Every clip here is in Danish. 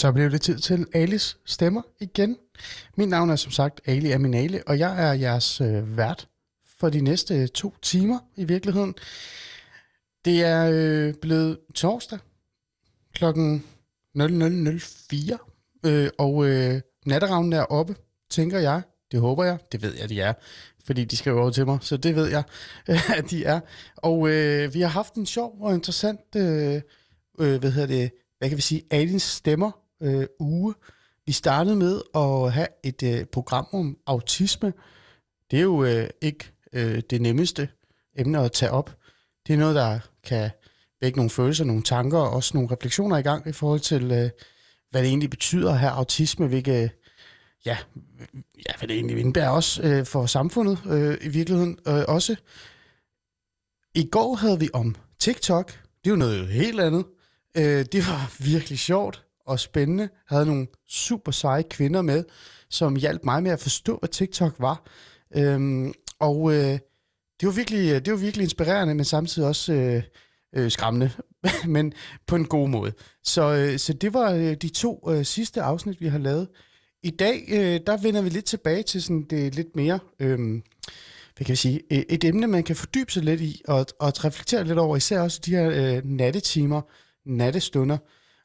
Så blev det tid til Alis stemmer igen. Mit navn er som sagt Ali Aminale, og jeg er jeres øh, vært for de næste to timer i virkeligheden. Det er øh, blevet torsdag klokken 00.04, øh, og øh, natteravnen er oppe, tænker jeg. Det håber jeg. Det ved jeg, de er, fordi de skriver over til mig, så det ved jeg, at de er. Og øh, vi har haft en sjov og interessant, øh, øh, hvad hedder det, hvad kan vi sige, Alins stemmer øh, uge. Vi startede med at have et øh, program om autisme. Det er jo øh, ikke øh, det nemmeste emne at tage op. Det er noget, der kan vække nogle følelser, nogle tanker og også nogle refleksioner i gang i forhold til, øh, hvad det egentlig betyder at have autisme, hvilke, ja, ja, hvad det egentlig indebærer også øh, for samfundet øh, i virkeligheden øh, også. I går havde vi om TikTok. Det er jo noget helt andet. Øh, det var virkelig sjovt og spændende. Jeg havde nogle super seje kvinder med, som hjalp mig med at forstå, hvad TikTok var. Øhm, og øh, det, var virkelig, øh, det var virkelig inspirerende, men samtidig også øh, øh, skræmmende, men på en god måde. Så, øh, så det var øh, de to øh, sidste afsnit, vi har lavet. I dag, øh, der vender vi lidt tilbage til sådan det lidt mere, øh, hvad kan jeg sige, øh, et emne, man kan fordybe sig lidt i, og, og reflektere lidt over, især også de her øh, nattetimer, nattestunder,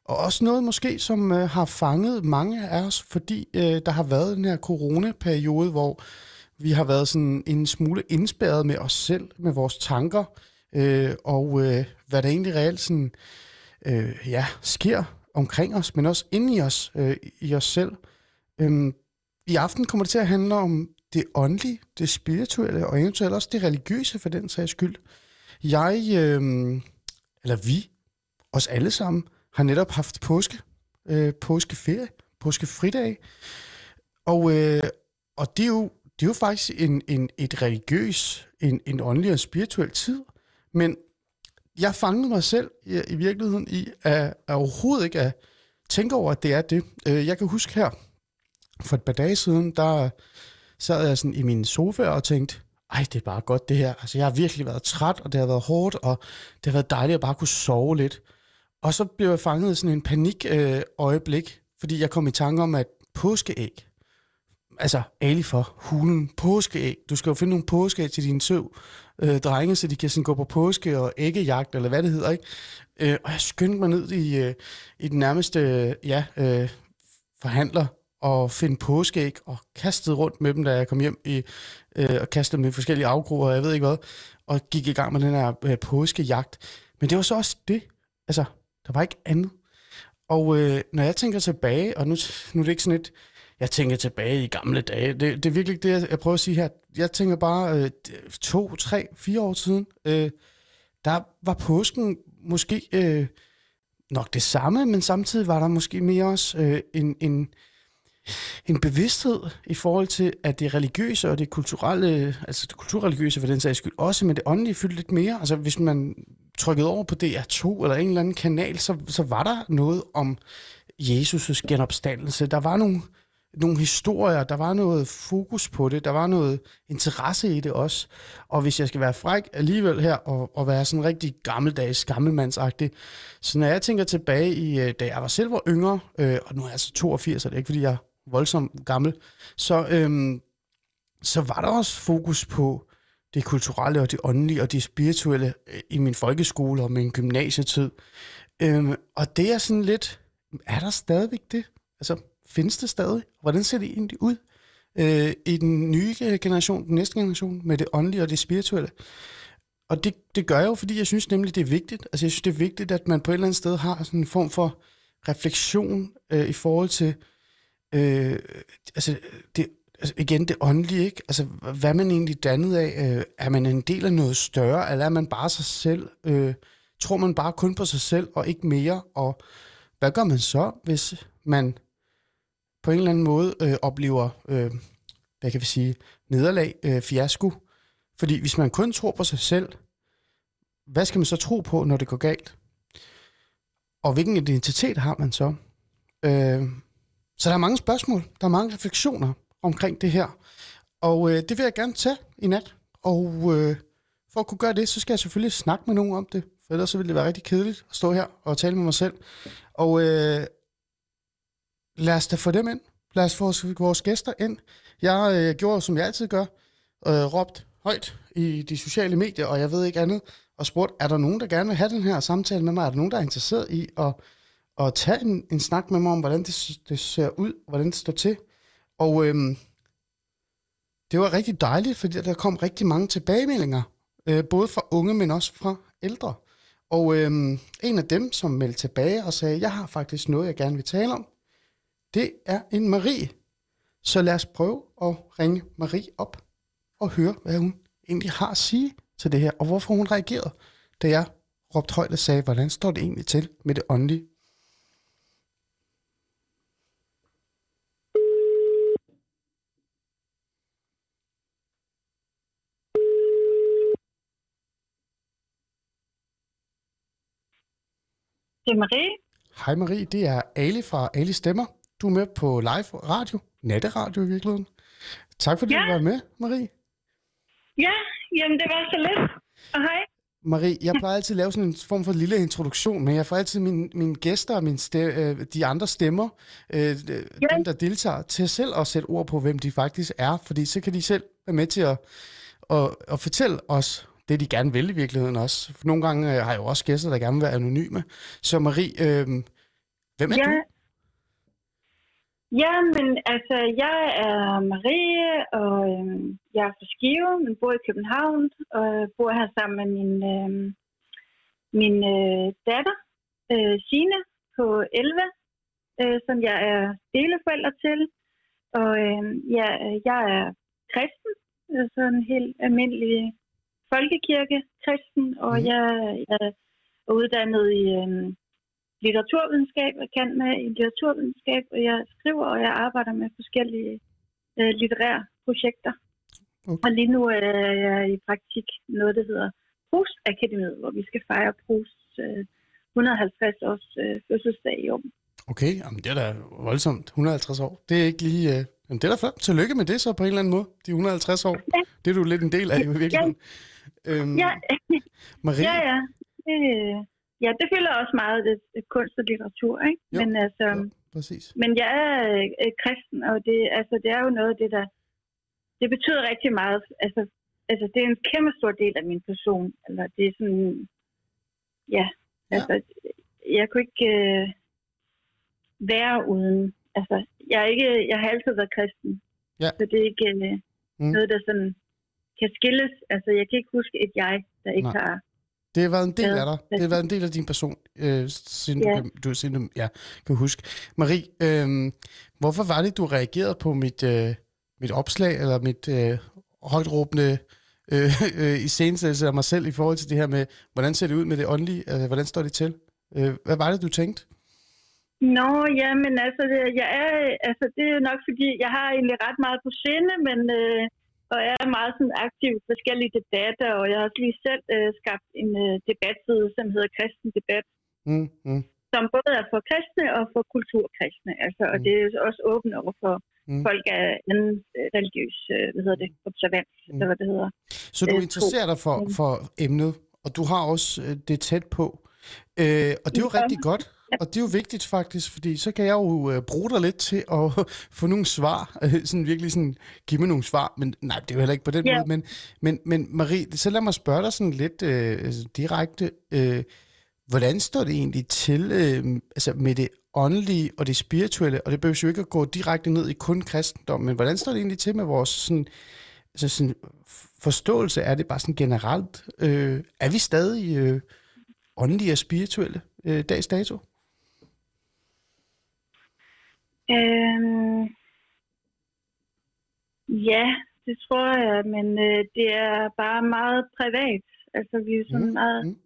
og også noget måske, som øh, har fanget mange af os, fordi øh, der har været den her coronaperiode, hvor vi har været sådan en smule indspærret med os selv, med vores tanker, øh, og øh, hvad der egentlig reelt sådan, øh, ja, sker omkring os, men også inde i os, øh, i os selv. Øh, I aften kommer det til at handle om det åndelige, det spirituelle, og eventuelt også det religiøse for den sags skyld. Jeg, øh, eller vi, os alle sammen, har netop haft påske, øh, påskeferie, påskefridag. Og, øh, og det, er jo, det er jo faktisk en, en, et religiøs, en, en åndelig og spirituel tid. Men jeg fangede mig selv i, i virkeligheden i at, at overhovedet ikke at tænke over, at det er det. Øh, jeg kan huske her, for et par dage siden, der sad jeg sådan i min sofa og tænkte, ej, det er bare godt det her. Altså, jeg har virkelig været træt, og det har været hårdt, og det har været dejligt at bare kunne sove lidt. Og så blev jeg fanget i sådan en panik øh, øjeblik, fordi jeg kom i tanke om, at påskeæg, altså Ali for hulen, påskeæg, du skal jo finde nogle påskeæg til dine søv øh, drenge, så de kan sådan gå på påske og æggejagt, eller hvad det hedder, ikke? Øh, og jeg skyndte mig ned i, øh, i den nærmeste, øh, ja, øh, forhandler og finde påskeæg og kastede rundt med dem, da jeg kom hjem i, øh, og kastede dem i forskellige afgrupper, jeg ved ikke hvad, og gik i gang med den her øh, påskejagt. Men det var så også det. Altså, der var ikke andet. Og øh, når jeg tænker tilbage, og nu, nu er det ikke sådan et, jeg tænker tilbage i gamle dage, det, det er virkelig det, jeg prøver at sige her. Jeg tænker bare øh, to, tre, fire år siden, øh, der var påsken måske øh, nok det samme, men samtidig var der måske mere også øh, en, en, en bevidsthed i forhold til, at det religiøse og det kulturelle, altså det kulturreligiøse for den sags skyld, også med det åndelige fyldte lidt mere. Altså hvis man trykkede over på DR2 eller en eller anden kanal, så, så var der noget om Jesus' genopstandelse. Der var nogle, nogle historier, der var noget fokus på det, der var noget interesse i det også. Og hvis jeg skal være fræk alligevel her, og, og være sådan rigtig gammeldags, gammelmandsagtig, så når jeg tænker tilbage i, øh, da jeg var selv var yngre, øh, og nu er jeg altså 82, så det er ikke fordi jeg er voldsomt gammel, så, øh, så var der også fokus på det kulturelle og det åndelige og det spirituelle øh, i min folkeskole og min gymnasietid. Øhm, og det er sådan lidt, er der stadigvæk det? Altså, findes det stadig? Hvordan ser det egentlig ud øh, i den nye generation, den næste generation, med det åndelige og det spirituelle? Og det, det gør jeg jo, fordi jeg synes nemlig, det er vigtigt. Altså, jeg synes, det er vigtigt, at man på et eller andet sted har sådan en form for refleksion øh, i forhold til øh, altså, det altså igen det åndelige, ikke? Altså, hvad er man egentlig dannet af? Øh, er man en del af noget større, eller er man bare sig selv? Øh, tror man bare kun på sig selv, og ikke mere? Og hvad gør man så, hvis man på en eller anden måde øh, oplever, øh, hvad kan vi sige, nederlag, øh, fiasko? Fordi hvis man kun tror på sig selv, hvad skal man så tro på, når det går galt? Og hvilken identitet har man så? Øh, så der er mange spørgsmål, der er mange refleksioner, omkring det her. Og øh, det vil jeg gerne tage i nat. Og øh, for at kunne gøre det, så skal jeg selvfølgelig snakke med nogen om det. For ellers så ville det være rigtig kedeligt at stå her og tale med mig selv. Og øh, lad os da få dem ind. Lad os få vores gæster ind. Jeg øh, gjorde, som jeg altid gør, øh, råbt højt i de sociale medier, og jeg ved ikke andet, og spurgt, er der nogen, der gerne vil have den her samtale med mig? Er der nogen, der er interesseret i at, at tage en, en snak med mig om, hvordan det, det ser ud, hvordan det står til? Og øhm, det var rigtig dejligt, fordi der kom rigtig mange tilbagemeldinger, øh, både fra unge, men også fra ældre. Og øhm, en af dem, som meldte tilbage og sagde, jeg har faktisk noget, jeg gerne vil tale om, det er en Marie. Så lad os prøve at ringe Marie op og høre, hvad hun egentlig har at sige til det her, og hvorfor hun reagerede, da jeg råbte højt og sagde, hvordan står det egentlig til med det åndelige? Det er Marie. Hej Marie, det er Ali fra Ali Stemmer. Du er med på live radio, natteradio i virkeligheden. Tak fordi Ja. du var med, Marie. Ja, jamen det var så lidt. Og hej. Marie, jeg plejer altid at lave sådan en form for lille introduktion, men jeg får altid mine, mine gæster og mine ste, øh, de andre stemmer, øh, ja. dem der deltager, til selv at sætte ord på, hvem de faktisk er, fordi så kan de selv være med til at, at, at fortælle os det, de gerne vil i virkeligheden også. For nogle gange øh, har jeg jo også gæster, der gerne vil være anonyme. Så Marie, øh, hvem er Ja. du? Ja, men altså, jeg er Marie, og øhm, jeg er fra Skive, men bor i København, og jeg bor her sammen med min, øhm, min øh, datter, øh, Sine, på 11, øh, som jeg er deleforælder til. Og øhm, ja, jeg er kristen, øh, sådan en helt almindelig folkekirke-kristen, og Mhm. jeg, jeg er uddannet i øhm, litteraturvidenskab, jeg kan med i litteraturvidenskab, og jeg skriver, og jeg arbejder med forskellige øh, litterære projekter. Okay. Og lige nu er jeg i praktik noget, der hedder Prus Akademiet, hvor vi skal fejre Prus øh, 150 års øh, fødselsdag i år. Okay, jamen det er da voldsomt. 150 år. Det er ikke lige... Øh, jamen det er da flot. Tillykke med det så på en eller anden måde. De 150 år. Ja. Det er du lidt en del af i virkeligheden. Øhm, Ja, Marie, ja, ja. Det, ja, det fylder også meget det, det kunst og litteratur, ikke? Jo. Men altså, Ja, præcis. Men jeg er øh, kristen, og det, altså, det er jo noget af det, der... Det betyder rigtig meget. Altså, altså, det er en kæmpe stor del af min person. Eller det er sådan... Ja, Ja. altså... Jeg kunne ikke øh, være uden... Altså, jeg, er ikke, jeg har altid været kristen. Ja. Så det er ikke øh, mm. noget, der sådan kan skilles. Altså, jeg kan ikke huske et jeg, der ikke Nej. har... Det har været en del af dig. Det har været en del af din person, øh, siden, Ja. du, kan, du, siden du ja, kan huske. Marie, øh, hvorfor var det, du reagerede på mit, øh, mit opslag, eller mit øh, højt råbende øh, øh, iscenesættelse af mig selv i forhold til det her med, hvordan ser det ud med det åndelige? Øh, hvordan står det til? Øh, hvad var det, du tænkte? Nå, ja, men altså, det- jeg er, altså, det er nok fordi, jeg har egentlig ret meget på sinde, men øh, og jeg er meget sådan aktiv i forskellige debatter, og jeg har også lige selv øh, skabt en øh, debatside, som hedder Kristen Debat, Mm, mm, som både er for kristne og for kulturkristne. Altså, og Mm. det er også åbent over for Mm. mm. folk af anden øh, religiøs, øh, hvad hedder det, observans, Mm. eller hvad det hedder. Så du Øh, interesserer dig for, Mm. for emnet, og du har også øh, det tæt på. Øh, og det er jo Ja. rigtig godt, og det er jo vigtigt faktisk, fordi så kan jeg jo øh, bruge dig lidt til at få nogle svar, øh, sådan virkelig sådan, give mig nogle svar, men nej, det er jo heller ikke på den Ja. måde, men, men, men Marie, så lad mig spørge dig sådan lidt øh, altså, direkte, øh, hvordan står det egentlig til øh, altså med det åndelige og det spirituelle, og det behøver jo ikke at gå direkte ned i kun kristendom, men hvordan står det egentlig til med vores sådan, altså sådan, forståelse er det bare sådan generelt? Øh, er vi stadig øh, åndelige og spirituelle øh, dags dato? Øhm, ja, det tror jeg, men øh, det er bare meget privat. Altså, vi er sådan Mm, meget, mm.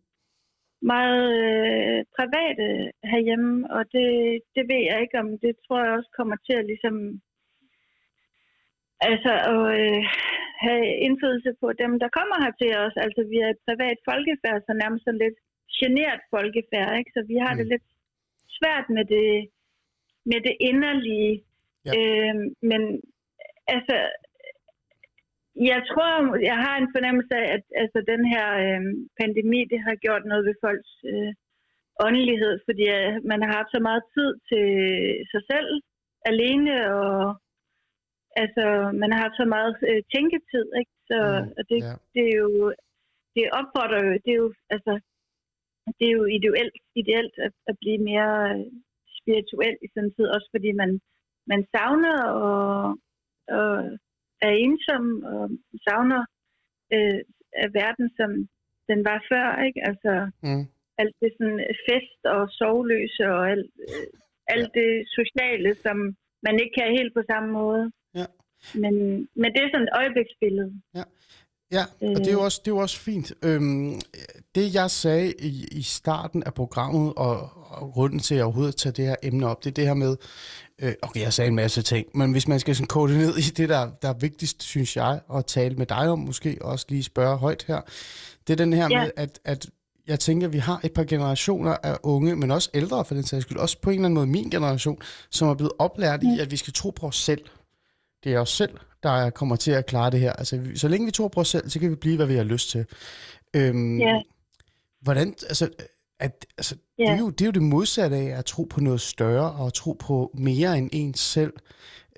meget øh, private herhjemme, og det, det ved jeg ikke om. Det tror jeg også kommer til at ligesom... Altså, at øh, have indflydelse på dem, der kommer her til os. Altså, vi er et privat folkefærd, så nærmest sådan lidt genert folkefærd, ikke? Så vi har mm. det lidt svært med det, med det inderlige. Ja. Øh, men altså, jeg tror, jeg har en fornemmelse af, at altså, den her øh, pandemi, det har gjort noget ved folks øh, åndelighed, fordi øh, man har haft så meget tid til sig selv, alene, og altså, man har så meget øh, tænketid, ikke? Så Mm, og det, ja. det er jo, det opfordrer jo, det er jo, altså, det er jo ideelt, ideelt at, at blive mere øh, spirituel i sådan en tid, også fordi man, man savner og, og er ensom og savner øh, af verden, som den var før, ikke? Altså, Mm. alt det sådan fest og sovløse og alt, øh, alt det sociale, som man ikke kan helt på samme måde. Ja. Men, men det er sådan et øjebliksbillede. Ja, og det er Øh. jo også, det er jo også fint. Øhm, det jeg sagde i, i starten af programmet, og, og grunden til at jeg overhovedet tage det her emne op, det er det her med, øh, okay, jeg sagde en masse ting, men hvis man skal sådan kode ned i det, der, der er vigtigst, synes jeg, at tale med dig om, måske også lige spørge højt her, det er den her Ja. med, at, at jeg tænker, at vi har et par generationer af unge, men også ældre for den sags skyld, også på en eller anden måde min generation, som er blevet oplært i, at vi skal tro på os selv. Det er os selv, der kommer til at klare det her. Altså, så længe vi tror på os selv, så kan vi blive, hvad vi har lyst til. Øhm, Ja. Hvordan, altså, at, altså Ja. det, er jo, det er jo det modsatte af at tro på noget større, og at tro på mere end ens selv.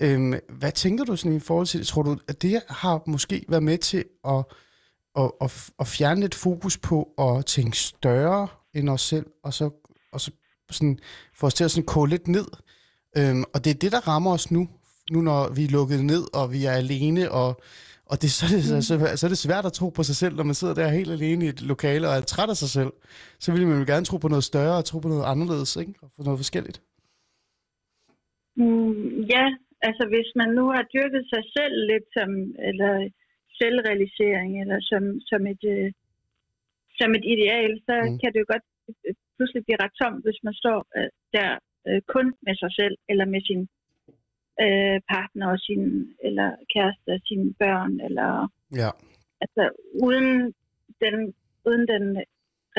Øhm, hvad tænker du sådan i forhold til det? Tror du, at det har måske været med til at, at, at, at fjerne lidt fokus på at tænke større end os selv, og så, og så sådan, få os til at sådan koge lidt ned? Øhm, og det er det, der rammer os nu, nu når vi er lukket ned, og vi er alene, og, og det, så, er det, så, så, så er det svært at tro på sig selv, når man sidder der helt alene i et lokale og er træt af sig selv. Så vil man jo gerne tro på noget større, og tro på noget anderledes, ikke? og på noget forskelligt. Mm, ja, altså hvis man nu har dyrket sig selv lidt som, eller selvrealisering, eller som, som, et, øh, som et ideal, så Mm. kan det jo godt pludselig blive ret tomt, hvis man står øh, der øh, kun med sig selv, eller med sin øh, partner og sin, eller kæreste og sine børn, eller Ja. altså uden den, uden den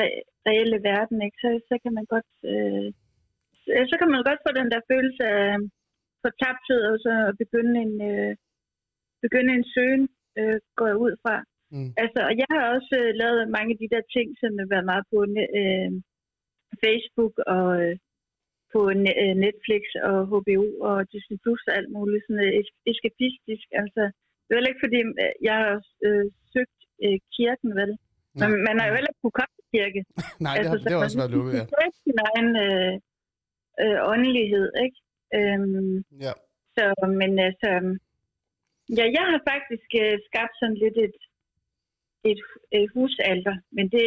re- reelle verden, ikke, så, så kan man godt øh, så, så kan man godt få den der følelse af fortabthed, og så begynde en, øh, begynde en søgen, øh, går jeg ud fra. Mm. Altså, og jeg har også øh, lavet mange af de der ting, som har været meget på øh, Facebook og øh, på øh, Netflix og HBO og Disney Plus og alt muligt sådan øh, es- eskapistisk. Altså, det er ikke, fordi øh, jeg har øh, søgt øh, kirken, vel? Men Nej. man har jo heller ikke kunne komme til kirke. Nej, det har, det har også været lukket, ja. kan søge sin egen øh, øh, åndelighed, ikke? Øhm, ja. så, men altså, ja, jeg har faktisk øh, skabt sådan lidt et, et, et husalter, men det,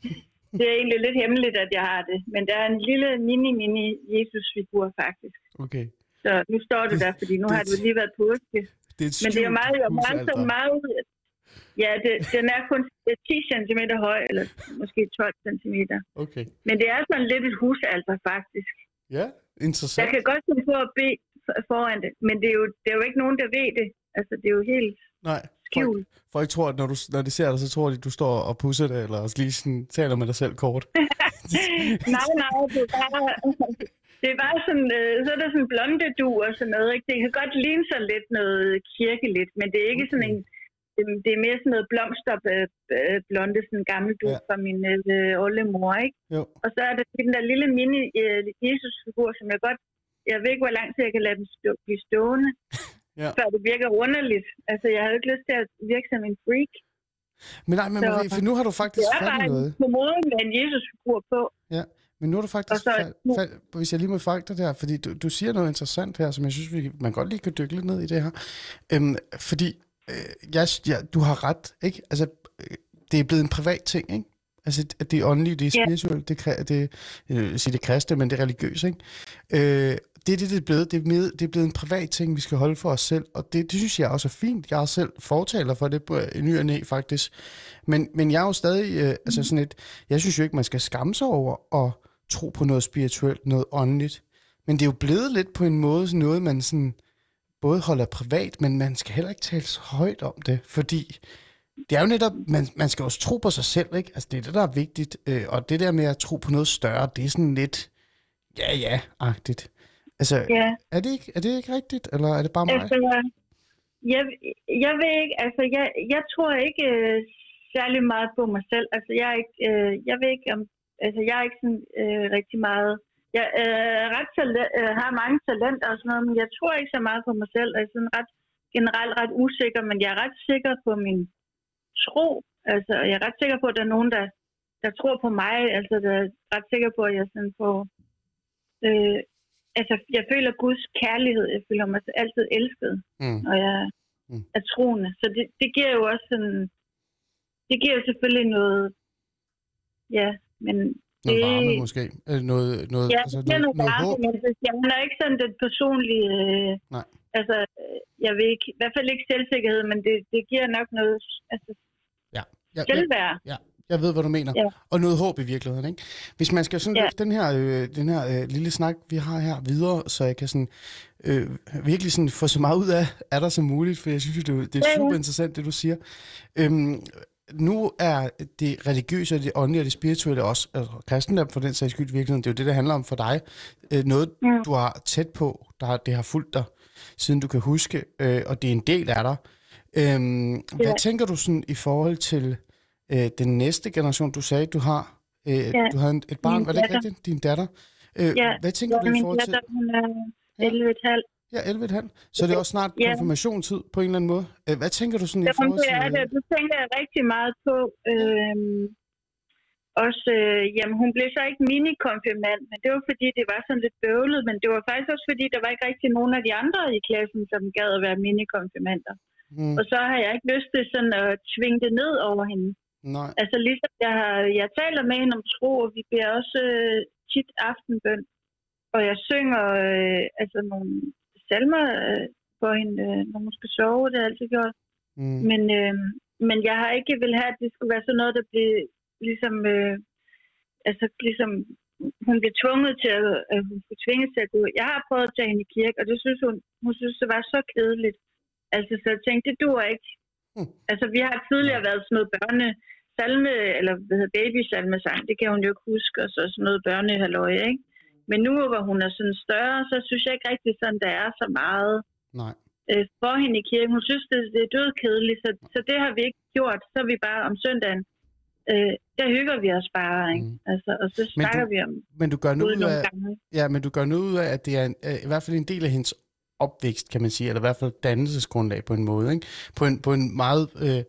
det er egentlig lidt hemmeligt, at jeg har det. Men der er en lille mini-mini Jesus-figur faktisk. Okay. Så nu står det der, fordi nu Det- har det jo lige været påske. Det er Men det er jo meget, meget, meget Ja, det, den er kun 10 cm høj, eller måske 12 cm. Okay. Men det er sådan lidt et husalter, faktisk. Ja, Jeg interessant. kan godt finde på at bede for- foran det, men det er, jo, det er jo ikke nogen, der ved det. Altså, det er jo helt Nej, folk, skjult. folk tror, at når, du, når de ser dig, så tror de, at du står og pusser det, eller lige sådan, taler med dig selv kort. nej, nej, det er bare, det er bare sådan, øh, så er der sådan blonde du og sådan noget. Ikke? Det kan godt ligne sig lidt noget kirkeligt, men det er ikke okay. sådan en, det, er mere sådan noget blomster øh, øh, sådan en gammel du ja. fra min øh, oldemor, ikke? Jo. Og så er der den der lille mini øh, Jesus-figur, som jeg godt, jeg ved ikke, hvor lang tid jeg kan lade den stå, blive stående, Ja. før det virker underligt. Altså, jeg jo ikke lyst til at virke som en freak. Men nej, men Så- Marie, for nu har du Det faktisk fat bare i noget. kommode med en Jesus-figur på. Men nu har du faktisk så- fat, fat, hvis jeg lige må fakta der, fordi du, du siger noget interessant her, som jeg synes, vi, man godt lige kan dykke lidt ned i det her. Øhm, fordi øh, jeg, ja, du har ret, ikke? Altså, øh, det er blevet en privat ting, ikke? Altså, det er åndeligt, det er Ja. spirituelt, det, er, det, jeg vil sige det kristne, men det er religiøst, ikke? Øh, det er det, det er blevet. Det er, med, det er blevet en privat ting, vi skal holde for os selv, og det, det synes jeg også er fint. Jeg er selv fortaler for det på en ny og næ, faktisk. Men, men jeg er jo stadig, øh, altså sådan et, jeg synes jo ikke, man skal skamme sig over at tro på noget spirituelt, noget åndeligt. Men det er jo blevet lidt på en måde sådan noget, man sådan både holder privat, men man skal heller ikke tale så højt om det, fordi det er jo netop, man, man skal også tro på sig selv, ikke? Altså det er det, der er vigtigt, øh, og det der med at tro på noget større, det er sådan lidt, ja ja-agtigt. Altså, Ja. er det, ikke, er det ikke rigtigt, eller er det bare mig? Altså, jeg, jeg ved ikke, altså, jeg, jeg tror ikke øh, særlig meget på mig selv. Altså, jeg er ikke, øh, jeg ved ikke om, altså, jeg er ikke sådan øh, rigtig meget, jeg øh, ret talent, øh, har mange talenter og sådan noget, men jeg tror ikke så meget på mig selv. Jeg er sådan ret, generelt ret usikker, men jeg er ret sikker på min tro. Altså, jeg er ret sikker på, at der er nogen, der, der tror på mig. Altså, der er ret sikker på, at jeg sådan får... Øh, altså, jeg føler Guds kærlighed. Jeg føler mig altid elsket, Mm. og jeg Mm. er troende. Så det, det giver jo også sådan... Det giver jo selvfølgelig noget... Ja, men Noget det- varme måske. Eller noget, noget, Ja, altså, er noget, noget varme, håb. men jeg er ikke sådan den personlige... Øh, Nej. Altså, øh, jeg vil ikke, i hvert fald ikke selvsikkerhed, men det, det giver nok noget altså, Ja, ja, selvværd. ja, jeg ved, hvad du mener. Ja. Og noget håb i virkeligheden. Ikke? Hvis man skal sådan Ja. løfte den her, øh, den her øh, lille snak, vi har her videre, så jeg kan sådan, øh, virkelig sådan få så meget ud af, er der som muligt, for jeg synes, det, det er Ja, ja. super interessant, det du siger. Øhm, nu er det religiøse, og det åndelige og det spirituelle også, altså kristendom for den sags skyld virkeligheden, det er jo det, der handler om for dig. Øh, noget, Mm. du har tæt på, der har, det har fulgt dig, siden du kan huske, øh, og det er en del af dig. Øhm, Hvad Ja. tænker du sådan i forhold til øh, den næste generation? Du sagde, du har øh, Ja. du har en- et barn, Min var det ikke rigtigt? Din datter. Øh, Ja. Hvad tænker Ja, du i min forhold til... datter, hun er Ja. 11,5. Ja, 11,5. Så det er også snart Ja. konfirmationstid på en eller anden måde. Øh, Hvad tænker du sådan i Jamen, forhold det til... er det. Tænker jeg rigtig meget på. Øhm, også, øh, jamen, hun blev så ikke minikonfirmand, men det var fordi, det var sådan lidt bøvlet, men det var faktisk også fordi, der var ikke rigtig nogen af de andre i klassen, som gad at være minikonfirmander. Mm, Og så har jeg ikke lyst til sådan at tvinge det ned over hende. Nej. Altså ligesom jeg, har, jeg taler med hende om tro, og vi beder også øh, tit aftenbøn. Og jeg synger øh, altså nogle salmer øh, for hende, øh, når hun skal sove, det har jeg altid gjort. Mm, Men, øh, men jeg har ikke vil have, at det skulle være sådan noget, der bliver ligesom, øh, altså ligesom, hun blev tvunget til at, at hun skulle tvinges til at gå. Jeg har prøvet at tage hende i kirke, og det synes hun, hun synes, det var så kedeligt. Altså, så jeg tænkte, det duer ikke. Hmm. Altså, vi har tidligere været sådan noget børne, salme, eller hvad hedder baby salmesang, det kan hun jo ikke huske, og så sådan noget børnehalløje, ikke? Men nu, hvor hun er sådan større, så synes jeg ikke rigtig sådan, der er så meget nej. øh, for hende i kirken. Hun synes, det, det er dødkedeligt, så, så det har vi ikke gjort. Så er vi bare om søndagen, øh, der hygger vi os bare, ikke? Mm. Altså, og så snakker du- vi om Men du gør noget nogle af, ja, men du gør noget ud af, at det er en, øh, i hvert fald en del af hendes opvækst, kan man sige, eller i hvert fald dannelsesgrundlag på en måde, ikke? På en, på en meget, øh,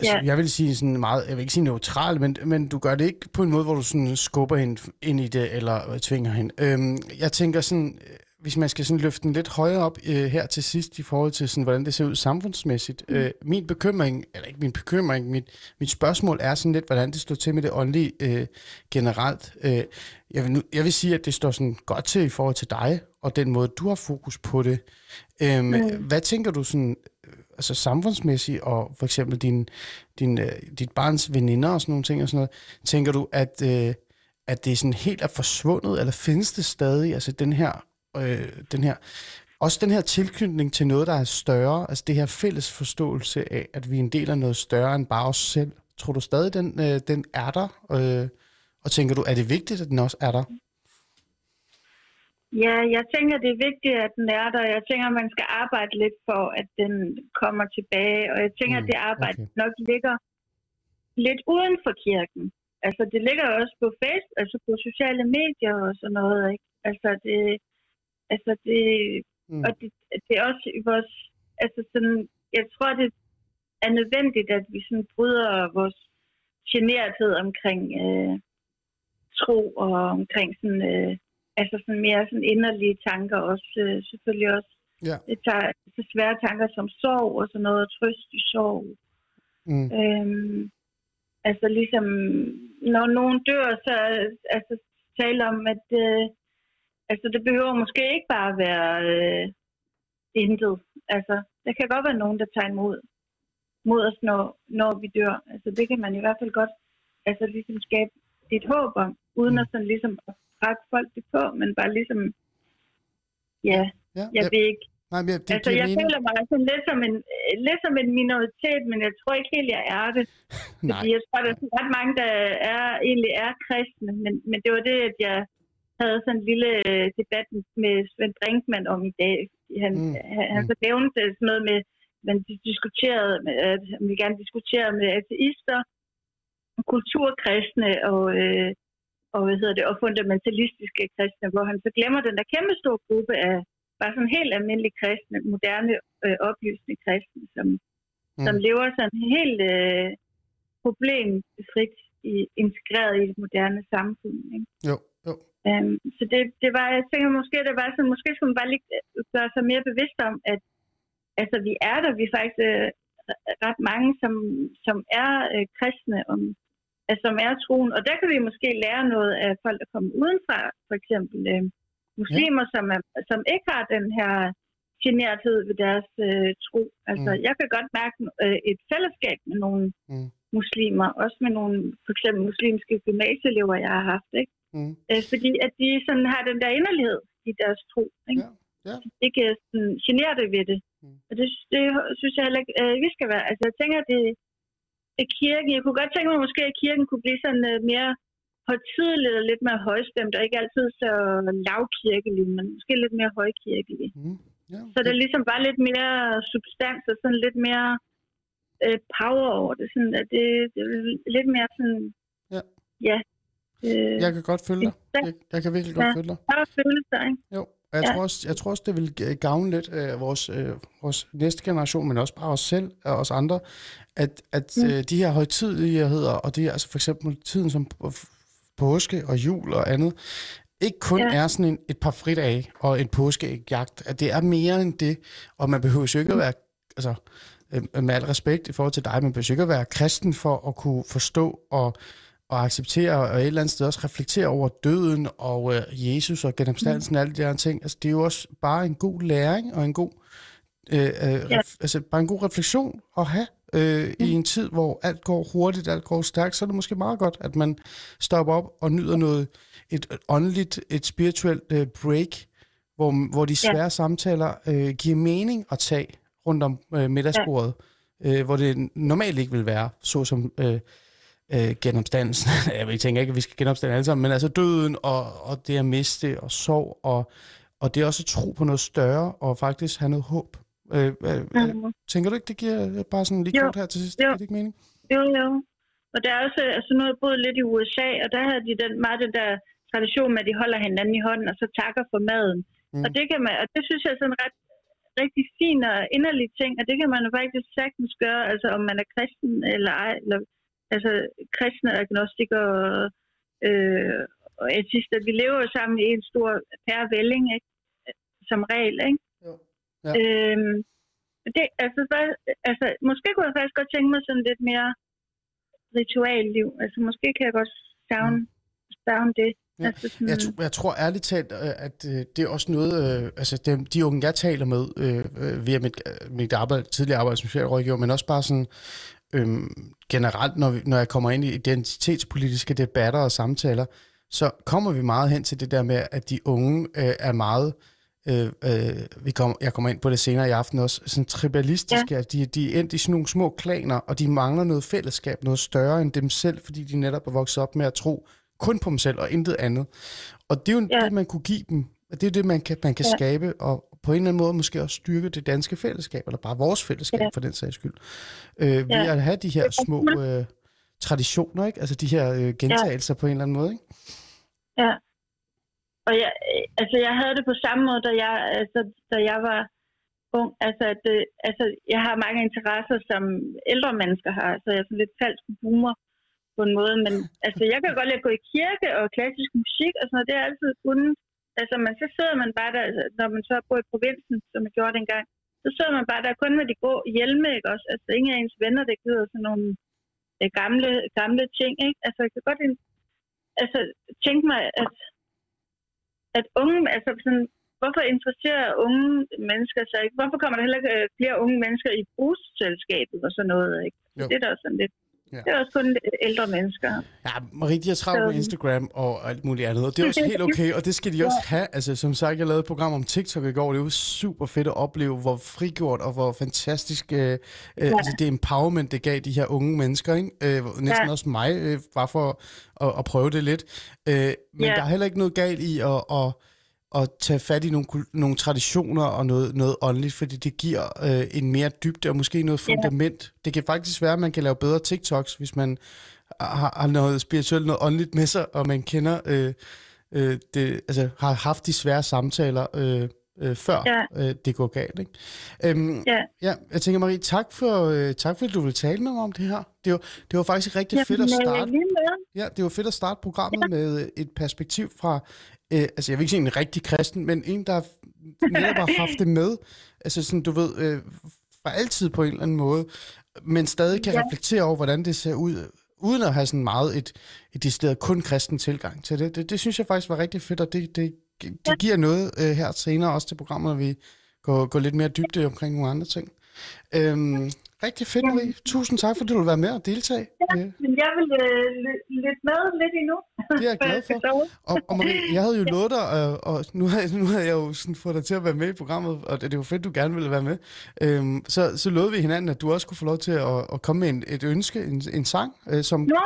altså, Ja. jeg vil sige sådan meget, jeg vil ikke sige neutral, men, men du gør det ikke på en måde, hvor du sådan skubber hende ind i det, eller øh, tvinger hende. Øhm, jeg tænker sådan, øh, hvis man skal sådan løfte den lidt højere op øh, her til sidst, i forhold til sådan, hvordan det ser ud samfundsmæssigt. Mm. Øh, min bekymring, eller ikke min bekymring, mit, mit spørgsmål er sådan lidt, hvordan det står til med det åndelige øh, generelt. Øh, jeg, vil nu, jeg vil sige, at det står sådan godt til i forhold til dig, og den måde, du har fokus på det. Øhm, mm. Hvad tænker du sådan, øh, altså samfundsmæssigt, og for eksempel din, din, øh, dit barns veninder og sådan nogle ting og sådan noget, tænker du, at, øh, at det sådan helt er forsvundet, eller findes det stadig, altså den her, øh, den her, også den her tilknytning til noget, der er større, altså det her fælles forståelse af, at vi er en del af noget større end bare os selv. Tror du stadig, den, øh, den er der? Øh, og tænker du, er det vigtigt, at den også er der? Ja, jeg tænker, det er vigtigt, at den er der. Jeg tænker, man skal arbejde lidt for, at den kommer tilbage. Og jeg tænker, Mm, at det arbejde okay. nok ligger lidt uden for kirken. Altså, det ligger også på Facebook, altså på sociale medier og sådan noget, ikke? Altså, det, altså det, Mm. og det, det er også i vores, altså sådan, jeg tror, det er nødvendigt, at vi sådan bryder vores generthed omkring øh, tro og omkring sådan, øh, altså sådan mere sådan inderlige tanker også, øh, selvfølgelig også. Ja. Det tager så svære tanker som sorg og sådan noget, og trøst i sorg. Mm. Øhm, altså ligesom, når nogen dør, så altså, tale om, at øh, altså, det behøver måske ikke bare være øh, intet. Altså, der kan godt være nogen, der tager imod mod os, når, når vi dør. Altså, det kan man i hvert fald godt altså, ligesom skabe et håb om, uden Mm. at sådan ligesom presse folk det på, men bare ligesom, ja, Ja, jeg ja, ved ikke, nej, men det altså, jeg mening. føler mig altså lidt som, en, lidt som en minoritet, men jeg tror ikke helt, jeg er det. Nej, Fordi jeg tror, der er ret mange, der er, egentlig er kristne, men, men det var det, at jeg havde sådan en lille øh, debat med Svend Brinkmann om i dag. Han, Mm, han, han mm. så nævnte sådan noget med, man diskuterede, at ville gerne diskutere med ateister, kulturkristne og, øh, og, hvad hedder det, og fundamentalistiske kristne, hvor han så glemmer den der kæmpe store gruppe af bare sådan helt almindelige kristne, moderne, øh, oplysende kristne, som, mm. som lever sådan helt øh, problemfrit i, integreret i det moderne samfund. Ikke? Jo, jo. Um, så det, det var, jeg tænker måske, det var sådan, måske skulle man bare lige øh, gøre sig mere bevidst om, at altså, vi er der, vi er faktisk øh, ret mange, som, som er øh, kristne, om, altså, som er troen, og der kan vi måske lære noget af folk, der kommer udenfra, for eksempel øh, muslimer, ja. som, er, som ikke har den her generthed ved deres øh, tro. Altså, mm. jeg kan godt mærke øh, et fællesskab med nogle mm. muslimer, også med nogle, for eksempel muslimske gymnasieelever, jeg har haft, ikke? Mm. Øh, fordi at de sådan har den der inderlighed i deres tro, ikke? Ja. Ja. Ikke sådan, generer det ved det. Mm. Og det, det synes jeg heller ikke, øh, vi skal være. Altså, jeg tænker, det, kirken, jeg kunne godt tænke mig måske, at kirken kunne blive sådan uh, mere højtidligt og lidt mere højstemt, og ikke altid så lavkirkelig, men måske lidt mere højkirkelig. Mm. Ja, okay. Så det er ligesom bare lidt mere substans og sådan lidt mere øh, power over det. Sådan, at det, det er lidt mere sådan, ja. ja øh, jeg kan godt følge dig. Jeg, jeg kan virkelig godt ja, følge dig. Ja, følelser, ikke? Jo. Jeg, ja. tror også, jeg tror også, det vil gavne lidt øh, vores, øh, vores næste generation, men også bare os selv og os andre, at, at mm. øh, de her højtidigheder, og det er altså for eksempel tiden som påske og jul og andet, ikke kun ja. er sådan en, et par fridage og en påskeægjagt, at det er mere end det, og man behøver jo ikke at være, altså øh, med al respekt i forhold til dig, man behøver ikke at være kristen for at kunne forstå og og acceptere og et eller andet sted også reflektere over døden og øh, Jesus og genopstandelsen og alle de her ting. Altså, det er jo også bare en god læring og en god, øh, øh, ja. altså, bare en god refleksion at have øh, mm. i en tid, hvor alt går hurtigt, alt går stærkt, så er det måske meget godt, at man stopper op og nyder noget, et åndeligt, et spirituelt øh, break, hvor, hvor de svære ja. samtaler øh, giver mening at tage rundt om øh, middagsbordet, ja. øh, hvor det normalt ikke vil være, såsom øh, øh, genopstandelsen. jeg tænker ikke, at vi skal genopstande alle sammen, men altså døden og, og det at miste og sorg, og, og det er også at tro på noget større og faktisk have noget håb. Øh, øh, mm. Tænker du ikke, det giver bare sådan lige kort her til sidst? Jo. Det ikke mening? Jo, jo. Og der er også, altså nu har jeg boet lidt i USA, og der havde de den, meget den der tradition med, at de holder hinanden i hånden, og så takker for maden. Mm. Og det kan man, og det synes jeg er sådan ret rigtig fin og inderlig ting, og det kan man jo faktisk sagtens gøre, altså om man er kristen eller ej, eller altså kristne agnostikere øh, og etister, vi lever jo sammen i en stor pærevælling, ikke? som regel. Ikke? Jo. Ja. Øhm, det, altså, hvad, altså, måske kunne jeg faktisk godt tænke mig sådan lidt mere ritualliv. Altså, måske kan jeg godt savne, mm. savne det. Ja. Altså sådan... jeg, tror, jeg tror ærligt talt, øh, at øh, det er også noget, øh, altså de, de unge, jeg taler med øh, via mit, mit arbejde, tidligere arbejde som socialrådgiver, men også bare sådan, øhm, generelt, når, vi, når jeg kommer ind i identitetspolitiske debatter og samtaler, så kommer vi meget hen til det der med, at de unge øh, er meget, øh, øh, vi kommer, jeg kommer ind på det senere i aften også, sådan tribalistiske, ja. de, de er endt i sådan nogle små klaner, og de mangler noget fællesskab, noget større end dem selv, fordi de netop er vokset op med at tro kun på dem selv og intet andet. Og det er jo ja. det, man kunne give dem. Det er det, man kan, man kan ja. skabe, og, på en eller anden måde måske også styrke det danske fællesskab, eller bare vores fællesskab ja. for den sags skyld, øh, ved ja. at have de her små øh, traditioner, ikke? altså de her øh, gentagelser ja. på en eller anden måde. Ikke? Ja. Og jeg, altså, jeg havde det på samme måde, da jeg, altså, da jeg var ung. Altså, at, øh, altså, jeg har mange interesser, som ældre mennesker har, så jeg er sådan lidt falsk boomer på en måde. Men altså, jeg kan godt lide at gå i kirke og klassisk musik og sådan noget. Det er altid kunnet. Altså, man, så sidder man bare der, altså, når man så bor i provinsen, som jeg gjorde dengang, så sidder man bare der kun med de grå hjelme, ikke også? Altså, ingen af ens venner, der gider sådan nogle øh, gamle, gamle ting, ikke? Altså, jeg kan godt altså, tænke mig, at, at unge, altså sådan, hvorfor interesserer unge mennesker sig ikke? Hvorfor kommer der heller ikke øh, flere unge mennesker i brugsselskabet og sådan noget, ikke? Jo. Det er da sådan lidt Ja. Det er også kun ældre mennesker. Ja, Marie, de har travlt med Instagram og alt muligt andet, og det er også helt okay, og det skal de også have. Altså, som sagt, jeg lavede et program om TikTok i går, det var super fedt at opleve, hvor frigjort og hvor fantastisk, øh, øh ja. altså det empowerment, det gav de her unge mennesker, ikke? Øh, næsten ja. også mig, øh, bare for at, at prøve det lidt. Øh, men ja. der er heller ikke noget galt i at... at at tage fat i nogle, nogle traditioner og noget, noget åndeligt, fordi det giver øh, en mere dybde og måske noget fundament. Ja. Det kan faktisk være, at man kan lave bedre TikToks, hvis man har, har noget spirituelt, noget åndeligt med sig, og man kender øh, øh, det, altså har haft de svære samtaler øh, øh, før ja. øh, det går galt. Ikke? Øhm, ja. ja. Jeg tænker, Marie, tak for, øh, tak for, at du vil tale noget om det her. Det var, det var faktisk rigtig ja, fedt at starte. Ja, det var fedt at starte programmet ja. med et perspektiv fra, øh, altså jeg vil ikke sige en rigtig kristen, men en, der netop har haft det med, altså sådan, du ved, øh, fra altid på en eller anden måde, men stadig kan ja. reflektere over, hvordan det ser ud, uden at have sådan meget et, et decideret kun kristen tilgang til det. det. Det synes jeg faktisk var rigtig fedt, og det, det det giver noget øh, her senere også til programmet, når vi går, går lidt mere dybde omkring nogle andre ting. Øhm, rigtig fedt, Marie. Tusind tak, fordi du vil være med og deltage. Ja, øh. men jeg vil øh, lidt med lidt endnu. Det er jeg glad for. Og, og Marie, jeg havde jo lovet dig, og, og nu, har, nu havde jeg jo sådan fået dig til at være med i programmet, og det, det var fedt, du gerne ville være med. Øhm, så, så lovede vi hinanden, at du også kunne få lov til at, at komme med en, et ønske, en, en sang, øh, som, Nå,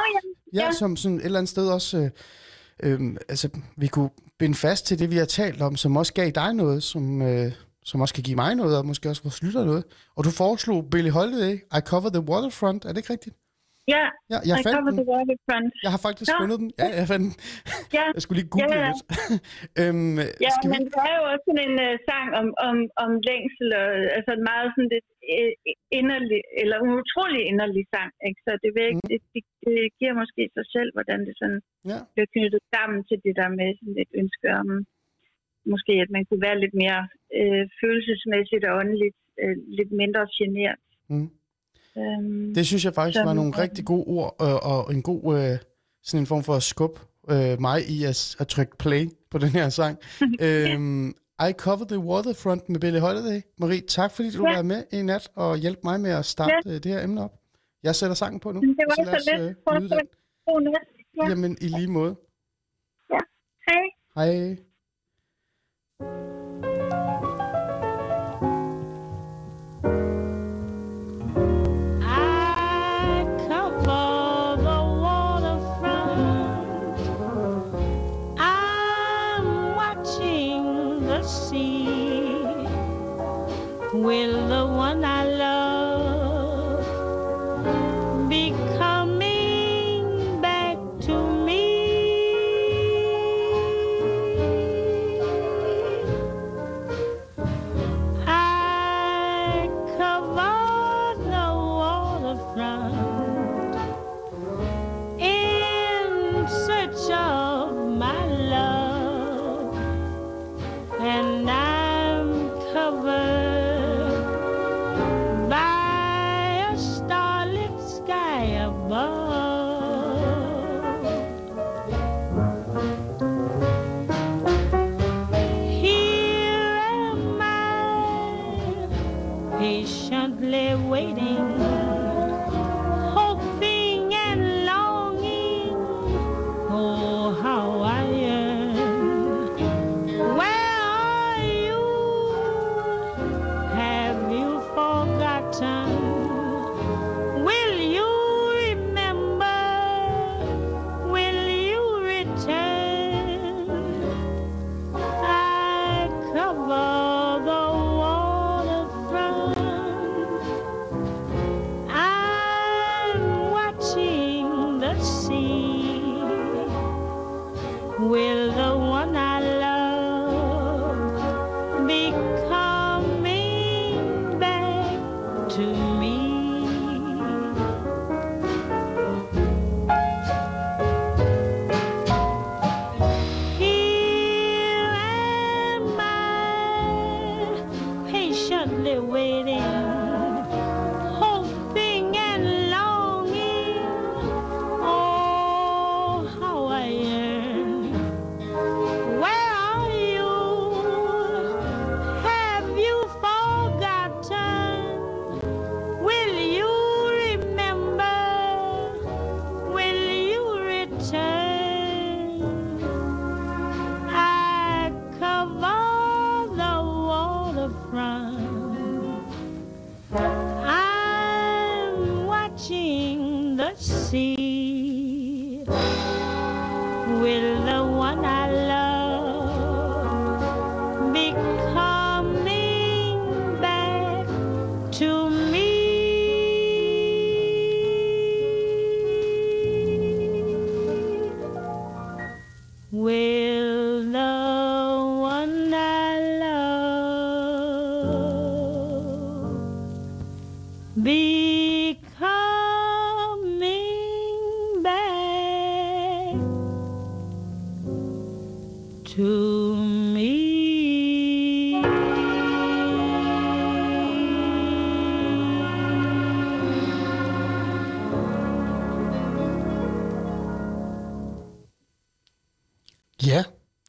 ja. Ja, som sådan et eller andet sted også... Øh, øh, altså, vi kunne binde fast til det, vi har talt om, som også gav dig noget, som, øh, som også kan give mig noget, og måske også vores lytter noget. Og du foreslog Billy Holiday, I Cover the Waterfront. Er det ikke rigtigt? Ja, ja jeg I fandt den. the waterfront. Jeg har faktisk ja. fundet den. Ja, jeg fandt den. Ja. jeg skulle lige google ja, ja. lidt. øhm, ja, men vi... det er jo også sådan en uh, sang om, om, om længsel, og altså en meget sådan lidt uh, inderlig, eller en utrolig inderlig sang. Ikke? Så det, vil mm. det, det, det, giver måske sig selv, hvordan det sådan ja. bliver knyttet sammen til det der med sådan et ønske om, måske at man kunne være lidt mere uh, følelsesmæssigt og åndeligt, uh, lidt mindre generet. Mm. Øhm, det synes jeg faktisk var nogle rigtig gode ord, og, og en god øh, sådan en form for at skubbe øh, mig i at, at trykke play på den her sang. øhm, I Cover the Waterfront med Billy Holiday. Marie, tak fordi du ja. var med i nat og hjælp mig med at starte ja. Øh, det her emne op. Jeg sætter sangen på nu. Det var så, så lidt. Øh, God nat. Ja. Jamen, i lige måde. Ja. Hej. Hej. Will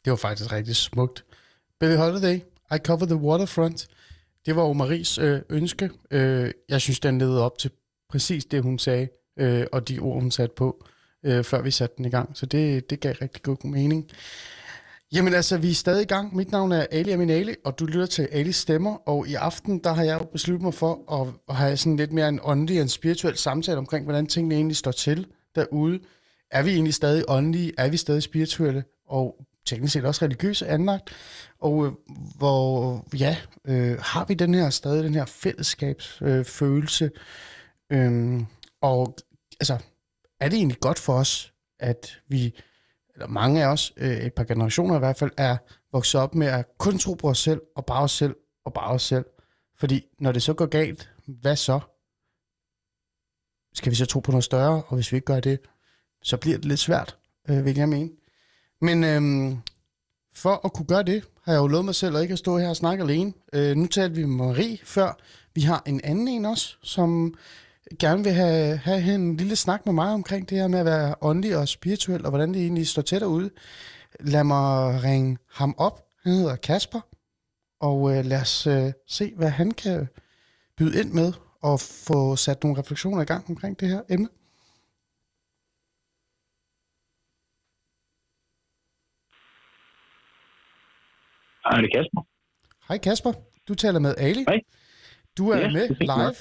det var faktisk rigtig smukt. Billie Holiday, I Cover the Waterfront. Det var jo Maries øh, ønske. Øh, jeg synes, den levede op til præcis det, hun sagde, øh, og de ord, hun satte på, øh, før vi satte den i gang. Så det, det gav rigtig god mening. Jamen altså, vi er stadig i gang. Mit navn er Ali Aminali, og du lytter til Ali Stemmer. Og i aften, der har jeg jo besluttet mig for at, at have sådan lidt mere en åndelig og en spirituel samtale omkring, hvordan tingene egentlig står til derude. Er vi egentlig stadig åndelige? Er vi stadig spirituelle? Og teknisk set også religiøse anlagt? Og øh, hvor, ja, øh, har vi den her stadig den her fællesskabsfølelse? Øh, øh, og altså, er det egentlig godt for os, at vi eller mange af os, øh, et par generationer i hvert fald, er vokset op med at kun tro på os selv, og bare os selv, og bare os selv. Fordi når det så går galt, hvad så? Skal vi så tro på noget større, og hvis vi ikke gør det, så bliver det lidt svært, øh, vil jeg mene. Men øhm, for at kunne gøre det, har jeg jo lovet mig selv at ikke at stå her og snakke alene. Øh, nu talte vi med Marie før. Vi har en anden en også, som gerne vil have, have en lille snak med mig omkring det her med at være åndelig og spirituel, og hvordan det egentlig står tættere derude. Lad mig ringe ham op. Han hedder Kasper, og øh, lad os øh, se, hvad han kan byde ind med, og få sat nogle refleksioner i gang omkring det her emne. Hej, det er Kasper. Hej Kasper, du taler med Ali. Hej. Du er Ja, med live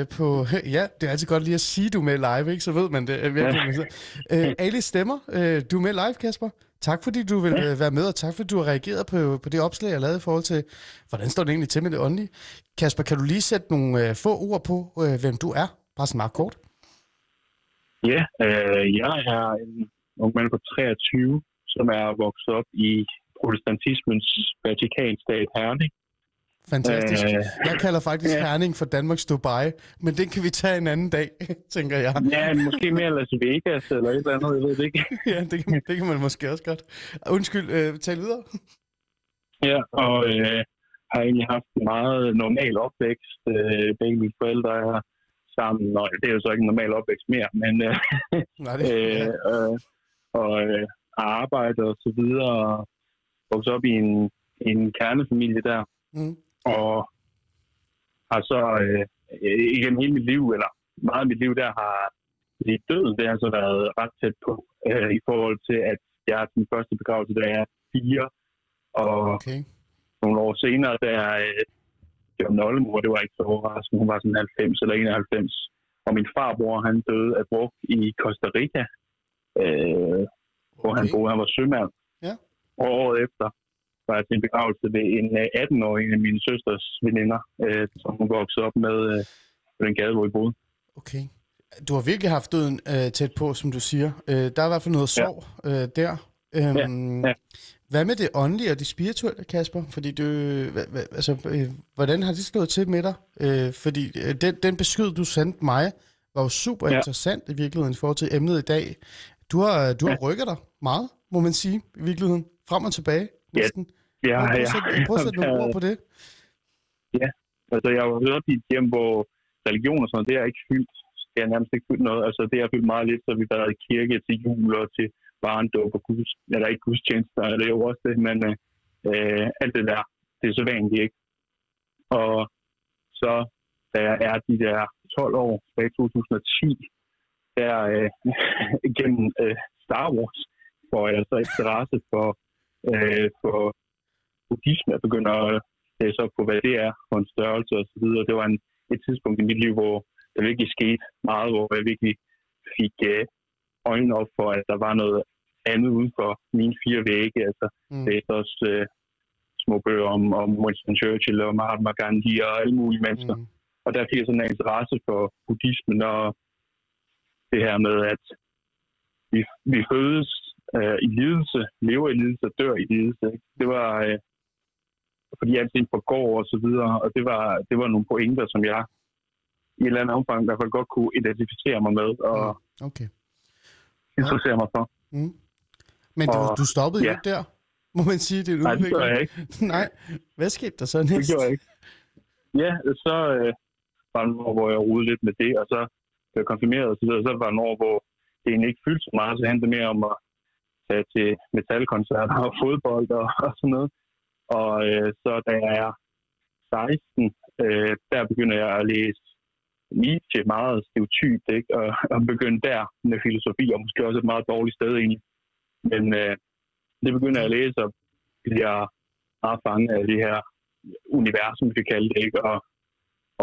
øh, på... Ja, det er altid godt lige at sige, du er med live, ikke? Så ved man det. øh, virkelig. Øh, Ali stemmer. Øh, du er med live, Kasper. Tak fordi du vil Ja. øh, være med, og tak fordi du har reageret på, på det opslag, jeg lavede i forhold til, hvordan står det egentlig til med det åndelige. Kasper, kan du lige sætte nogle øh, få ord på, øh, hvem du er? Bare sådan meget kort. Ja, øh, jeg er en ung mand på 23, som er vokset op i protestantismens Vatikanstat Herning. Fantastisk. Øh, Jeg kalder faktisk ja. Herning for Danmarks Dubai, men den kan vi tage en anden dag, tænker jeg. Ja, måske mere Las Vegas eller et eller andet, jeg ved det ikke. Ja, det kan, det kan man måske også godt. Undskyld, øh, tal videre. Ja, og øh, har egentlig haft en meget normal opvækst. Øh, begge mine forældre er sammen, og det er jo så ikke en normal opvækst mere, men øh, Nej, det, øh, ja. øh, og øh, arbejde og så videre, vokset op i en, en kernefamilie der, Mm. og har så øh, igennem hele mit liv, eller meget af mit liv, der har det døden, det har så været ret tæt på, øh, i forhold til, at jeg er den første begravelse, jeg er fire, og Okay. nogle år senere, der øh, det var min oldemor, det var ikke så overraskende, hun var sådan 90 eller 91, og min farbror, han døde af druk i Costa Rica, øh, hvor han Okay. boede, han var sømand. Ja. Og året efter var jeg til en begravelse ved en øh, 18-årig, en af mine søsters veninder, øh, som hun voksede op med øh, på den gade, hvor vi boede. Okay. Du har virkelig haft døden øh, tæt på, som du siger. Øh, der er i hvert fald noget Ja. sorg øh, der. Øhm, ja. Hvad med det åndelige og det spirituelle, Kasper? Fordi du, hva, hva, altså, øh, hvordan har det stået til med dig? Øh, fordi øh, den, den besked, du sendte mig, var jo super Ja. interessant i virkeligheden i forhold til emnet i dag. Du har, du har rykket dig meget, må man sige, i virkeligheden. Frem og tilbage, Ja. Ja, Prøv, ja, sætte, prøv at sætte nogle ord på det. Altså, jeg var op i et hjem, hvor religion og sådan det er ikke fyldt. Det er nærmest ikke fyldt noget. Altså, det er fyldt meget lidt, så vi har været i kirke til jul og til barndåb og guds, eller ikke gudstjenester, eller jo også det, men øh, øh, alt det der, det er så vanligt, ikke? Og så, da jeg er de der 12 år, tilbage i 2010, der øh, gennem øh, Star Wars, får jeg så interesse for, øh, for buddhisme. Jeg begynder at læse op på, hvad det er for en størrelse og så videre. Det var en, et tidspunkt i mit liv, hvor der virkelig skete meget, hvor jeg virkelig fik øh, øjnene op for, at der var noget andet uden for mine fire vægge. Altså, Mm. læste også øh, små bøger om, om Winston Churchill og Mahatma Gandhi og alle mulige mennesker. Mm. Og der fik jeg sådan en interesse for buddhismen og det her med, at vi, vi fødes øh, i lidelse, lever i lidelse og dør i lidelse. Ikke? Det var, øh, fordi alting forgår og så videre, og det var, det var nogle pointer, som jeg i et eller andet omfang i hvert fald godt kunne identificere mig med og Okay. interessere mig for. Mm. Men du, Og- du stoppede jo ja. ikke der. Må man sige, det er Nej, det gør jeg ikke. Nej. Hvad skete der så Det næst? gjorde jeg ikke. Ja, så øh, var år, hvor jeg rodede lidt med det, og så blev jeg konfirmeret og så videre. Så var der en år, hvor det egentlig ikke fyldte så meget, så handlede det mere om at tage til metalkoncerter og fodbold og, og sådan noget. Og øh, så da jeg er 16, øh, der begynder jeg at læse Nietzsche meget stereotypt, ikke? Og, og begyndte der med filosofi, og måske også et meget dårligt sted egentlig. Men øh, det begynder jeg at læse, og bliver meget fanget af det her univers, som vi kan kalde det, ikke? Og,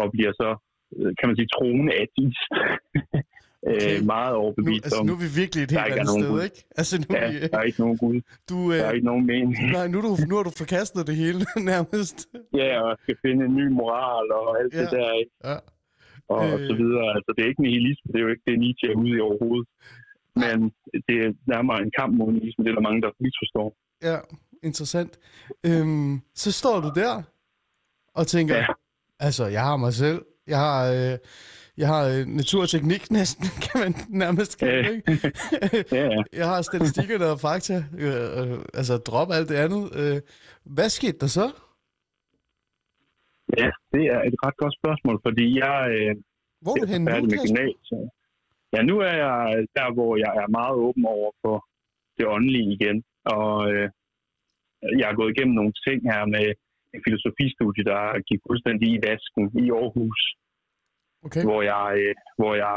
og bliver så, øh, kan man sige, troende ateist. Okay. øh, meget Nu, overbevist altså, om, nu er vi virkelig et helt andet sted, Gud. ikke? Altså, nu, ja, vi- der er ikke nogen Gud, du, der er øh, ikke nogen mening. nej, nu, du, nu har du forkastet det hele, nærmest. Ja, og skal finde en ny moral og alt det Ja. der, ikke? Ja. og, og så Øh. videre. Altså, det er ikke nihilisme, det er jo ikke det, Nietzsche er ude i overhovedet. Men det er nærmere en kamp mod nihilisme, det er der mange, der misforstår. Ja, interessant. Øhm, så står du der og tænker. Ja. altså, jeg har mig selv, jeg har, øh, jeg har øh, naturteknik næsten, kan man nærmest kalde det, ikke? Ja, ja. jeg har statistikkerne og fakta, øh, øh, altså drop alt det andet. Øh, hvad skete der så? ja, det er et ret godt spørgsmål, fordi jeg, øh, Hvor er du henne nu, med. Ja, nu er jeg der, hvor jeg er meget åben over for det åndelige igen. Og øh, jeg har gået igennem nogle ting her med en filosofistudie, der gik fuldstændig i vasken i Aarhus, Okay. hvor jeg, øh, hvor jeg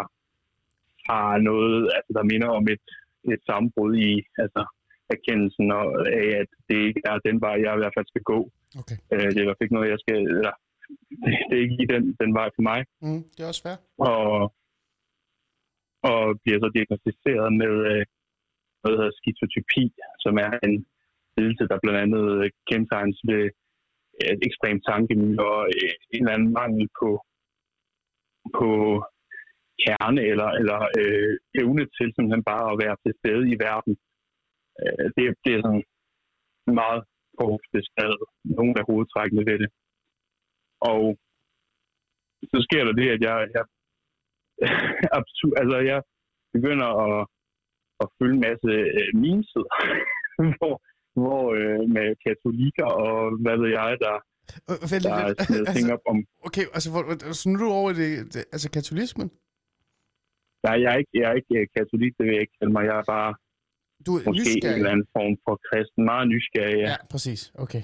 har noget, altså, der minder om et, et sammenbrud i altså, erkendelsen og, af, at det ikke er den vej, jeg i hvert fald skal gå. okay. Øh, det er i hvert fald ikke noget, jeg skal... Eller, det, er ikke lige den, den vej for mig. Mm, det er også fair. Og, og bliver så diagnostiseret med øh, noget, der hedder skizotypi, som er en lidelse, der blandt andet øh, kendetegnes ved et ekstremt tankemylde og øh, en eller anden mangel på, på kerne eller, eller øh, evne til simpelthen bare at være til stede i verden. Øh, det, det er sådan meget kort beskrevet. Nogle af hovedtrækkene ved det. Og så sker der det, at jeg, jeg absurd, altså jeg begynder at, at følge en masse øh, memes, hvor, hvor øh, med katolikker og hvad ved jeg, der, vent, der er smidt ting altså, op om... okay, altså, hvor, så nu er du over i det, det, altså katolismen? Nej, jeg er ikke, jeg er ikke øh, katolik, det vil jeg ikke kalde mig. Jeg er bare Du er måske en nysgerrig. eller anden form for kristen. Meget nysgerrig, ja. Ja, præcis. Okay.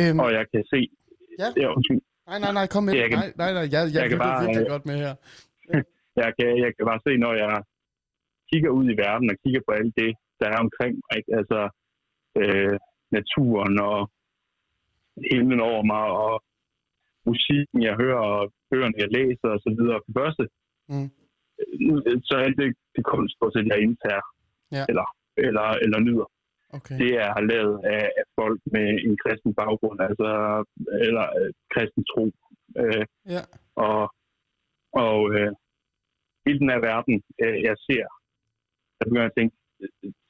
Øhm, Og jeg kan se... Ja. Nej, nej, nej, kom med. Jeg kan- nej, nej, nej, jeg, jeg, jeg kan bare, virkelig øh, godt med her. jeg kan, jeg kan bare se, når jeg kigger ud i verden og kigger på alt det, der er omkring mig. Ikke? Altså øh, naturen og himlen over mig og musikken, jeg hører og bøgerne, jeg læser og så videre. For første, Mm. så er det, det kunst, jeg indtager Ja. eller, eller, eller nyder. Okay. Det er lavet af, af folk med en kristen baggrund, altså, eller øh, kristen tro. Øh, Ja. og og øh, hele den her verden, øh, jeg ser, så begynder jeg at tænke,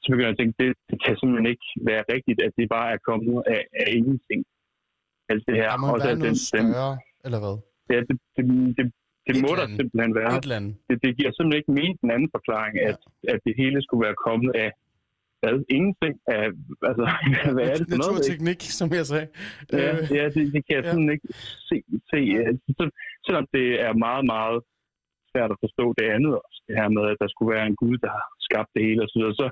så begynder jeg at tænke, det, det kan simpelthen ikke være rigtigt, at det bare er kommet af, af ingenting. Alt det her. Der må Og så være den, noget den, større, eller hvad? ja, det, det, det, det Et må der simpelthen være. Det, det giver simpelthen ikke mening den anden forklaring, at, at det hele skulle være kommet af hvad? Ingenting af, altså, hvad er det for noget? ikke? Naturteknik, som jeg sagde. Ja, Øh, ja det, det kan jeg ja. ikke se. se så, selvom det er meget, meget svært at forstå det andet også, det her med, at der skulle være en Gud, der har skabt det hele osv., så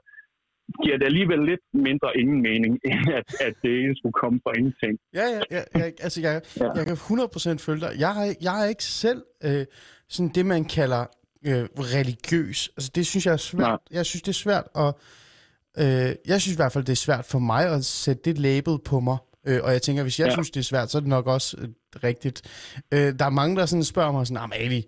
giver det alligevel lidt mindre ingen mening, end at, at det hele skulle komme fra ingenting. Ja, ja, ja, ja altså jeg, ja. Jeg kan 100% følge dig. Jeg jeg er ikke selv øh, sådan det, man kalder øh, religiøs. Altså det synes jeg er svært. Nej. Jeg synes, det er svært at... Øh, jeg synes i hvert fald, det er svært for mig at sætte det label på mig. Øh, og jeg tænker, hvis jeg ja. Ja. synes, det er svært, så er det nok også øh, rigtigt. Øh, der er mange, der sådan spørger mig sådan, "Ah, Ali,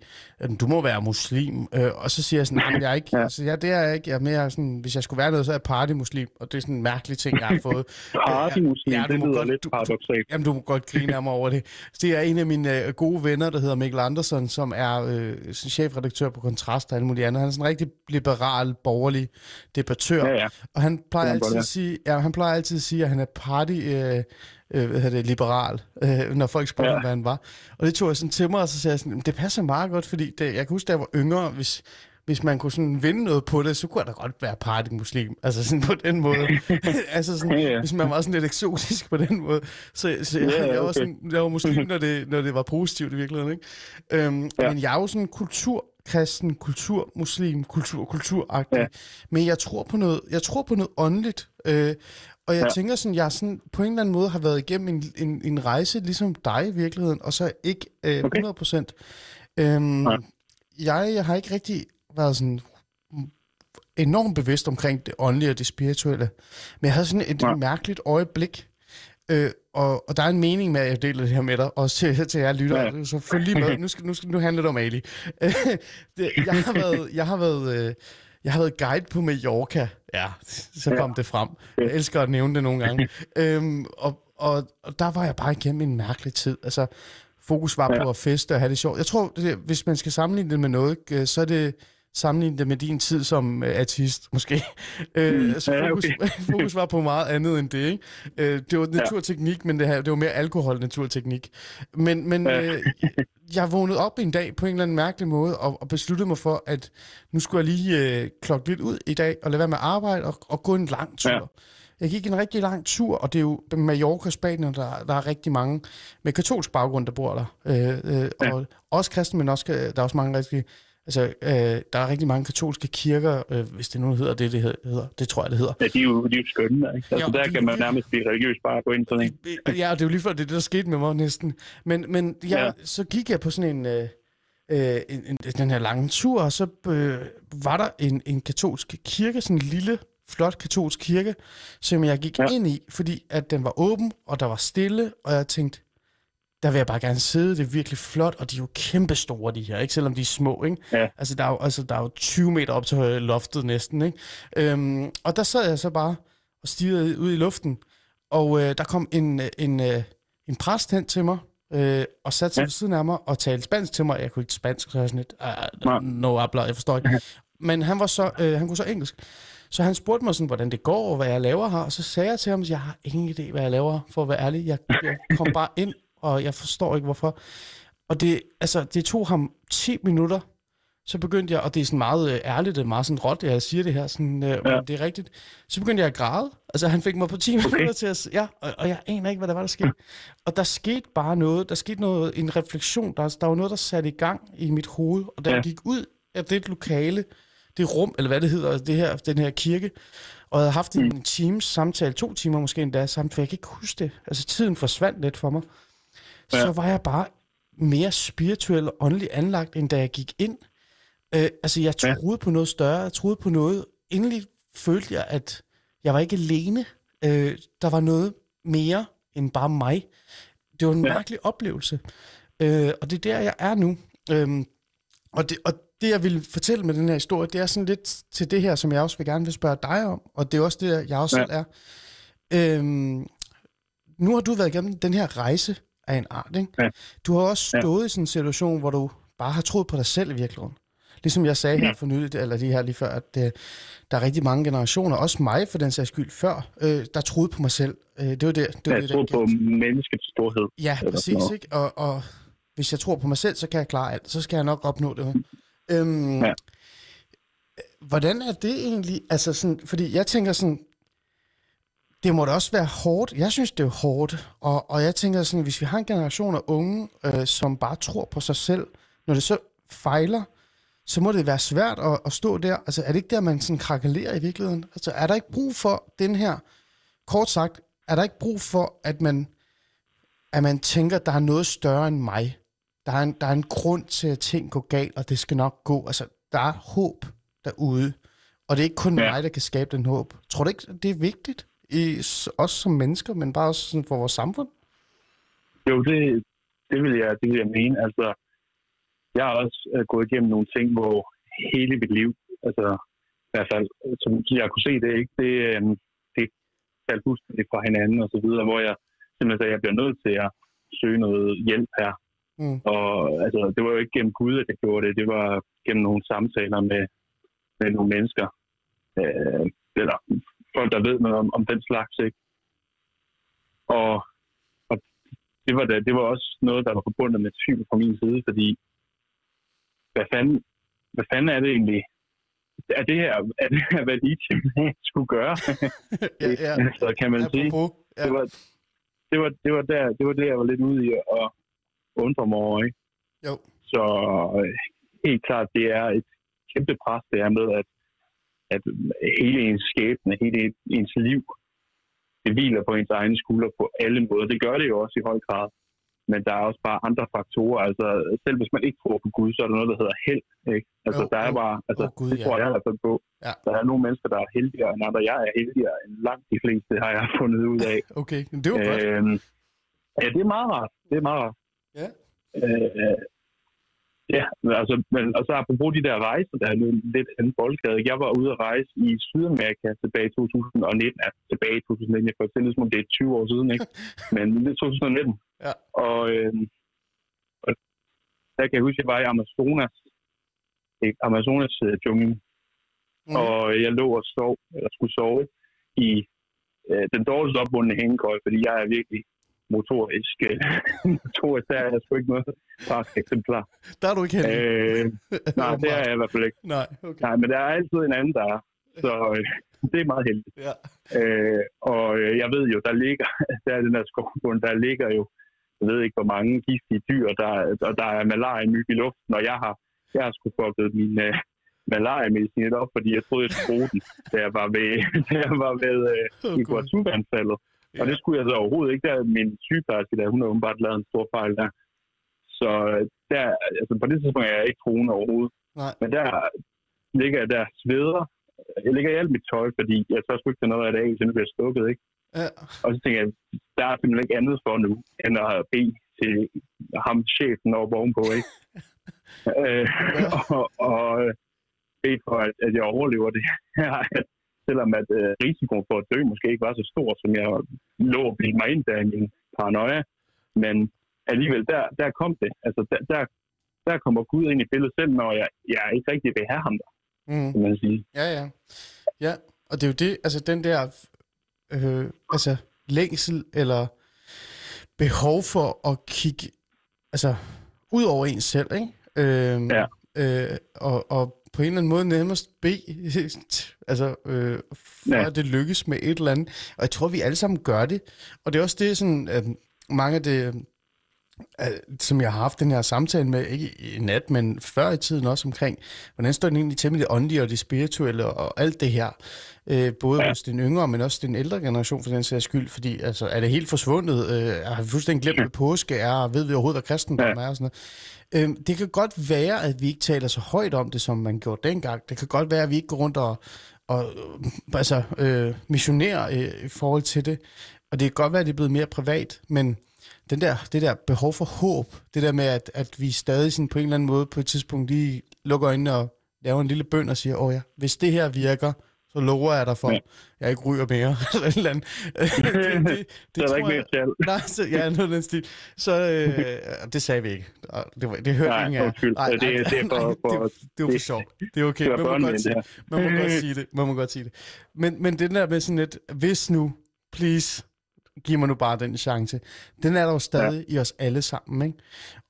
du må være muslim. Øh, og så siger jeg sådan, jeg er ikke. ja. Altså, ja, det er jeg ikke. Jeg er mere sådan, hvis jeg skulle være noget, så er jeg partymuslim. Og det er sådan en mærkelig ting, jeg har fået. Partymuslim, Ja, det lyder godt- lidt paradoxalt. Jamen, du må godt grine af mig over det. Det er en af mine øh, gode venner, der hedder Mikkel Andersen, som er øh, chefredaktør på Kontrast og alt muligt andet. Han er sådan en rigtig liberal, borgerlig debattør. Ja, ja. Og han plejer, er altid at sige, ja, han plejer altid at sige, at han er party... Øh, øh, hvad det, liberal, øh, når folk spørger ja. Hvad han var. Og det tog jeg sådan til mig, og så sagde jeg sådan, "Men det passer meget godt, fordi det, jeg kan huske, da jeg var yngre, hvis hvis man kunne sådan vinde noget på det, så kunne der godt være partymuslim. Altså sådan på den måde. altså sådan, ja. hvis man var sådan lidt eksotisk på den måde. Så, så jeg, Ja, ja, jeg, var sådan, jeg var muslim, når det, når det var positivt i virkeligheden. Ikke? Øhm, Ja. Men jeg er jo sådan kulturkristen, kulturmuslim, kultur, kulturagtig. Ja. Men jeg tror på noget, jeg tror på noget åndeligt. Øh, og jeg ja. Ja. tænker sådan, jeg sådan, på en eller anden måde har været igennem en, en, en rejse, ligesom dig i virkeligheden, og så ikke øh, 100 Okay. procent. Øhm, Nej. jeg, jeg har ikke rigtig været sådan enormt bevidst omkring det åndelige og det spirituelle. Men jeg havde sådan et Nej. mærkeligt øjeblik, øh, og, og der er en mening med, at jeg deler det her med dig, også til, til jer lytter. Ja. Ja. Så følg lige med. Nu, skal, nu, skal, nu handler det om Ali. Det, jeg har været, jeg har været, øh, jeg har været guide på Mallorca. Ja, så Ja. kom det frem. Jeg elsker at nævne det nogle gange. øhm, og, og, og der var jeg bare igennem en mærkelig tid. Altså, fokus var Ja. på at feste og have det sjovt. Jeg tror, det, hvis man skal sammenligne det med noget, øh, så er det sammenligne det med din tid som øh, artist, måske. Øh, så Ja, fokus, okay. fokus var på meget andet end det, ikke? Øh, det var naturteknik, men det, her, det var mere alkohol naturteknik. Men, men Ja. øh, jeg vågnede op en dag på en eller anden mærkelig måde, og, og besluttede mig for, at nu skulle jeg lige øh, klokke lidt ud i dag, og lade være med at arbejde, og, og gå en lang tur. Ja. Jeg gik en rigtig lang tur, og det er jo Mallorca, Spanien, der, der er rigtig mange med katolsk baggrund, der bor der. Øh, øh, Ja. og også kristne, men også, der er også mange rigtig, altså, øh, der er rigtig mange katolske kirker, øh, hvis det nu hedder det, det hedder. Det tror jeg, det hedder. Ja, de er jo, de er jo skønne. Ikke? Altså, Ja, og der de er kan man nærmest blive religiøs bare gå ind sådan en. Ja, og det er jo lige før, det er det, der skete med mig næsten. Men, men jeg, ja. Ja. så gik jeg på sådan en, øh, øh, en, en, den her lange tur, og så øh, var der en, en katolsk kirke, sådan en lille, flot katolsk kirke, som jeg gik ja. Ja. ind i, fordi at den var åben, og der var stille, og jeg tænkte, der vil jeg bare gerne sidde, det er virkelig flot, og de er jo kæmpe store, de her, ikke? selvom de er små. Ikke? Ja. Altså, der er, jo, altså, der er jo 20 meter op til loftet næsten. Ikke? Øhm, og der sad jeg så bare og stirrede ud i luften, og øh, der kom en, en, øh, en præst hen til mig, øh, og satte sig ja. Ved siden af mig og talte spansk til mig. Jeg kunne ikke spansk, så jeg sådan lidt, uh, no habla, jeg forstår ikke. Men han, var så, øh, han kunne så engelsk. Så han spurgte mig sådan, hvordan det går, og hvad jeg laver her. Og så sagde jeg til ham, at jeg har ingen idé, hvad jeg laver, for at være ærlig. Jeg, jeg kom bare ind, og jeg forstår ikke, hvorfor. Og det, altså, det tog ham 10 minutter, så begyndte jeg, og det er sådan meget øh, ærligt, og meget sådan råt, jeg siger det her, sådan, øh, ja. men det er rigtigt. Så begyndte jeg at græde. Altså, han fik mig på 10 okay. minutter til at... Ja, og, og jeg aner ikke, hvad der var, der skete. Og der skete bare noget, der skete noget, en refleksion, der, der var noget, der satte i gang i mit hoved, og da ja. Jeg gik ud af det lokale, det rum, eller hvad det hedder, det her, den her kirke, og jeg havde haft en Teams samtale, to timer måske endda, samt, for jeg kan ikke huske det. Altså, tiden forsvandt lidt for mig. Så Ja. var jeg bare mere spirituel og åndelig anlagt, end da jeg gik ind. Øh, altså, jeg Ja. troede på noget større. Jeg troede på noget. Endelig følte jeg, at jeg var ikke alene. Øh, der var noget mere end bare mig. Det var en Ja. mærkelig oplevelse. Øh, og det er der, jeg er nu. Øhm, og, det, og det, jeg vil fortælle med den her historie, det er sådan lidt til det her, som jeg også vil gerne vil spørge dig om. Og det er også det, jeg også Ja. selv er. Øhm, nu har du været igennem den her rejse af en art, ikke? Ja. Du har også Ja. stået i sådan en situation, hvor du bare har troet på dig selv i virkeligheden. Ligesom jeg sagde her for nylig, eller lige her lige før, at øh, der er rigtig mange generationer, også mig for den sags skyld før, øh, der troede på mig selv. Øh, det var det, det, var Jeg det tror der på menneskets storhed. Ja, præcis, noget. ikke? Og, og hvis jeg tror på mig selv, så kan jeg klare alt. Så skal jeg nok opnå det. Øhm, Ja. Hvordan er det egentlig? Altså sådan, fordi jeg tænker sådan, det må da også være hårdt. Jeg synes, det er hårdt. Og, og jeg tænker sådan, hvis vi har en generation af unge, øh, som bare tror på sig selv, når det så fejler, så må det være svært at, at stå der. Altså, er det ikke der, man sådan krakelerer i virkeligheden? Altså, er der ikke brug for den her, kort sagt, er der ikke brug for, at man, at man tænker, at der er noget større end mig? Der er, en, der er en grund til, at ting går galt, og det skal nok gå. Altså, der er håb derude. Og det er ikke kun. Ja. mig, der kan skabe den håb. Tror du ikke, det er vigtigt? I, også som mennesker, men bare også sådan for vores samfund? Jo, det, det, vil jeg, det vil jeg mene. Altså, jeg har også øh, gået igennem nogle ting, hvor hele mit liv, altså i hvert fald, som jeg kunne se det, ikke? Det, øh, det faldt fuldstændig fra hinanden og så videre, hvor jeg simpelthen sagde, at jeg bliver nødt til at søge noget hjælp her. Mm. Og altså, det var jo ikke gennem Gud, at jeg gjorde det. Det var gennem nogle samtaler med, med nogle mennesker. Øh, eller folk, der ved noget om, om den slags, ikke? Og, og det, var da, det var også noget, der var forbundet med tvivl fra min side, fordi hvad fanden, hvad fanden er det egentlig, er det her, er det her hvad Nietzsche skulle gøre? ja, ja. så kan man sige. Ja. Det var, det var, det var, der, det var det, jeg var lidt ude i at undre mig over. Ikke? Jo. Så øh, helt klart, det er et kæmpe pres, det her med, at, at hele ens skæbne, hele ens liv, det hviler på ens egne skuldre på alle måder. Det gør det jo også i høj grad. Men der er også bare andre faktorer. Altså, selv hvis man ikke tror på Gud, så er der noget, der hedder held. Ikke? Altså, Jo, der er bare, altså, Åh, Gud, det ja. tror jeg i hvert fald på. Ja. Der er nogle mennesker, der er heldigere end andre. Jeg er heldigere end langt de fleste, har jeg fundet ud af. Okay, men det var godt. Øhm, ja, det er meget rart. Det er meget rart. Ja. Øh, ja, altså, men, og så apropos de der rejser, der er lidt anden boldgade. Jeg var ude at rejse i Sydamerika tilbage i 2019. Ja, tilbage i 2019. Jeg får til, som om det er 20 år siden, ikke? Men det er 2019. Ja. Og, øh, og der kan jeg huske, at jeg var i Amazonas, i Amazonas uh, junglen, Mm. og jeg lå og sov, eller skulle sove i øh, den dårligst opbundne hængekøj, fordi jeg er virkelig motorisk. øh, motorisk, der er jeg sgu ikke noget faktisk eksemplar. Der er du ikke heldig. Øh, nej, det er jeg i hvert fald ikke. Nej, okay. Nej, men der er altid en anden, der er. Så øh, det er meget heldigt. Ja. Øh, og øh, jeg ved jo, der ligger, der er den her skovbund, der ligger jo, jeg ved ikke, hvor mange giftige dyr, der, og der er malaria-myg i luften, og jeg har, jeg har sgu fucket min øh, malaria-medicin op, fordi jeg troede, jeg skulle bruge den, da jeg var ved, da jeg var ved øh, Åh, i Guatemala-anfaldet. Og Ja. det skulle jeg så overhovedet ikke. Der er min sygeplejerske, der hun har åbenbart lavet en stor fejl der. Så øh, der, altså på det tidspunkt er jeg ikke troende overhovedet. Nej. Men der ligger jeg der sveder. Jeg ligger i alt mit tøj, fordi jeg så skulle ikke tage noget af det af, så nu bliver jeg stukket, ikke? Ja. Og så tænker jeg, der er simpelthen ikke andet for nu, end at bede til ham, chefen over ovenpå, ikke? øh, og, og øh, bede for, at, at jeg overlever det her. Selvom at øh, risikoen for at dø måske ikke var så stor, som jeg lå og bildte mig ind der i min paranoia. Men alligevel, der, der kom det. Altså, der, der, der kommer Gud ind i billedet selv, når jeg, jeg ikke rigtig vil have ham der, Mm. kan man sige. Ja, ja. Ja, og det er jo det, altså den der, øh, altså længsel eller behov for at kigge, altså ud over en selv, ikke? Øh, Ja. Øh, og, og på en eller anden måde nærmest bede, altså øh, for Ja. at det lykkes med et eller andet. Og jeg tror, vi alle sammen gør det. Og det er også det, sådan, øh, mange af det, som jeg har haft den her samtale med, ikke i nat, men før i tiden også omkring, hvordan står den egentlig til med det åndelige og det spirituelle og alt det her. Øh, både ja. Hos den yngre, men også den ældre generation for den sags skyld, fordi altså, er det helt forsvundet? Øh, har vi fuldstændig glemt, hvad påske er, og ved vi overhovedet, hvad kristendom Ja. er og sådan noget. Øh, det kan godt være, at vi ikke taler så højt om det, som man gjorde dengang. Det kan godt være, at vi ikke går rundt og, og øh, altså, øh, missionerer øh, i forhold til det. Og det kan godt være, at det er blevet mere privat, men den der, det der behov for håb, det der med, at, at vi stadig sådan på en eller anden måde på et tidspunkt lige lukker øjnene og laver en lille bøn og siger, åh ja, hvis det her virker, så lover jeg dig for, ja. Jeg ikke ryger mere. eller et eller andet. det, det, Det, så er der ikke mere. Nej, så, ja, noget den stil. Så, øh, det sagde vi ikke. Det, var, det hørte Nej, ingen af undskyld. Ja, det- det er for- det, for- det, var for det- sjovt. Det er okay. det Man må, godt sige, det man må godt sige det. Man må godt sige det. Men, men det der med sådan lidt, hvis nu, please, giv mig nu bare den chance. Den er der jo stadig ja. i os alle sammen, ikke?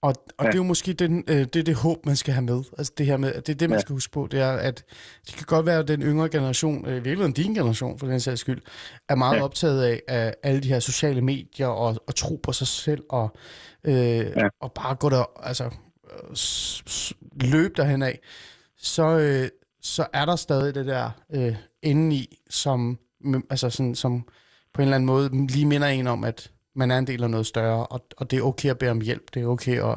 Og, og ja. Det er jo måske den, øh, det, er det håb, man skal have med. Altså det her med, det er det, man ja. Skal huske på, det er, at det kan godt være, at den yngre generation, øh, i virkeligheden din generation for den sags skyld, er meget ja. Optaget af, af alle de her sociale medier og, og tro på sig selv og, øh, ja. og bare gå der, altså løb derhen af, så, øh, så er der stadig det der øh, indeni, som, altså sådan, som på en eller anden måde lige minder en om, at man er en del af noget større, og, og det er okay at bede om hjælp, det er okay at,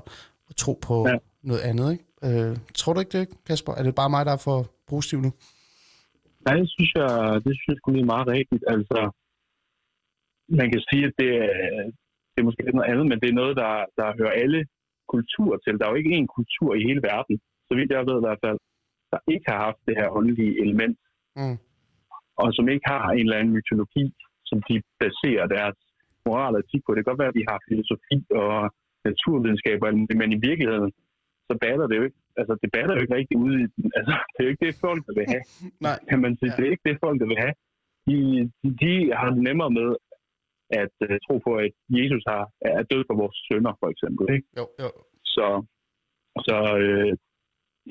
at tro på ja. Noget andet. Ikke? Øh, tror du ikke det, Kasper? Er det bare mig, der er for positiv nu? Nej, det synes jeg, det synes jeg er meget rigtigt. Altså, man kan sige, at det er, det er måske lidt noget andet, men det er noget, der, der hører alle kulturer til. Der er jo ikke én kultur i hele verden, så vidt jeg ved i hvert fald, der ikke har haft det her åndelige element, Mm. og som ikke har en eller anden mytologi, som de baserer deres moral og etik på. Det kan godt være, at de har filosofi og naturvidenskab, og men i virkeligheden, så batter det jo ikke. Altså, det batter jo ikke rigtig ude i den. Altså, det er jo ikke det, folk der vil have Nej. kan man sige. Ja. Det er ikke det, folk der vil have. De, de, de har nemmere med at uh, tro på, at Jesus har, er død for vores sønner, for eksempel. Ikke? Jo, jo. Så, så øh,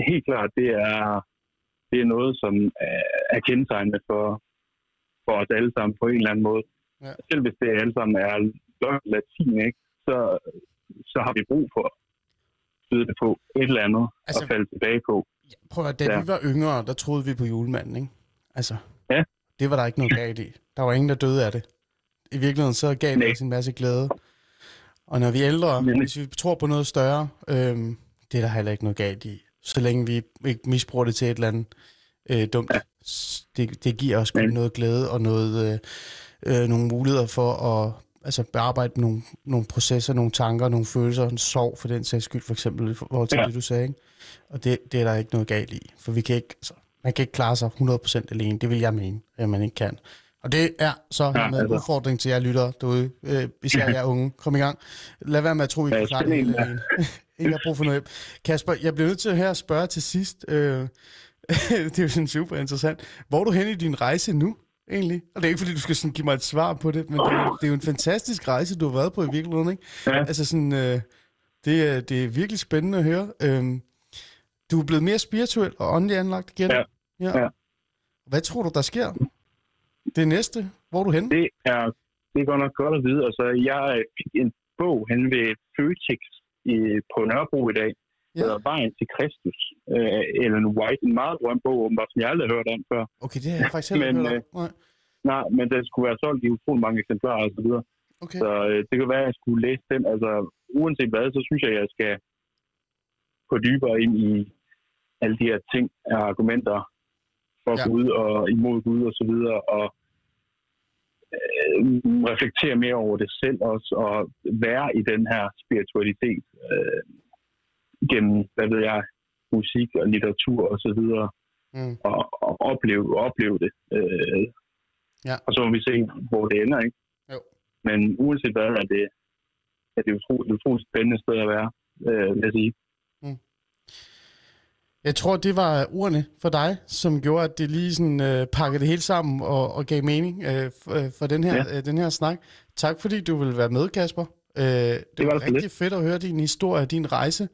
helt klart, det er, det er noget, som er, er kendetegnende for, for os alle sammen på en eller anden måde. Ja. Selv hvis det alle sammen er latin, ikke? Så, så har vi brug for at på et eller andet altså, at falde tilbage på. Prøv at, da Ja. vi var yngre, der troede vi på julemanden, ikke? Altså, Ja. det var der ikke noget galt i. Der var ingen, der døde af det. I virkeligheden så gav det os en masse glæde. Og når vi er ældre, Nemlig. hvis vi tror på noget større, øhm, det er der heller ikke noget galt i. Så længe vi ikke misbruger det til et eller andet øh, dumt. Det, det giver os kun noget glæde og noget, øh, øh, nogle muligheder for at altså, bearbejde nogle, nogle processer, nogle tanker, nogle følelser, en sorg for den sags skyld, for eksempel, i forhold til ja. Det, du sagde. Ikke? Og det, det er der ikke noget galt i. For vi kan ikke, altså, man kan ikke klare sig 100% alene. Det vil jeg mene, at man ikke kan. Og det er så Ja, med en altså. udfordring til jer lyttere derude, øh, især jer unge. Kom i gang. Lad være med at tro, I kan klare det hele alene. Ikke har brug for noget hjælp. Kasper, jeg bliver nødt til her at spørge til sidst. Øh, det er jo sådan super interessant. Hvor er du hen i din rejse nu, egentlig? Og det er ikke, fordi du skal sådan give mig et svar på det, men det er, jo- det er jo en fantastisk rejse, du har været på i virkeligheden, ikke? Ja. Altså sådan, øh, det, er, det er virkelig spændende at høre. Øhm, du er blevet mere spirituel og åndelig anlagt igen. Ja. ja. Ja. Hvad tror du, der sker? Det næste? Hvor er du henne? Det er, det er godt nok godt at vide. Altså, jeg fik en bog hen ved Føtex i, på Nørrebro i dag, Ja. der hedder Vejen til Kristus. Øh, Ellen White, en meget berømt bog, åbenbart, som jeg aldrig har hørt om før. Okay, det har jeg faktisk heller ikke Men, hørt om. Nej. Nej, men den skulle være solgt i utrolig mange eksemplarer og så videre. Okay. Så øh, det kan være, at jeg skulle læse den. Altså, uanset hvad, så synes jeg, at jeg skal gå dybere ind i alle de her ting og argumenter for ja. Gud og imod Gud og så videre, og øh, reflektere mere over det selv også, og være i den her spiritualitet øh, gennem, hvad ved jeg, musik og litteratur og så videre, Mm. og, og opleve, opleve det. Øh, Ja. Og så må vi se, hvor det ender, ikke? Jo. Men uanset hvad, er det, er det utroligt, utroligt spændende sted at være, øh, vil jeg sige. Jeg tror, det var ordene for dig, som gjorde, at det lige sådan øh, pakkede det hele sammen og, og gav mening øh, for, øh, for den her, ja. øh, den her snak. Tak fordi du ville være med, Kasper. Øh, det, det var var rigtig lidt. fedt at høre din historie og din rejse.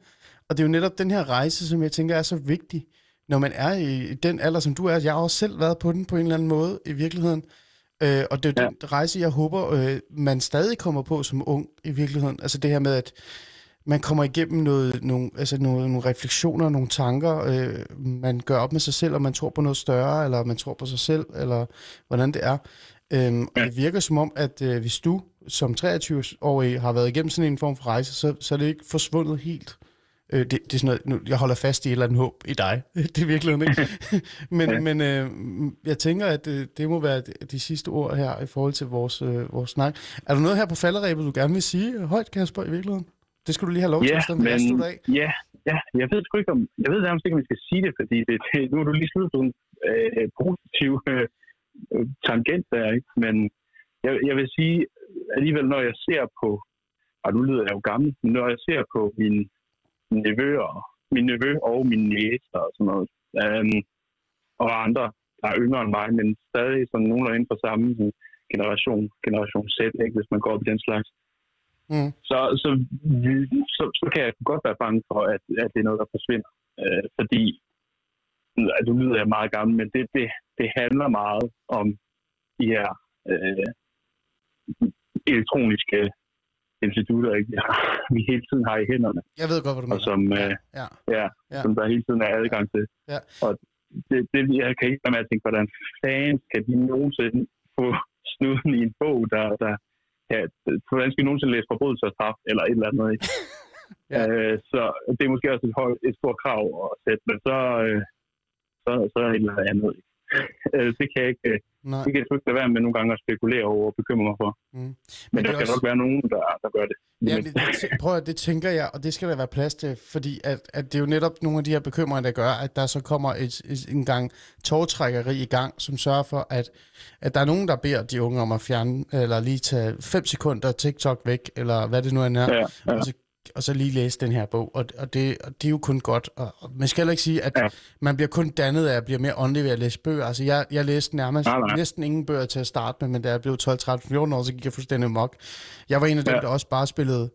Og det er jo netop den her rejse, som jeg tænker er så vigtig, når man er i den alder, som du er. Jeg har også selv været på den på en eller anden måde i virkeligheden. Øh, og det er Ja. den rejse, jeg håber, øh, man stadig kommer på som ung i virkeligheden. Altså det her med, at man kommer igennem noget, nogle, altså nogle, nogle refleksioner, nogle tanker, øh, man gør op med sig selv, og man tror på noget større, eller man tror på sig selv, eller hvordan det er. Øhm, og det virker som om, at øh, hvis du som 23-årig har været igennem sådan en form for rejse, så, så er det ikke forsvundet helt. Øh, det, det er sådan noget, nu, jeg holder fast i et eller andet håb i dig. det er virkelig ikke. men Ja. men øh, jeg tænker, at øh, det må være de, sidste ord her i forhold til vores, øh, vores snak. Er der noget her på falderæbet, du gerne vil sige højt, Kasper, i virkeligheden? Det skulle du lige have lov til Ja, at stemme af. ja, ja, jeg ved sgu ikke om, jeg ved nærmest ikke, om vi skal sige det, fordi det, det, nu er du lige sluttet på en øh, positiv øh, øh, tangent der, ikke? Men jeg, jeg vil sige, alligevel når jeg ser på, og nu lyder jeg jo gammel, men når jeg ser på min nevøer, min nevø og mine næser og sådan noget, øhm, og andre, der er yngre end mig, men stadig sådan nogenlunde inden for samme generation, generation Z, ikke, hvis man går op i den slags, Mm. så, så, så, så kan jeg godt være bange for, at, at det er noget, der forsvinder. Øh, fordi, altså, nu lyder jeg meget gammel, men det, det, det handler meget om de her øh, elektroniske institutter, ikke? Vi hele tiden har i hænderne, Jeg ved godt, hvad du og mener. som, øh, Ja. ja, Ja. som der hele tiden er adgang til. Ja. Og det, det, jeg kan ikke være med at tænke, hvordan fanden skal de nogensinde få snuden i en bog, der, der ja, hvordan skal de nogensinde læse forbrydelse og straf, eller et eller andet, ikke? Ja. øh, så det er måske også et, højt, et stort krav at sætte, men så, øh, så, så er det et eller andet, ikke? Øh, det kan jeg ikke, øh, Nej. det kan jeg ikke lade være med nogle gange at spekulere over og bekymre mig for. Mm. Men, Men der er skal også- nok være nogen, der, der gør det. Ja, det, det, prøv at, det tænker jeg, og det skal der være plads til, fordi at, at det er jo netop nogle af de her bekymringer, der gør, at der så kommer et, et, en gang tårtrækkeri i gang, som sørger for, at, at der er nogen, der beder de unge om at fjerne, eller lige tage 5 sekunder TikTok væk, eller hvad det nu end er, Ja, ja. og, så, og så lige læse den her bog. Og, og, det, og det er jo kun godt. Og, og man skal heller ikke sige, at ja. Man bliver kun dannet af at blive mere åndelig ved at læse bøger. Altså, jeg, jeg læste nærmest Nej, nej. næsten ingen bøger til at starte med, men da jeg blev 12, 13, 14 år, så gik jeg fuldstændig mok. Jeg var en af dem, Ja. der også bare spillede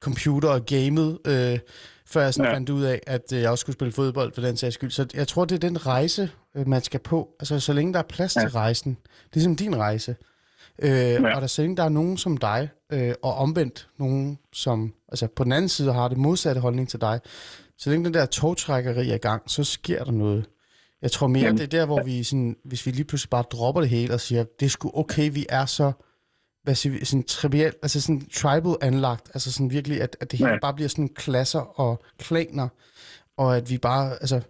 computer og gamet øh, før jeg sådan ja. Fandt ud af, at øh, jeg også skulle spille fodbold for den sags skyld. Så jeg tror, det er den rejse, øh, man skal på. Altså, så længe der er plads. Ja. til rejsen. Ligesom din rejse. Øh, ja. Og der, længe der er nogen som dig, øh, og omvendt nogen, som altså på den anden side har det modsatte holdning til dig, så længe den der togtrækkeri er i gang, så sker der noget. Jeg tror mere, Jamen, det er der, hvor vi sådan, hvis vi lige pludselig bare dropper det hele og siger, det er sgu okay, vi er så hvad siger vi, sådan trivial, altså sådan tribal anlagt, altså sådan virkelig, at, at det hele Ja. bare bliver sådan klasser og klaner, og at vi bare, altså,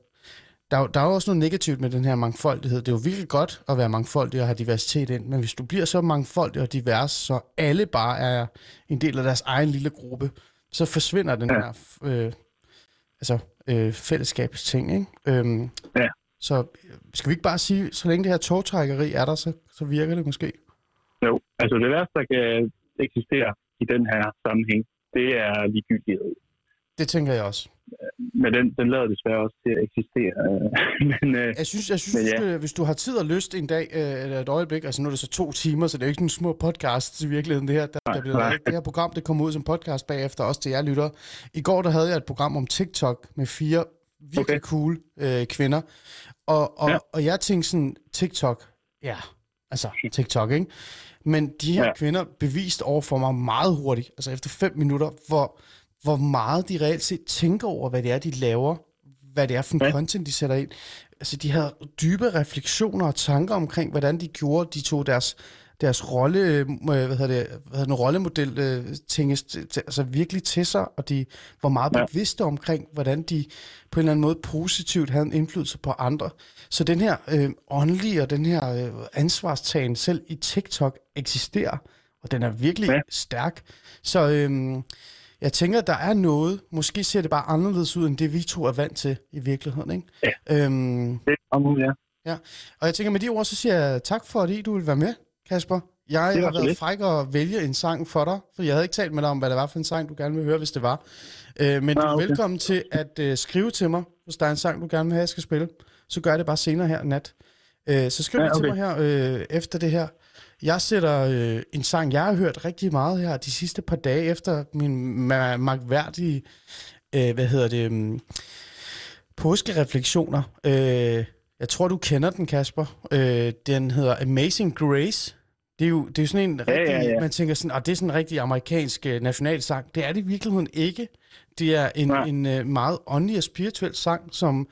der, er der er jo også noget negativt med den her mangfoldighed. Det er jo virkelig godt at være mangfoldig og have diversitet ind, men hvis du bliver så mangfoldig og divers, så alle bare er en del af deres egen lille gruppe, så forsvinder den Ja. her øh, altså, øh, fællesskabsting, ikke? Øhm, Ja. Så øh, skal vi ikke bare sige, så længe det her togtrækkeri er der, så, så virker det måske? Jo, altså det værste, der kan eksistere i den her sammenhæng, det er ligegyldighed. Det tænker jeg også. Men den, den lader desværre også til at eksistere. Men øh, Jeg synes, jeg synes Men ja. hvis du har tid og lyst en dag, øh, eller et øjeblik, altså nu er det så to timer, så det er jo ikke en små podcast i virkeligheden, det her. Der, der bliver nej. Det her program, det kommer ud som podcast bagefter, også til jer lytter. I går, der havde jeg et program om TikTok med fire virkelig okay. Cool øh, kvinder. Og, og, ja. Og jeg tænkte sådan, TikTok, ja, altså TikTok, ikke? Men de her. Ja. kvinder beviste over for mig meget hurtigt, altså efter fem minutter, hvor, hvor meget de reelt set tænker over, hvad det er, de laver, hvad det er for en ja. Content, de sætter ind. Altså, de havde dybe refleksioner og tanker omkring, hvordan de gjorde, de tog deres, deres rolle, øh, hvad hedder det, hvad hedder det, rollemodel øh, til, til, altså virkelig til sig, og de var meget bevidste omkring, hvordan de på en eller anden måde positivt havde en indflydelse på andre. Så den her øh, åndelige og den her øh, ansvarstagen selv i TikTok eksisterer, og den er virkelig. Ja. stærk. Så øh, jeg tænker, der er noget, måske ser det bare anderledes ud, end det vi to er vant til i virkeligheden. Ikke? Ja. Øhm, det er om, ja. og jeg tænker, med de ord, så siger jeg tak for, at du vil være med, Kasper. Jeg har været lidt. fræk at vælge en sang for dig, for jeg havde ikke talt med dig om, hvad det var for en sang, du gerne vil høre, hvis det var. Øh, men Nå, du er okay. velkommen til at øh, skrive til mig, hvis der er en sang, du gerne vil have, jeg skal spille. Så gør jeg det bare senere her nat. Øh, så skriv Ja, ja, okay. til okay. mig her øh, efter det her. Jeg sætter øh, en sang, jeg har hørt rigtig meget her de sidste par dage efter min ma- magværdige, øh, hvad hedder det, um, påskereflektioner. Øh, jeg tror, du kender den, Kasper. Øh, den hedder Amazing Grace. Det er jo, det er jo sådan en Ja, rigtig, ja, ja. man tænker sådan, at det er sådan en rigtig amerikansk øh, nationalsang. Det er det i virkeligheden ikke. Det er en, Nej. en øh, meget åndelig og spirituel sang, som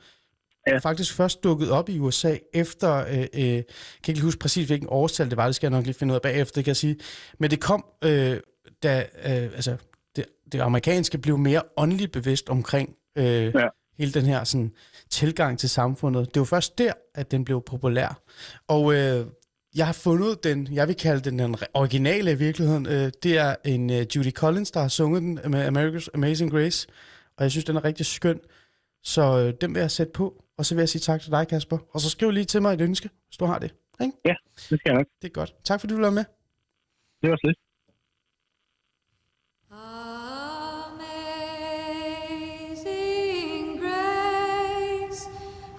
Ja. faktisk først dukket op i USA efter, øh, øh, kan ikke lige huske præcis, hvilken årstal det var, det skal jeg nok lige finde ud af bagefter, det kan jeg sige. Men det kom, øh, da øh, altså, det, det amerikanske blev mere åndeligt bevidst omkring øh, Ja. hele den her sådan, tilgang til samfundet. Det var først der, at den blev populær. Og øh, jeg har fundet den, jeg vil kalde den den originale i virkeligheden. Øh, det er en øh, Judy Collins, der har sunget den med America's Amazing Grace. Og jeg synes, den er rigtig skøn. Så øh, den vil jeg sætte på. Og så vil jeg sige tak til dig, Kasper. Og så skriv lige til mig et ønske, hvis du har det. Ikke? Det skal jeg nok. Det er godt. Tak fordi du var med. Det var slet. Amazing grace,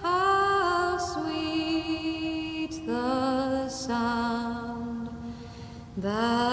how sweet the sound that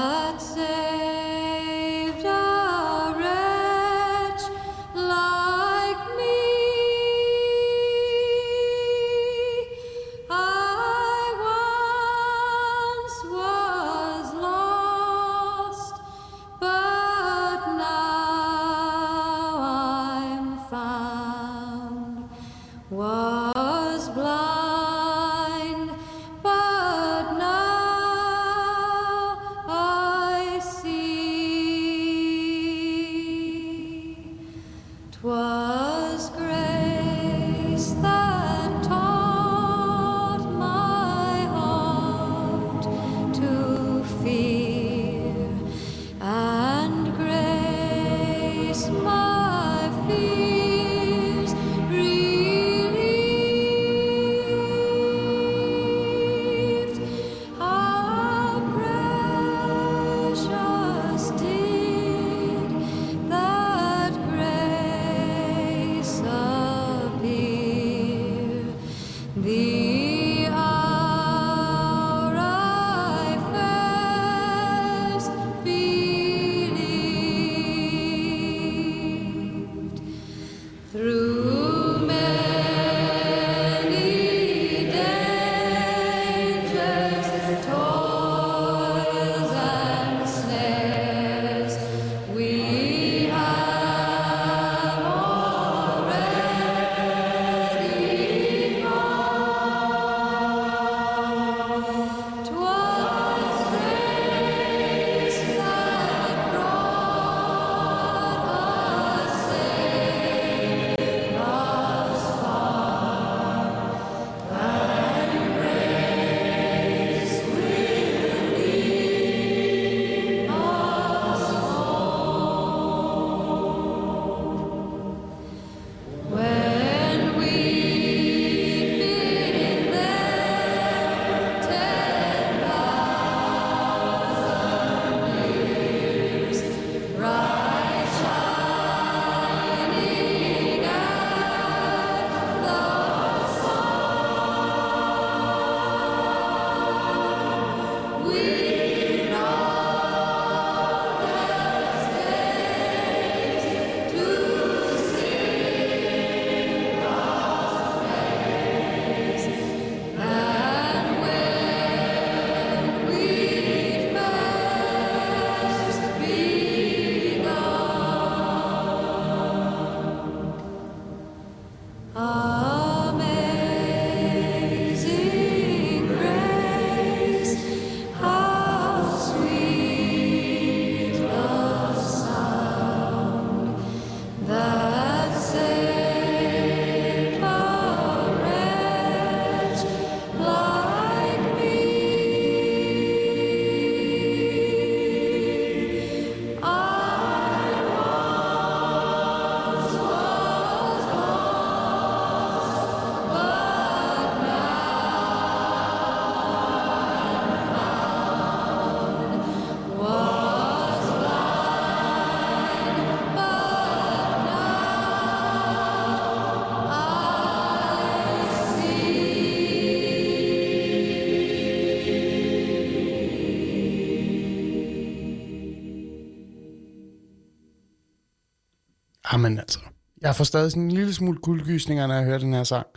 jeg får stadig sådan en lille smule guldgysninger, når jeg hører den her sang.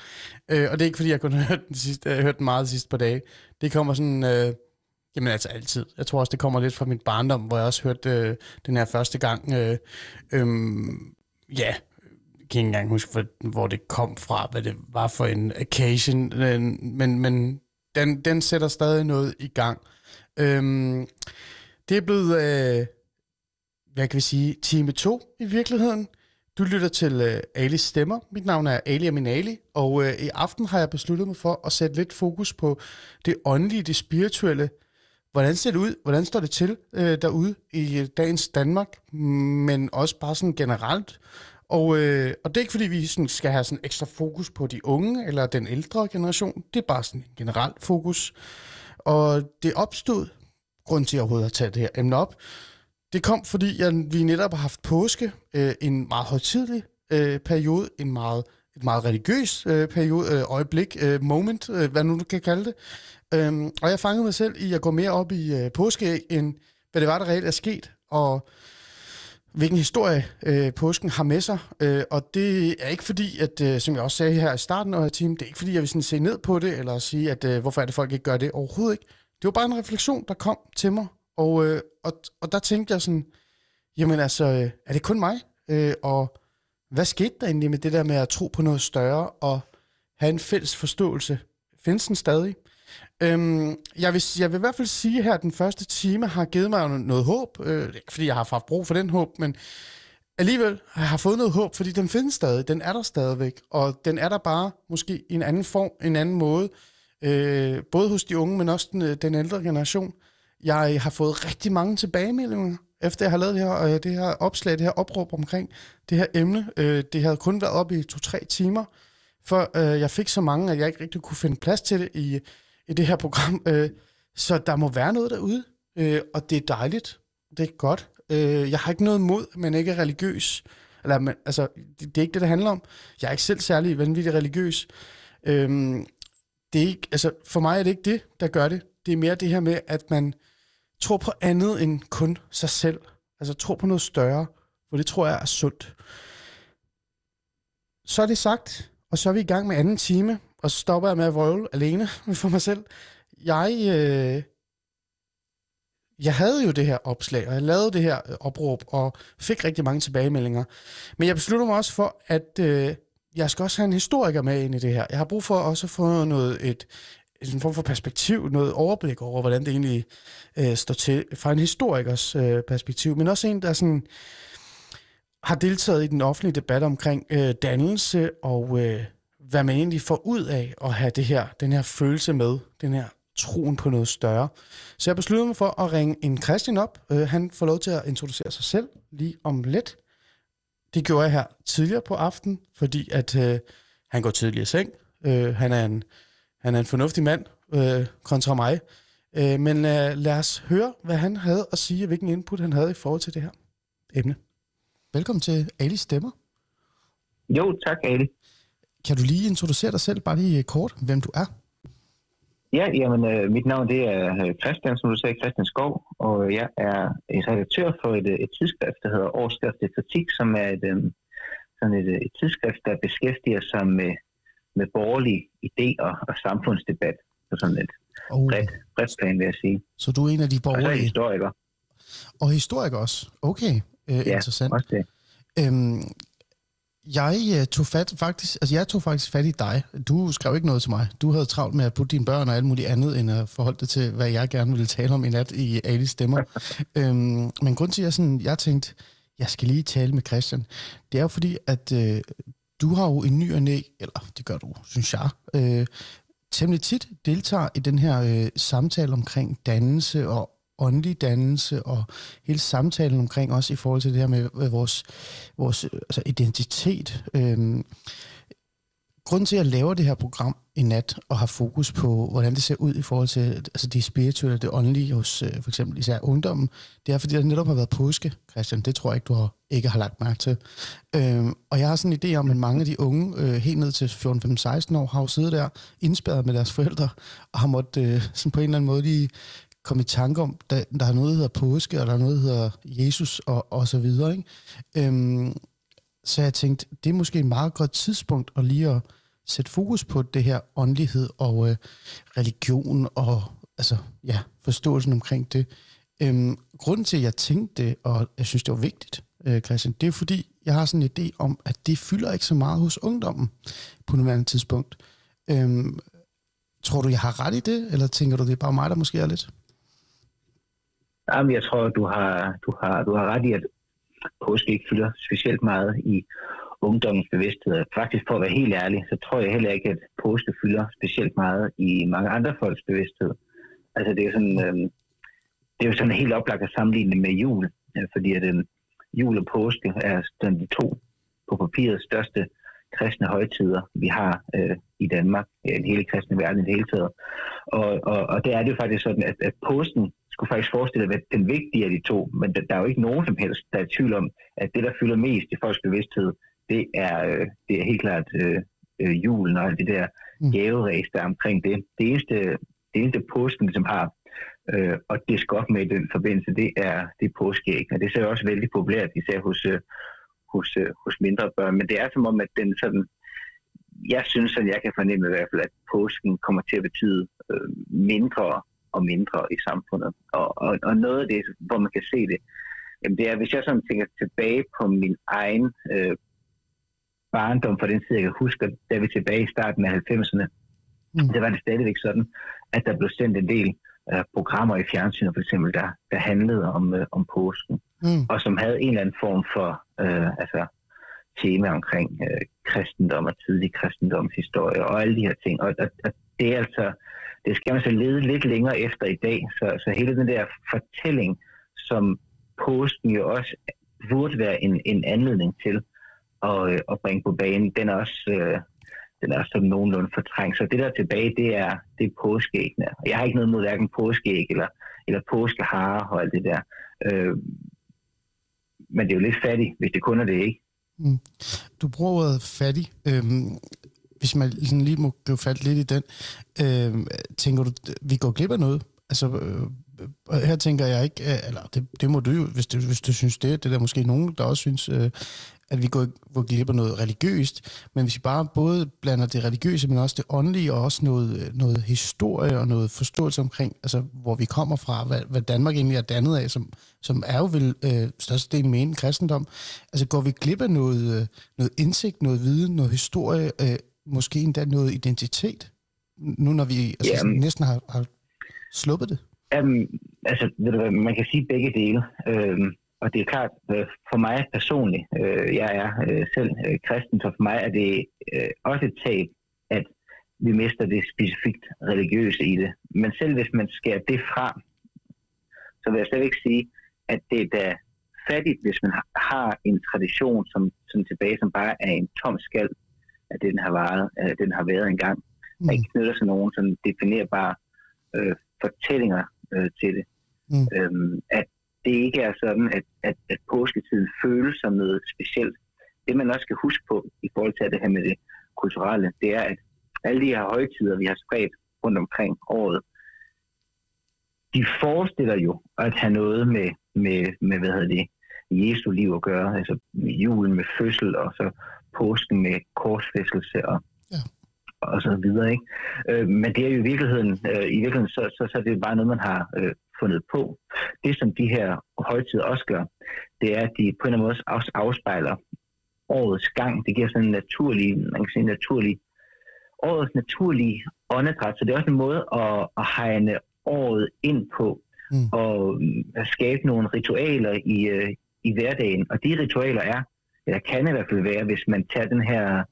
Øh, og det er ikke, fordi jeg kun har hørt den, sidste, jeg har hørt den meget de sidste par dage. Det kommer sådan, øh, jamen altså altid. Jeg tror også, det kommer lidt fra min barndom, hvor jeg også hørte øh, den her første gang. Øh, øh, ja, jeg kan ikke engang huske, hvor, hvor det kom fra, hvad det var for en occasion, øh, men, men den, den sætter stadig noget i gang. Øh, det er blevet, øh, hvad kan vi sige, time 2 i virkeligheden. Du lytter til øh, Alis stemmer. Mit navn er Ali Aminali, og øh, i aften har jeg besluttet mig for at sætte lidt fokus på det åndelige, det spirituelle. Hvordan ser det ud? Hvordan står det til øh, derude i øh, dagens Danmark? Men også bare sådan generelt. Og, øh, og det er ikke fordi, vi sådan skal have sådan ekstra fokus på de unge eller den ældre generation. Det er bare sådan en generelt fokus. Og det opstod, grund til at jeg overhovedet har taget det her emne op, det kom, fordi jeg, vi netop har haft påske, øh, en meget højtidlig øh, periode, en meget, et meget religiøs øh, periode, øh, øjeblik, øh, moment, øh, hvad nu du kan kalde det. Øhm, og jeg fangede mig selv i at gå mere op i øh, påske, end hvad det var, der reelt er sket, og hvilken historie øh, påsken har med sig. Øh, og det er ikke fordi, at, øh, som jeg også sagde her i starten af team, det er ikke fordi, jeg vil sådan se ned på det, eller sige, at øh, hvorfor er det, folk ikke gør det overhovedet ikke. Det var bare en refleksion, der kom til mig, og, øh, og, og der tænkte jeg sådan, jamen altså, øh, er det kun mig? Øh, og hvad skete der egentlig med det der med at tro på noget større og have en fælles forståelse? Findes den stadig? Øhm, jeg, vil, jeg vil i hvert fald sige her, at den første time har givet mig noget håb. Øh, ikke fordi, jeg har haft brug for den håb, men alligevel har jeg fået noget håb, fordi den findes stadig. Den er der stadigvæk, og den er der bare måske i en anden form, en anden måde. Øh, både hos de unge, men også den, øh, den ældre generation. Jeg har fået rigtig mange tilbagemeldinger, efter jeg har lavet det her, øh, det her opslag, det her opråb omkring det her emne. Øh, det havde kun været op i to-tre timer, for øh, jeg fik så mange, at jeg ikke rigtig kunne finde plads til det i, i det her program. Øh, så der må være noget derude, øh, og det er dejligt. Det er godt. Øh, jeg har ikke noget mod, men ikke er religiøs. Eller, men, altså, det, det er ikke det, det handler om. Jeg er ikke selv særlig vanvittig religiøs. Øh, det er ikke, altså, for mig er det ikke det, der gør det. Det er mere det her med, at man tro på andet end kun sig selv. Altså tro på noget større, for det tror jeg er sundt. Så er det sagt, og så er vi i gang med anden time, og så stopper jeg med at vrøvle alene for mig selv. Jeg, øh, jeg havde jo det her opslag, og jeg lavede det her øh, opråb, og fik rigtig mange tilbagemeldinger. Men jeg besluttede mig også for, at øh, jeg skal også have en historiker med ind i det her. Jeg har brug for også at få noget, et, en form for perspektiv, noget overblik over, hvordan det egentlig øh, står til fra en historikers øh, perspektiv, men også en, der sådan har deltaget i den offentlige debat omkring øh, dannelse og øh, hvad man egentlig får ud af at have det her, den her følelse med, den her troen på noget større. Så jeg besluttede mig for at ringe en Christian op. Øh, han får lov til at introducere sig selv lige om lidt. Det gjorde jeg her tidligere på aften, fordi at øh, han går tidligere i seng. Øh, han er en han er en fornuftig mand øh, kontra mig. Øh, men øh, lad os høre, hvad han havde at sige, og hvilken input han havde i forhold til det her emne. Velkommen til Ali Stemmer. Jo, tak Ali. Kan du lige introducere dig selv, bare lige kort, hvem du er? Ja, jamen, øh, mit navn det er øh, Christian, som du sagde, Christian Skov, og jeg er redaktør for et, et tidsskrift, der hedder Årskrift Kritik, som er et, øh, sådan et, et tidsskrift, der beskæftiger sig med med borgerlige idéer og samfundsdebat på sådan et oh. bredt, bredt plan, vil jeg sige. Så du er en af de borgerlige? Og så er historiker. Og historiker også? Okay, øh, ja, interessant. også det. Øhm, jeg øh, tog fat faktisk, altså jeg tog faktisk fat i dig. Du skrev ikke noget til mig. Du havde travlt med at putte dine børn og alt muligt andet, end at forholde dig til, hvad jeg gerne ville tale om i nat i Alice Stemmer. øhm, men grund til, at jeg, sådan, jeg tænkte, jeg skal lige tale med Christian, det er jo fordi, at øh, du har jo en ny og næ, eller det gør du, synes jeg, øh, temmelig tit deltager i den her øh, samtale omkring dannelse og åndelig dannelse og hele samtalen omkring også i forhold til det her med, med vores, vores øh, altså identitet. Øh, grunden til, at jeg laver det her program i nat, og har fokus på, hvordan det ser ud i forhold til altså det spirituelle, det åndelige hos øh, for eksempel især ungdommen, det er, fordi der netop har været påske, Christian. Det tror jeg ikke, du har, ikke har lagt mærke til. Øhm, og jeg har sådan en idé om, at mange af de unge, øh, helt ned til 14, 15, 16 år, har jo siddet der indspærret med deres forældre, og har måttet øh, sådan på en eller anden måde lige komme i tanke om, der, der er noget, der hedder påske, og der er noget, der hedder Jesus, og, og så videre. Ikke? Øhm, så jeg tænkte, det er måske et meget godt tidspunkt at lige at sætte fokus på det her åndelighed og øh, religion og altså, ja, forståelsen omkring det. Øhm, grunden til, at jeg tænkte det, og jeg synes, det var vigtigt, øh, Christian, det er fordi, jeg har sådan en idé om, at det fylder ikke så meget hos ungdommen på nuværende tidspunkt. Øhm, tror du, jeg har ret i det, eller tænker du, det er bare mig, der måske er lidt? Jamen, jeg tror, du har, du har, du har ret i, at påske ikke fylder specielt meget i ungdommens bevidsthed. Faktisk for at være helt ærlig, så tror jeg heller ikke, at påske fylder specielt meget i mange andre folks bevidsthed. Altså det er sådan, øh, det er jo sådan helt oplagt at sammenligne med jul, øh, fordi at øh, jul og påske er sådan de to på papiret største kristne højtider, vi har øh, i Danmark, i den hele kristne verden i det hele taget. Og, og, og det er det jo faktisk sådan, at, at påsken skulle faktisk forestille at være den vigtige af de to, men der, der er jo ikke nogen som helst, der er i tvivl om, at det, der fylder mest i folks bevidsthed, det er, øh, det er helt klart øh, øh, julen og alt det der Mm. gaveræs, der er omkring det. Det eneste, det eneste påsken, som har øh, og det skal op med i den forbindelse, det er, det er påskeæg. Og det er så også vældig populært, især hos, øh, hos, øh, hos mindre børn. Men det er som om, at den sådan, jeg synes, at jeg kan fornemme i hvert fald, at påsken kommer til at betyde øh, mindre og mindre i samfundet. Og, og, og noget af det, hvor man kan se det, jamen det er, hvis jeg sådan tænker tilbage på min egen øh, barndom fra den tid, jeg kan huske, da vi tilbage i starten af 90'erne, Mm. mm. der var det stadigvæk sådan, at der blev sendt en del øh, programmer i fjernsynet, for eksempel, der, der handlede om, øh, om påsken Mm. og som havde en eller anden form for øh, altså, tema omkring øh, kristendom og tidlig kristendomshistorie og alle de her ting. Og, og, og det er altså, det skal man så lede lidt længere efter i dag. Så, så hele den der fortælling, som påsken jo også burde være en, en anledning til at, øh, at bringe på banen, den er også, øh, den er også sådan nogenlunde fortrængt. Så det der tilbage, det er, det er påskeæggene. Jeg har ikke noget mod hverken påskeæg eller, eller påskehare og alt det der. Øh, men det er jo lidt fattigt, hvis det kun er det, ikke? Mm. Du bruger ordet fattig. Øhm, hvis man sådan lige må gå fat lidt i den, øhm, tænker du, vi går glip af noget? Altså, øh, her tænker jeg ikke, øh, eller det, det må du jo, hvis du, hvis du synes det, det er der måske nogen, der også synes, øh, at vi går, går glip af noget religiøst, men hvis vi bare både blander det religiøse, men også det åndelige, og også noget, øh, noget historie og noget forståelse omkring, altså hvor vi kommer fra, hvad, hvad Danmark egentlig er dannet af, som, som er jo vel øh, størstedelen med en kristendom. Altså går vi glip af noget, øh, noget indsigt, noget viden, noget historie, øh, måske endda noget identitet, nu når vi altså, Jamen. næsten har, har sluppet det? Um, altså, ved du hvad, man kan sige begge dele. Øhm, og det er klart, øh, for mig personligt, øh, jeg er øh, selv øh, kristen, så for mig er det øh, også et tab, at vi mister det specifikt religiøse i det. Men selv hvis man skærer det fra, så vil jeg slet ikke sige, at det er da fattigt, hvis man har- en tradition, som, som tilbage, som bare er en tom skal af det, den har, varet, af den har været engang. Mm. Der ikke knytter sig nogen sådan definerbare øh, fortællinger øh, til det. Mm. Øhm, at det ikke er sådan, at, at, at påsketiden føles som noget specielt. Det man også skal huske på i forhold til det her med det kulturelle, det er, at alle de her højtider, vi har spredt rundt omkring året, de forestiller jo at have noget med, med, med hvad hedder det, Jesu liv at gøre. Altså julen med fødsel, og så påsken med korsfæstelse og, Ja. og så videre. Ikke? Øh, men det er jo i virkeligheden, øh, i virkeligheden så, så, så er det bare noget, man har øh, fundet på. Det, som de her højtider også gør, det er, at de på en eller anden måde også afspejler årets gang. Det giver sådan en naturlig, man kan sige, en naturlig, årets naturlige åndedræt. Så det er også en måde at, at hegne året ind på Mm. og at skabe nogle ritualer i, øh, i hverdagen. Og de ritualer er, eller kan i hvert fald være, hvis man tager den her,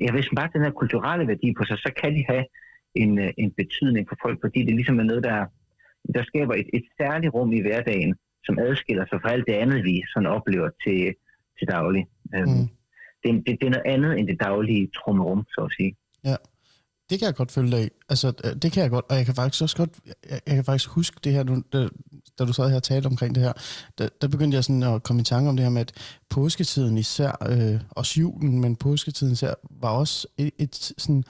ja, hvis man bare den her kulturelle værdi på sig, så kan de have en, øh, en betydning for folk, fordi det ligesom er noget, der, der skaber et, et særligt rum i hverdagen, som adskiller sig fra alt det andet, vi sådan oplever til, til daglig. Mm. Mm. Det, det, det er noget andet end det daglige trummerum, så at sige. Det kan jeg godt følge dig i. Altså, øh, det kan jeg godt, og jeg kan faktisk også godt, jeg, jeg kan faktisk huske det her, nu, da, da du sad her og talte omkring det her, der, der begyndte jeg sådan at komme i tanke om det her med, at påsketiden især, øh, også julen, men påsketiden især, var også et, et sådan,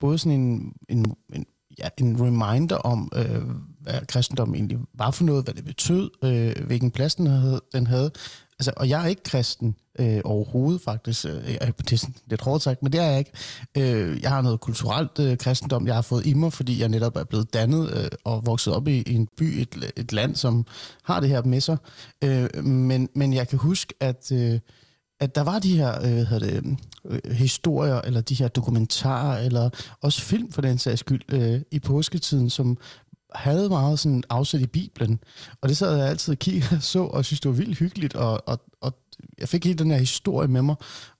både sådan en, en, en, ja, en reminder om, øh, hvad kristendom egentlig var for noget, hvad det betød, øh, hvilken plads den havde, den havde. altså, og jeg er ikke kristen øh, overhovedet faktisk. Øh, det er sådan lidt hårdt sagt, men det er jeg ikke. Øh, jeg har noget kulturelt øh, kristendom, jeg har fået i mig, fordi jeg netop er blevet dannet øh, og vokset op i, i en by, et, et land, som har det her med sig. Øh, men, men jeg kan huske, at... Øh, at der var de her øh, hvad hedder det, øh, historier, eller de her dokumentarer, eller også film for den sags skyld, øh, i påsketiden, som havde meget sådan afsæt i Bibelen. Og det sad jeg altid og kiggede og så, og synes, det var vildt hyggeligt, og, og, og jeg fik hele den her historie med mig,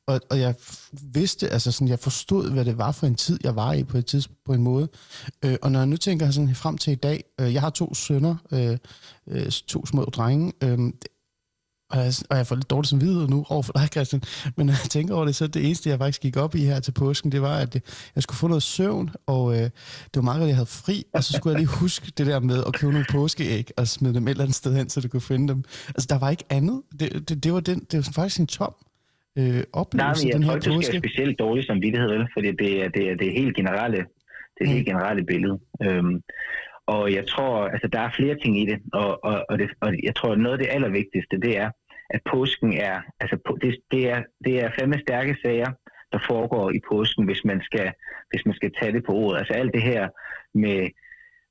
og, og jeg vidste, altså sådan, jeg forstod, hvad det var for en tid, jeg var i på et tids, på en måde. Øh, og når jeg nu tænker sådan frem til i dag, øh, jeg har to sønner, øh, øh, to små drenge, øh, og jeg, og jeg får lidt dårlig samvittighed nu over for dig, Christian. Men når jeg tænker over det, så det eneste, jeg faktisk gik op i her til påsken, det var, at jeg skulle få noget søvn, og øh, det var meget godt, jeg havde fri, og så skulle jeg lige huske det der med at købe nogle påskeæg og smide dem et eller andet sted hen, så du kunne finde dem. Altså, der var ikke andet. Det, det, det var, den, det var sådan faktisk en tom øh, Nej, oplevelse, men jeg den tror her skal påske. have specielt dårlig samvittighed, vel? Fordi det er det, er det helt generelle, det er Mm. helt generelle billede. Øhm, og jeg tror, altså der er flere ting i det, og, og, og, det, og jeg tror, noget af det allervigtigste, det er, at påsken er, altså på- det, det er, det er fandme stærke sager, der foregår i påsken, hvis man skal, hvis man skal tage det på ordet. Altså alt det her med,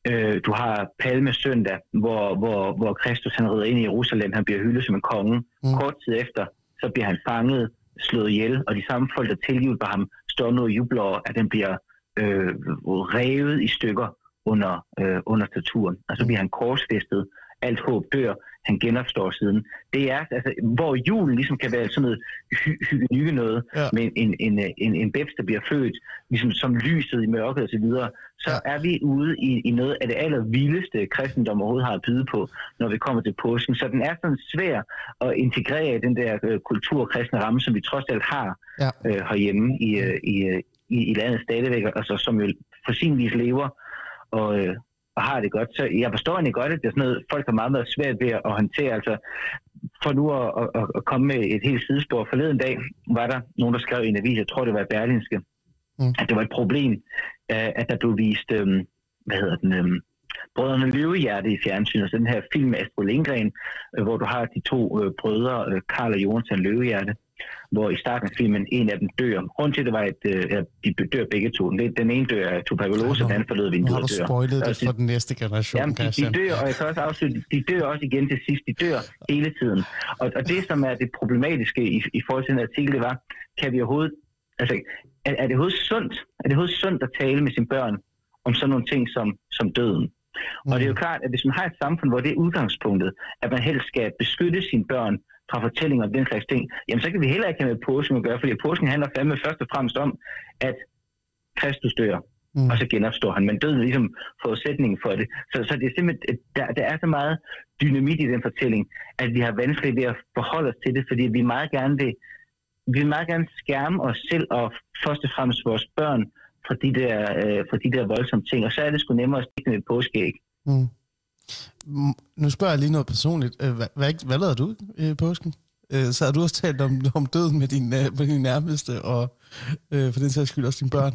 øh, du har Palme søndag, hvor, hvor, hvor Kristus han rider ind i Jerusalem, han bliver hyldet som en konge. Mm. Kort tid efter, så bliver han fanget, slået ihjel, og de samme folk, der tilgiver ham, står nu og jubler over, at den bliver øh, revet i stykker under, øh, under torturen. Og så bliver han korsfæstet, alt håb dør, han genopstår siden. Det er, altså, hvor julen ligesom kan være sådan noget hy- hygge noget, Ja. med en, en, en, en bebs, der bliver født, ligesom som lyset i mørket osv., så, så Ja. er vi ude i, i noget af det allervildeste, kristendom overhovedet har at byde på, når vi kommer til påsken. Så den er sådan svær at integrere i den der øh, kultur- og kristne ramme, som vi trods alt har Ja. øh, herhjemme i, øh, i, øh, i, i landet stadigvæk, altså, som jo for sin vis lever og, øh, og har det godt. Så jeg forstår egentlig godt, at det er sådan noget, folk har meget, meget svært ved at håndtere. Altså, for nu at, at, at, komme med et helt sidespor. Forleden dag var der nogen, der skrev i en avis, jeg tror det var Berlinske, Mm. mm. at det var et problem, øh, at der blev vist, øhm, hvad hedder den, øhm, Brødrene Løvehjerte i fjernsynet, altså den her film med Astrid Lindgren, øh, hvor du har de to øh, brødre, øh, Karl og Jonathan Løvehjerte, hvor i starten af filmen en af dem dør. Grunden til, at det var et, øh, de dør begge to. Den, ene dør af tuberkulose, den anden forlod Nu vinduet har du og dør. spoilet det for den næste generation, Jamen, de, de dør, og jeg kan også afslutte, de dør også igen til sidst. De dør hele tiden. Og, og det, som er det problematiske i, i forhold til den artikel, det var, kan vi overhovedet, altså, er, er det overhovedet sundt, er det overhovedet sundt at tale med sine børn om sådan nogle ting som, som døden? Og det er jo klart, at hvis man har et samfund, hvor det er udgangspunktet, at man helst skal beskytte sine børn fra fortællinger om den slags ting, jamen så kan vi heller ikke have med påsken at gøre, fordi påsken handler fandme først og fremmest om, at Kristus dør, Mm. og så genopstår han. Men døden er ligesom forudsætningen for det. Så, så det er simpelthen, der, der er så meget dynamit i den fortælling, at vi har vanskeligt ved at forholde os til det, fordi vi meget gerne vil, vi vil meget gerne skærme os selv og først og fremmest vores børn fra de der, øh, fra de der voldsomme ting. Og så er det sgu nemmere at stikke med et påskeæg. Mm. Nu spørger jeg lige noget personligt. Øh, Hvad, hvad, hvad lavede du i påsken? Øh, Så har du også talt om, om døden med din, øh, med din nærmeste, og øh, for den sags skyld også dine børn.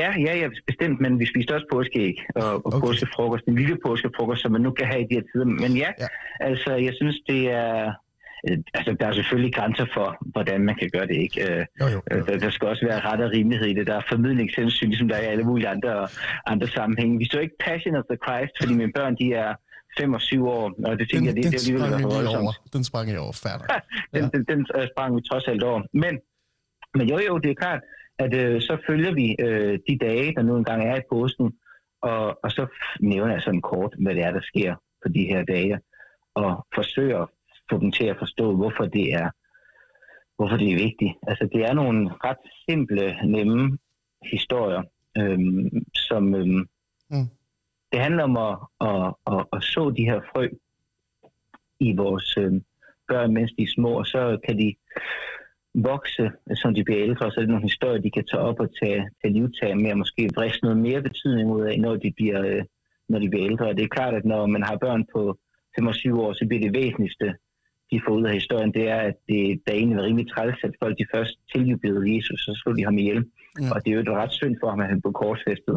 Ja, ja, ja, bestemt, men vi spiste også påskeæg og, og Okay. påskefrokost, en lille påskefrokost, som man nu kan have i de her tider. Men Ja. ja. altså, jeg synes, det er... øh, Altså, der er selvfølgelig grænser for, hvordan man kan gøre det, ikke? Øh, Jo, jo. Øh, Der, der skal også være ret og rimelighed i det. Der er formidlingshensyn, ligesom der er i alle mulige andre, andre sammenhænge. Vi så ikke Passion of the Christ, fordi mine børn, de er 5 og 7 år, og det tænker Den, jeg, det, den det er alligevel for voldsomt. over. Den sprang jeg over. Færdig. Den, Ja. den, den øh, sprang vi trods alt over. Men, men jo, jo, det er klart, at øh, så følger vi øh, de dage, der nu engang er i påsken, og, og så nævner jeg sådan kort, hvad det er, der sker på de her dage, og forsøger få dem til at forstå, hvorfor det er, hvorfor det er vigtigt. Altså, det er nogle ret simple, nemme historier, øhm, som øhm, Mm. det handler om at, at, at, at så de her frø i vores øhm, børn, mens de er små, og så kan de vokse, som de bliver ældre, så er det nogle historier, de kan tage op og tage, tage livtag med, og måske vriste noget mere betydning ud af, når de bliver, øh, når de bliver ældre. Og det er klart, at når man har børn på 25 år, så bliver det væsentligste, de får ud af historien, det er, at det der egentlig var rimelig træls, at folk de først tiljublede Jesus, så slog de ham ihjel. Ja. Og det er jo et ret synd for ham, at han blev korsfæstet.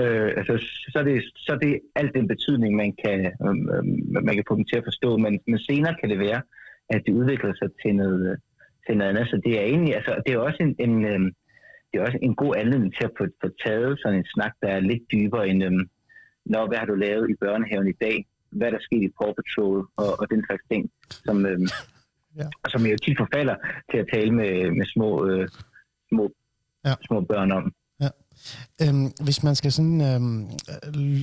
Øh, altså, så, er det, så er det alt den betydning, man kan, øhm, man kan få dem til at forstå. Men, men senere kan det være, at det udvikler sig til noget, til noget andet. Så det er egentlig, altså, det er også en, en, øhm, det er også en god anledning til at få, få taget sådan en snak, der er lidt dybere end, øhm, Nå, hvad har du lavet i børnehaven i dag? Hvad er der sket i Paw Patrol? Og, og den slags ting, som, øhm, Ja. som jeg jo tit forfalder til at tale med, med små, øh, små, Ja. små børn om. Øhm, hvis man skal sådan, øhm, øh,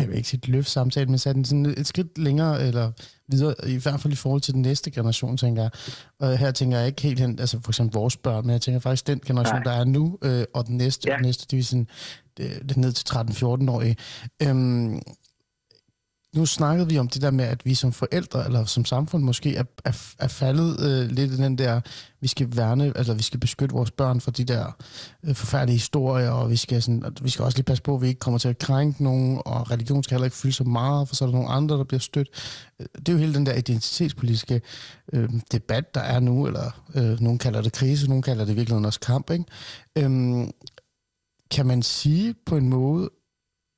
jeg vil ikke sige et løft samtale, men sætte den sådan et skridt længere eller videre, i hvert fald i forhold til den næste generation, tænker jeg. Og her tænker jeg ikke helt hen, altså for eksempel vores børn, men jeg tænker faktisk den generation, Nej. der er nu, øh, og den næste, ja. Ja. den næste, det er sådan, det, det er ned til 13-14-årige. Øhm, nu snakkede vi om det der med, at vi som forældre, eller som samfund måske, er, er, er faldet øh, lidt i den der, vi skal værne, altså vi skal beskytte vores børn for de der øh, forfærdelige historier, og vi skal, sådan, at vi skal også lige passe på, at vi ikke kommer til at krænke nogen, og religion skal heller ikke fylde så meget, for så er der nogle andre, der bliver stødt. Øh, det er jo hele den der identitetspolitiske øh, debat, der er nu, eller øh, nogen kalder det krise, nogen kalder det i virkeligheden også kamp, ikke? Øh, kan man sige på en måde,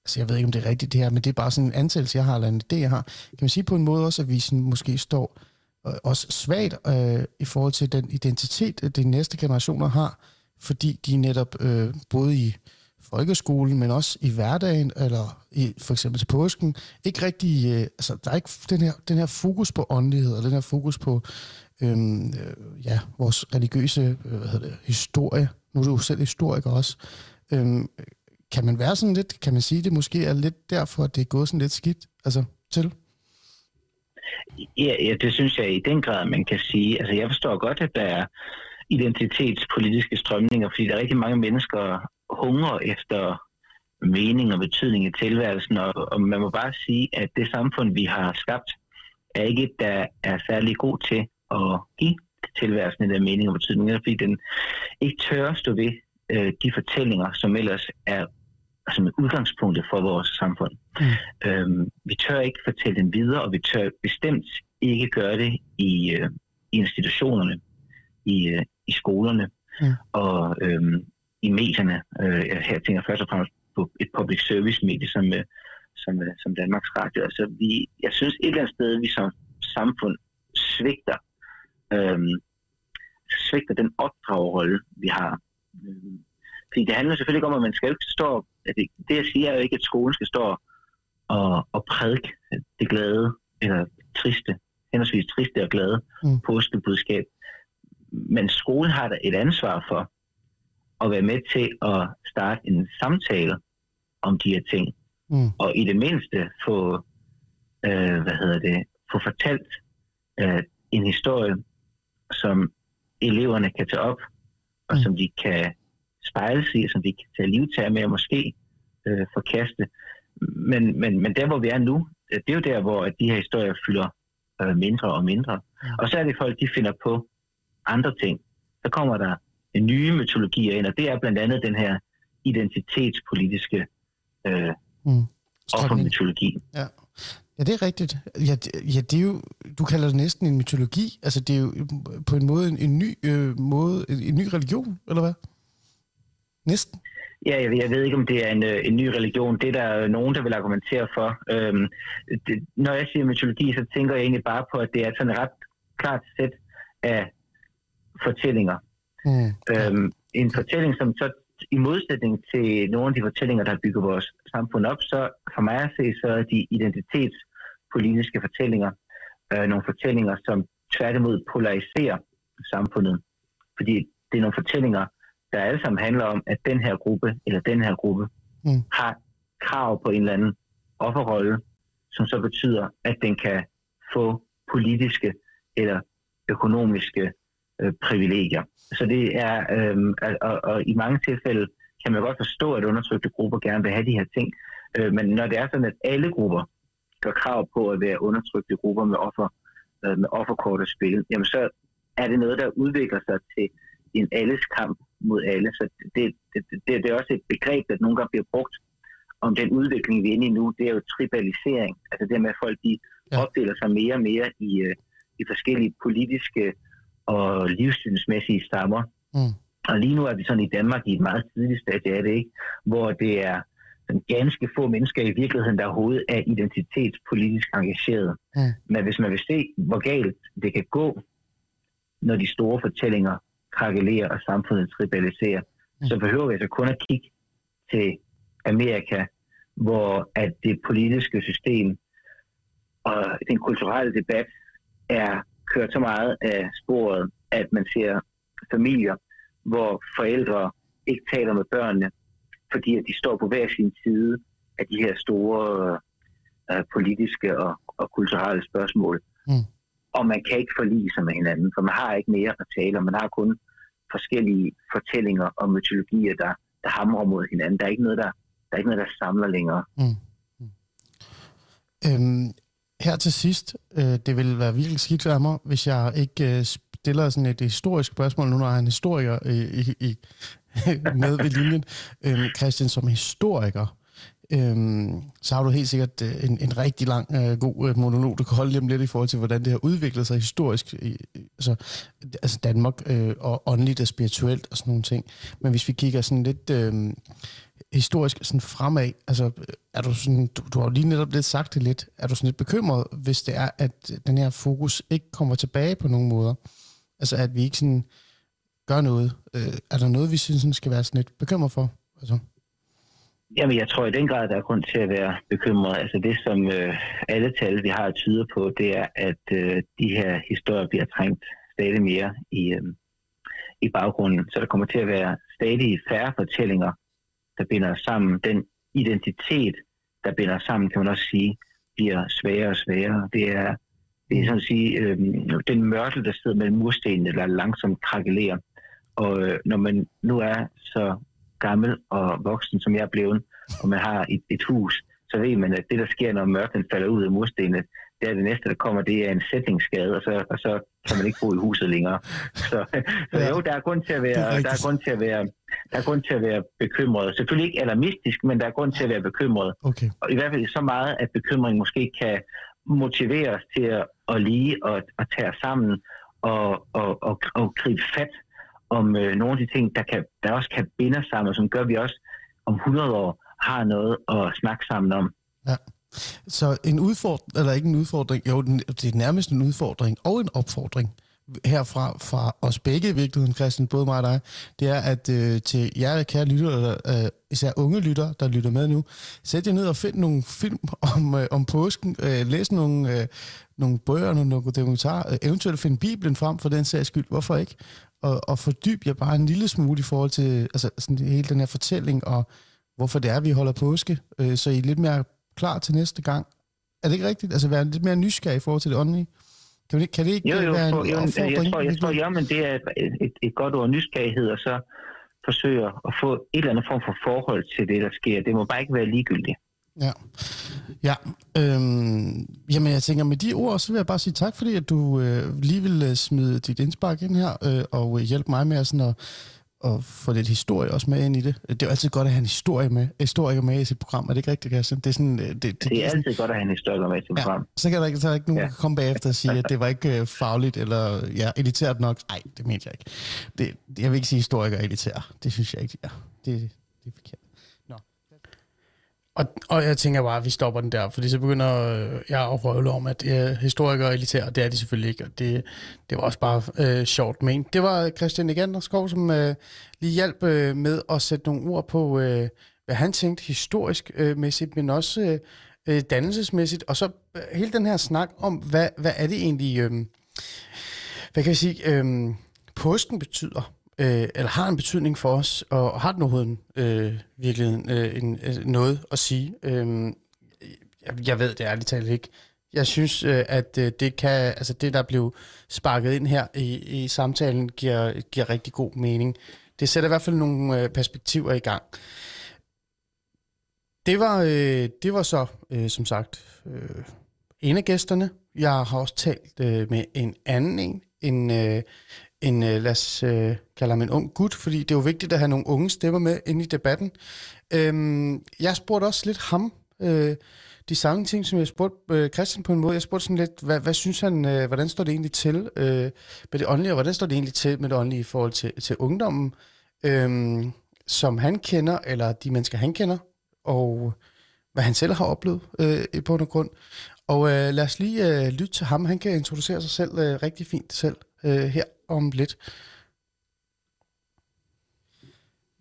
altså jeg ved ikke, om det er rigtigt det her, men det er bare sådan en antagelse, jeg har, eller en idé, jeg har. Kan man sige på en måde også, at vi sådan måske står øh, også svagt øh, i forhold til den identitet, øh, de næste generationer har, fordi de netop øh, både i folkeskolen, men også i hverdagen, eller i, for eksempel til påsken, ikke rigtig, øh, altså der er ikke den her, den her fokus på åndelighed, og den her fokus på øhm, øh, ja, vores religiøse øh, hvad hedder det, historie. Nu er du jo selv historiker også. Øhm, kan man være sådan lidt, kan man sige, det måske er lidt derfor, at det er gået sådan lidt skidt altså, til? Ja, ja, det synes jeg i den grad, man kan sige. Altså, jeg forstår godt, at der er identitetspolitiske strømninger, fordi der er rigtig mange mennesker hungrer efter mening og betydning i tilværelsen, og, og man må bare sige, at det samfund, vi har skabt, er ikke et, der er særlig god til at give tilværelsen den mening og betydning, fordi den ikke tør stå ved øh, de fortællinger, som ellers er som er udgangspunktet for vores samfund. Mm. Øhm, vi tør ikke fortælle dem videre, og vi tør bestemt ikke gøre det i, øh, i institutionerne, i, øh, i skolerne Mm. og øhm, i medierne. Øh, jeg her tænker jeg først og fremmest på et public service medie som, øh, som, øh, som Danmarks Radio. Altså, vi, jeg synes et eller andet sted, vi som samfund svigter, øhm, svigter den opdragerrolle, vi har. Øhm, fordi det handler selvfølgelig ikke om, at man skal ikke stå... At det, det, jeg siger, er jo ikke, at skolen skal stå og, og prædike det glade eller triste, henholdsvis triste og glade Mm. påskebudskab. Men skolen har da et ansvar for at være med til at starte en samtale om de her ting. Mm. Og i det mindste få, øh, hvad hedder det, få fortalt øh, en historie, som eleverne kan tage op, og Mm. som de kan spejle sig som de kan tage livtag med og måske øh, forkaste. Men, men, men der, hvor vi er nu, øh, det er jo der, hvor de her historier fylder øh, mindre og mindre. Mm. Og så er det folk, de finder på andre ting. Så kommer der nye mytologier ind, og det er blandt andet den her identitetspolitiske øh, Mm. Offermytologi. Ja. ja, det er rigtigt. Ja, det, ja, det er jo, du kalder det næsten en mytologi. Altså, det er jo på en måde en, en ny øh, måde, en, en ny religion, eller hvad? Næsten. Ja, jeg, jeg ved ikke, om det er en, øh, en ny religion. Det er der nogen, der vil argumentere for. Øhm, det, når jeg siger mytologi, så tænker jeg egentlig bare på, at det er sådan et ret klart sæt af fortællinger. Mm. Øhm, en fortælling, som så i modsætning til nogle af de fortællinger, der har bygget vores samfund op, så for mig at se, så er de identitetspolitiske fortællinger øh, nogle fortællinger, som tværtimod polariserer samfundet. Fordi det er nogle fortællinger, der alle sammen handler om, at den her gruppe eller den her gruppe Mm. har krav på en eller anden offerrolle, som så betyder, at den kan få politiske eller økonomiske øh, privilegier. Så det er, øh, og, og i mange tilfælde kan man godt forstå, at undertrykte grupper gerne vil have de her ting, øh, men når det er sådan, at alle grupper gør krav på at være undertrykte grupper med, offer, øh, med offerkort og spil, jamen så er det noget, der udvikler sig til en alles kamp mod alle. Så det, det, det, det er også et begreb, der nogle gange bliver brugt om den udvikling, vi er inde i nu. Det er jo tribalisering. Altså det med, at folk de Ja. opdeler sig mere og mere i, øh, i forskellige politiske og livssynsmæssige stammer. Mm. Og lige nu er vi sådan i Danmark i et meget tidligt stadie af det, ikke? hvor det er sådan ganske få mennesker i virkeligheden, der overhovedet er identitetspolitisk engageret. Mm. Men hvis man vil se, hvor galt det kan gå, når de store fortællinger krakelerer og samfundet tribaliserer, Mm. så behøver vi altså kun at kigge til Amerika, hvor at det politiske system og den kulturelle debat er kørt så meget af sporet, at man ser familier, hvor forældre ikke taler med børnene, fordi at de står på hver sin side af de her store øh, politiske og, og kulturelle spørgsmål. Mm. Og man kan ikke forlige sig med hinanden, for man har ikke mere at tale om. Man har kun forskellige fortællinger og mytologier, der, der hamrer mod hinanden. Der er ikke noget, der, der, er ikke noget, der samler længere. Mm. mm. Øhm, her til sidst, øh, det ville være virkelig skidt af mig, hvis jeg ikke øh, stiller sådan et historisk spørgsmål, nu når jeg er en historiker øh, i, i, i, med ved linjen. Øhm, Christian, som historiker, øhm, så har du helt sikkert øh, en, en rigtig lang, øh, god øh, monolog, du kan holde lige om lidt i forhold til, hvordan det har udviklet sig historisk, i- altså, altså Danmark, øh, og åndeligt og spirituelt og sådan nogle ting. Men hvis vi kigger sådan lidt... Øh, historisk sådan fremad, altså øh, er du sådan, du, du har jo lige netop lidt sagt det lidt, er du sådan lidt bekymret, hvis det er, at den her fokus ikke kommer tilbage på nogen måder? Altså at vi ikke sådan gør noget. Øh, er der noget, vi synes sådan skal være sådan lidt bekymret for? Altså, Jamen, jeg tror i den grad, der er grund til at være bekymret. Altså det, som øh, alle tal, vi har tyder på, det er, at øh, de her historier bliver trængt stadig mere i, øh, i baggrunden. Så der kommer til at være stadig færre fortællinger, der binder sammen. Den identitet, der binder sammen, kan man også sige, bliver sværere og sværere. Det er, det er sådan at sige, øh, den mørtel, der sidder mellem murstenene, der langsomt krakelerer. Og øh, når man nu er så gammel og voksen, som jeg er blevet, og man har et, et hus, så ved man, at det, der sker, når mørken falder ud af murstenene, det er det næste, der kommer, det er en sætningsskade, og så, og så kan man ikke bo i huset længere. Så, så Ja. jo, der er grund til at være, der er grund til at være, der er grund til at være bekymret. Selvfølgelig ikke alarmistisk, men der er grund til at være bekymret. okay. Og i hvert fald så meget, at bekymring måske kan motivere os til at, at lige og at tage os sammen og, og, og, og gribe fat om øh, nogle af de ting, der, kan, der også kan binde os sammen, og som gør, at vi også om 100 år har noget at snakke sammen om. Ja. Så en udfordring, eller ikke en udfordring, jo, det er nærmest en udfordring og en opfordring herfra fra os begge i virkeligheden, Christian, både mig og dig, det er, at øh, til jer, kære lyttere, øh, især unge lyttere, der lytter med nu, sæt jer ned og find nogle film om, øh, om påsken, øh, læs nogle, øh, nogle bøger, nogle dokumentarer, øh, eventuelt find Bibelen frem for den sags skyld, hvorfor ikke? Og, og fordyb jer bare en lille smule i forhold til altså, sådan hele den her fortælling, og hvorfor det er, vi holder påske, øh, så I er lidt mere klar til næste gang. Er det ikke rigtigt? Altså være lidt mere nysgerrig i forhold til det åndelige? Kan, det, kan det ikke Jo, jo, være en jo jeg, tror, jeg tror, ja, men det er et, et, et godt ord nysgerrighed, og så forsøger at få et eller andet form for forhold til det, der sker. Det må bare ikke være ligegyldigt. Ja. ja. Øhm, jamen, jeg tænker, med de ord, så vil jeg bare sige tak, fordi at du øh, lige vil øh, smide dit indspark ind her, øh, og øh, hjælpe mig med at, sådan at, at få lidt historie også med ind i det. Det er jo altid godt at have en historie med, historiker med i sit program. Er det ikke rigtigt, Christian? Det er sådan, øh, det, det, Det er sådan, altid godt at have en historiker med til Ja. program. så kan der ikke, så er der ikke nogen, Ja. komme bagefter og sige, at det var ikke øh, fagligt eller ja, elitært nok. Nej, det mente jeg ikke. Det, jeg vil ikke sige historiker er elitær. Det synes jeg ikke, ja. Det, det er forkert. Og, og jeg tænker bare, at vi stopper den der, fordi så begynder øh, jeg at røvle om, at øh, historikere er elitære, det er de selvfølgelig ikke, og det, det var også bare øh, sjovt men. Det var Christian Eganderskov, som øh, lige hjalp øh, med at sætte nogle ord på, øh, hvad han tænkte historisk øh, mæssigt, men også øh, dannelsesmæssigt, og så øh, hele den her snak om, hvad, hvad er det egentlig, øh, hvad kan jeg sige, øh, posten betyder, øh, eller har en betydning for os, og har den overhovedet øh, virkelig øh, en, øh, noget at sige? Øh, jeg, jeg ved det ærligt talt ikke. Jeg synes, øh, at øh, det kan, altså det, der blev sparket ind her i, i samtalen, giver, giver rigtig god mening. Det sætter i hvert fald nogle øh, perspektiver i gang. Det var, øh, det var så, øh, som sagt, øh, en af gæsterne. Jeg har også talt øh, med en anden en, en, øh, en øh, lad os øh, kalde ham en ung gut, fordi det er jo vigtigt at have nogle unge stemmer med ind i debatten. Øhm, jeg spurgte også lidt ham, øh, de samme ting, som jeg spurgte øh, Christian på en måde. Jeg spurgte sådan lidt, hvad, hvad synes han, øh, hvordan står det egentlig til øh, med det åndelige, og hvordan står det egentlig til med det åndelige i forhold til, til ungdommen, øh, som han kender, eller de mennesker, han kender, og hvad han selv har oplevet øh, i bund og grund. Og øh, lad os lige øh, lytte til ham. Han kan introducere sig selv øh, rigtig fint selv øh, her om lidt.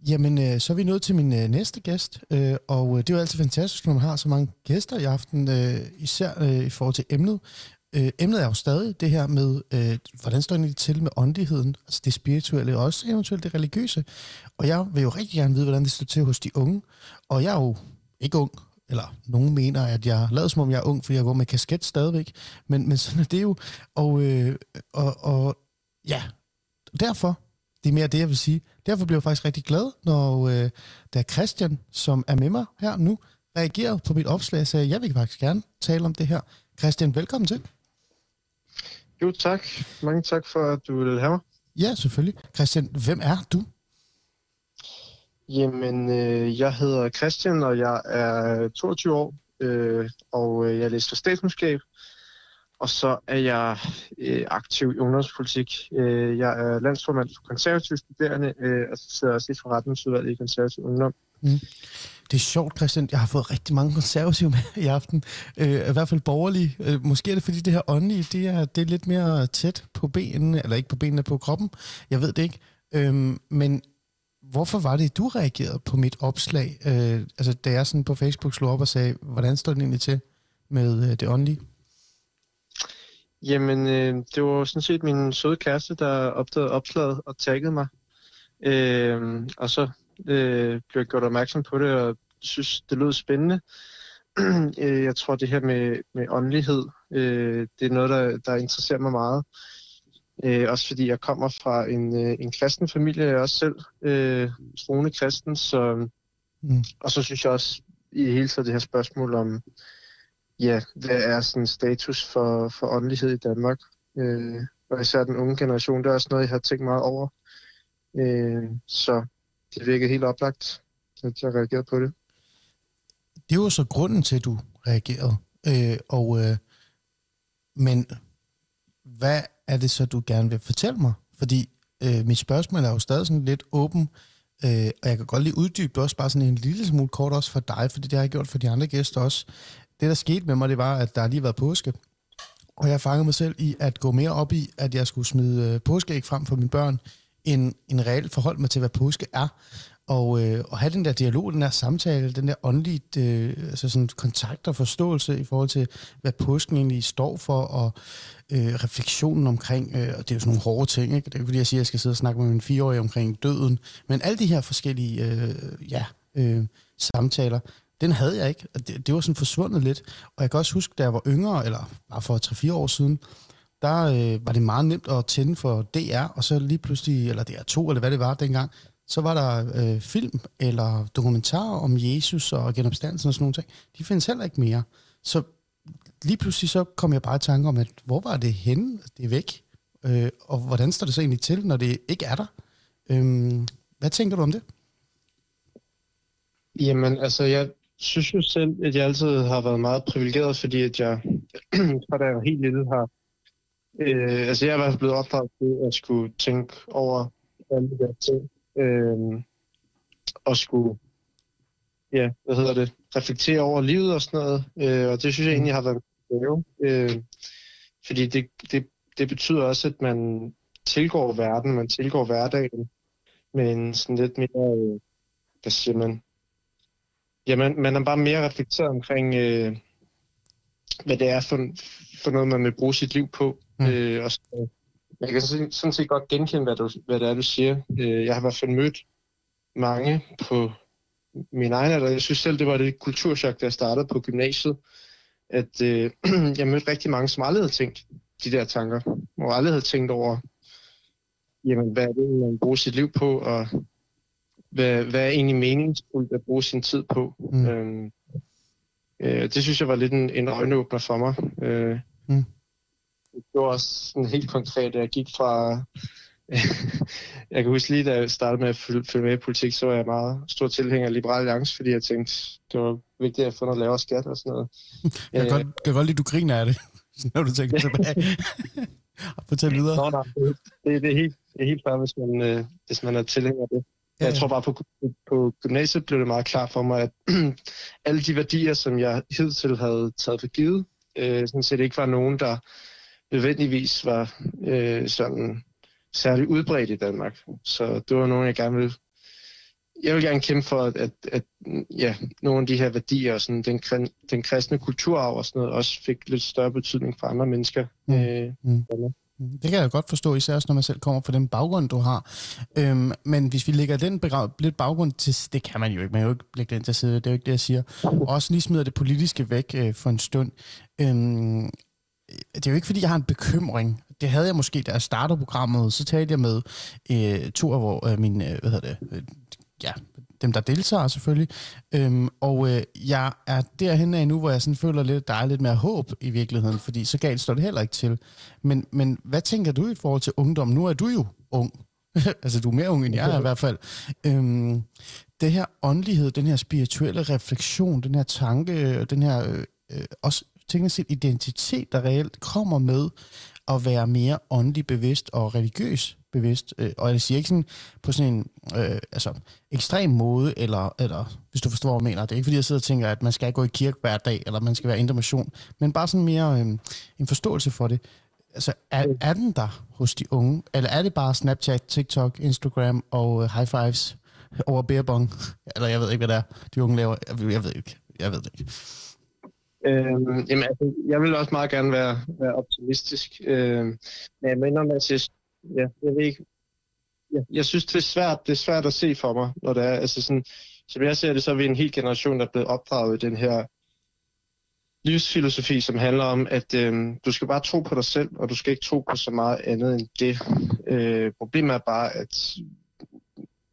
Jamen, øh, så er vi nået til min øh, næste gæst, øh, og øh, det er jo altid fantastisk, når man har så mange gæster i aften, øh, især øh, i forhold til emnet. Øh, emnet er jo stadig det her med, øh, hvordan står det til med åndigheden, altså det spirituelle, og også eventuelt det religiøse. Og jeg vil jo rigtig gerne vide, hvordan det står til hos de unge. Og jeg er jo ikke ung, eller nogen mener, at jeg lader som om jeg er ung, fordi jeg går med kasket stadigvæk. Men, men sådan er det jo. Og, øh, og, og ja, derfor, det er mere det, jeg vil sige. Derfor bliver jeg faktisk rigtig glad, når øh, der er Christian, som er med mig her nu, reagerede på mit opslag og sagde, jeg vil faktisk gerne tale om det her. Christian, velkommen til. Jo, tak. Mange tak for, at du vil have mig. Ja, selvfølgelig. Christian, hvem er du? Jamen, øh, jeg hedder Christian, og jeg er 22 år, øh, og øh, jeg læser statskundskab. Og så er jeg øh, aktiv i ungdomspolitik. Øh, jeg er landsformand for konservative studerende, øh, og så sidder jeg også i forretningsudvalget i konservativ ungdom. Mm. Det er sjovt, Christian. Jeg har fået rigtig mange konservative med i aften. Øh, I hvert fald borgerlige. Øh, måske er det, fordi det her åndelige, det er, det er lidt mere tæt på benene, eller ikke på benene, på kroppen. Jeg ved det ikke. Øh, men hvorfor var det, du reagerede på mit opslag? Øh, altså, da jeg sådan på Facebook slog op og sagde, hvordan står det egentlig til med øh, det åndelige? Jamen, øh, det var sådan set min søde kæreste, der opdagede opslaget og taggede mig. Øh, og så øh, blev jeg gjort opmærksom på det, og synes, det lød spændende. Øh, jeg tror, det her med, med åndelighed, øh, det er noget, der, der interesserer mig meget. Øh, også fordi jeg kommer fra en, øh, en kristen familie, jeg er også selv øh, troende kristen, så, Mm. og så synes jeg også i det hele taget det her spørgsmål om, ja, hvad er sådan status for, for åndelighed i Danmark? Øh, og især den unge generation, det er også noget, jeg har tænkt meget over. Øh, så det virkede helt oplagt, at jeg reagerede på det. Det var så grunden til, at du reagerede. Øh, og, øh, men hvad er det så, du gerne vil fortælle mig? Fordi øh, mit spørgsmål er jo stadig sådan lidt åben, øh, og jeg kan godt lige uddybe det også bare sådan en lille smule kort også for dig, fordi det har jeg gjort for de andre gæster også. Det, der skete med mig, det var, at der lige været påske, og jeg fangede mig selv i at gå mere op i, at jeg skulle smide øh, påskeæg frem for mine børn, end en reelt forhold mig til, hvad påske er. Og, øh, og have den der dialog, den der samtale, den der åndelige øh, altså sådan kontakt og forståelse i forhold til, hvad påsken egentlig står for, og øh, refleksionen omkring, øh, og det er jo sådan nogle hårde ting, ikke? det er ikke fordi, jeg siger, at jeg skal sidde og snakke med min fireårige omkring døden, men alle de her forskellige øh, ja, øh, samtaler, den havde jeg ikke, og det, det var sådan forsvundet lidt, og jeg kan også huske, da jeg var yngre, eller bare for 3-4 år siden, der øh, var det meget nemt at tænde for DR, og så lige pludselig, eller DR2, eller hvad det var dengang, så var der øh, film eller dokumentarer om Jesus og genopstandelsen og sådan nogle ting. De findes heller ikke mere. Så lige pludselig så kom jeg bare i tanke om, at hvor var det henne? Det er væk. Øh, og hvordan står det så egentlig til, når det ikke er der? Øh, hvad tænker du om det? Jamen, altså, jeg synes jo selv, at jeg altid har været meget privilegeret, fordi at jeg, fra da jeg var helt lille, har... Øh, altså, jeg er i hvert fald blevet opdraget til at skulle tænke over alle de der ting. Øh, og skulle, ja, hvad hedder det, reflektere over livet og sådan noget. Øh, og det synes jeg egentlig har været en. Øh, fordi det, det, det betyder også, at man tilgår verden, man tilgår hverdagen med en sådan lidt mere, øh, hvad siger man, Ja, man, man er bare mere reflekteret omkring, øh, hvad det er for, for noget, man vil bruge sit liv på. Mm. Mm. Øh, og så, jeg kan sådan, sådan set godt genkende, hvad, du, hvad det er, du siger. Øh, jeg har i hvert fald mødt mange på min egen alder. Jeg synes selv, det var det kulturchok, da jeg startede på gymnasiet, at øh, jeg mødte rigtig mange, som aldrig havde tænkt de der tanker, og aldrig havde tænkt over, jamen, hvad er det, man bruger sit liv på, og hvad, hvad er egentlig meningsfuldt at bruge sin tid på. Mm. Øhm, øh, det synes jeg var lidt en, en øjenåbner for mig. Øh, Mm. Det var også sådan helt konkret, jeg gik fra... jeg kan huske lige, da jeg startede med at følge, med i politik, så var jeg meget stor tilhænger af Liberal Alliance, fordi jeg tænkte, det var vigtigt at få noget lavere skat og sådan noget. Jeg kan, godt, kan godt lide, du griner af det, når du tænker tilbage. Fortæl videre. Nå, nej, det, det, det, er helt, det er helt fair, hvis man, øh, hvis man er tilhænger af det. Ja, jeg tror bare, på, på gymnasiet blev det meget klart for mig, at alle de værdier, som jeg hidtil havde taget for givet, øh, sådan set ikke var nogen, der nødvendigvis var øh, sådan særlig udbredt i Danmark. Så det var nogen, jeg gerne ville jeg vil gerne kæmpe for, at, at, at ja, nogle af de her værdier, og sådan, den, den kristne kulturarv og sådan noget, også fik lidt større betydning for andre mennesker. Mm. Øh, Mm. Danmark. Det kan jeg godt forstå, især også når man selv kommer fra den baggrund, du har. Øhm, men hvis vi lægger den begrav- lidt baggrund til, det kan man jo ikke, man kan jo ikke lægge den til side, det er jo ikke det, jeg siger. Også lige smider det politiske væk øh, for en stund. Øhm, det er jo ikke, fordi jeg har en bekymring. Det havde jeg måske, da jeg startede programmet, så talte jeg med øh, to af hvor, øh, mine, øh, hvad hedder det, øh, ja, dem der deltager selvfølgelig. Øhm, og øh, jeg er derhen af nu, hvor jeg sådan føler lidt, der er lidt mere håb i virkeligheden, fordi så galt står det heller ikke til. Men, men hvad tænker du i forhold til ungdom? Nu er du jo ung. altså, du er mere ung end jeg er i hvert fald. Øhm, det her åndelighed, den her spirituelle refleksion, den her tanke, og den her øh, øh også teknisk set identitet, der reelt kommer med at være mere åndelig bevidst og religiøs bevidst. Øh, og jeg siger ikke sådan på sådan en øh, altså, ekstrem måde, eller, eller hvis du forstår, hvad jeg mener. Det er ikke fordi, jeg sidder og tænker, at man skal gå i kirke hver dag, eller man skal være indre mission, men bare sådan mere øh, en forståelse for det. Altså, er, er den der hos de unge? Eller er det bare Snapchat, TikTok, Instagram og øh, high fives over beerbong? Eller jeg ved ikke, hvad det er, de unge laver. Jeg, jeg ved ikke. Jeg ved det ikke. Øhm, jamen, altså, jeg vil også meget gerne være, være optimistisk. Øhm, men jeg mener, at jeg, ja, jeg ved ikke, jeg, jeg synes, det er svært, det er svært at se for mig, når det er, altså sådan, som jeg ser det, så er vi en hel generation, der er blevet opdraget i den her livsfilosofi, som handler om, at øhm, du skal bare tro på dig selv, og du skal ikke tro på så meget andet end det. Øh, problemet er bare, at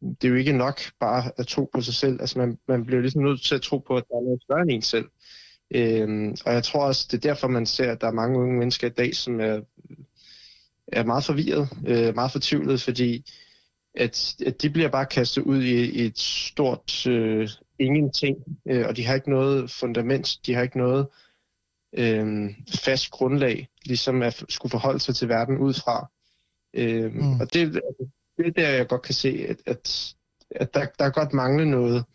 det er jo ikke nok bare at tro på sig selv. Altså man, man bliver ligesom nødt til at tro på, at der er noget større end en selv. Øhm, og jeg tror også, det er derfor, man ser, at der er mange unge mennesker i dag, som er, er meget forvirret, øh, meget fortvivlet, fordi at, at de bliver bare kastet ud i, i et stort øh, ingenting, øh, og de har ikke noget fundament, de har ikke noget øh, fast grundlag, ligesom at skulle forholde sig til verden ud fra. Øh, Mm. Og det, det er der, jeg godt kan se, at, at, at der, der er godt mangle noget,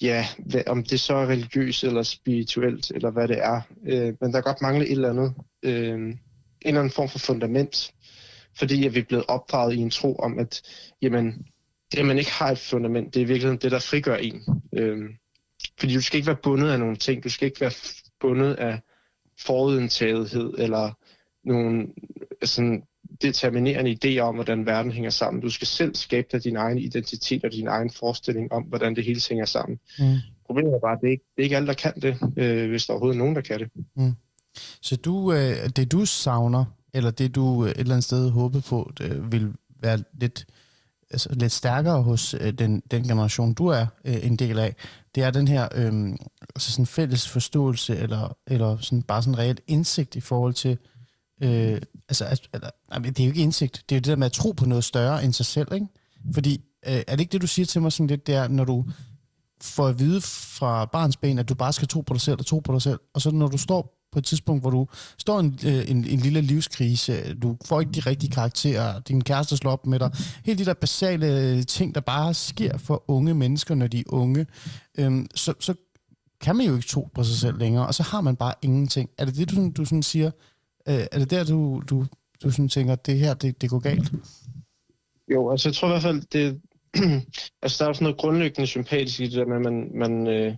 ja, hvad, om det så er religiøst eller spirituelt, eller hvad det er. Øh, men der er godt mangle et eller andet, øh, en eller anden form for fundament, fordi at vi er blevet opdraget i en tro om, at jamen, det, at man ikke har et fundament, det er i virkeligheden det, der frigør en. Øh, fordi du skal ikke være bundet af nogle ting, du skal ikke være bundet af forudindtagethed, eller nogle sådan, determinerende idéer om, hvordan verden hænger sammen. Du skal selv skabe dig din egen identitet og din egen forestilling om, hvordan det hele hænger sammen. Mm. Problemet er bare, at det er ikke, det er ikke alle, der kan det, øh, hvis der overhovedet er nogen, der kan det. Så du, øh, det du savner, eller det du øh, et eller andet sted håber på, det vil være lidt, altså, lidt stærkere hos øh, den, den generation, du er øh, en del af, det er den her øh, altså sådan fælles forståelse, eller, eller sådan, bare sådan reelt indsigt i forhold til, øh, Øh, altså, altså, eller, det er jo ikke indsigt, det er jo det der med at tro på noget større end sig selv, ikke? Fordi, øh, er det ikke det, du siger til mig sådan lidt der, når du får at vide fra barns ben, at du bare skal tro på dig selv og tro på dig selv, og så når du står på et tidspunkt, hvor du står i en, øh, en, en lille livskrise, du får ikke de rigtige karakterer, din kæreste slår op med dig, hele de der basale ting, der bare sker for unge mennesker, når de er unge, øhm, så, så kan man jo ikke tro på sig selv længere, og så har man bare ingenting. Er det det, du, du sådan siger? Øh, er det der, du, du, du sådan tænker, at det her, det, det går galt? Jo, altså jeg tror i hvert fald, det, altså der er sådan noget grundlæggende sympatisk i det der med, at man, man, øh,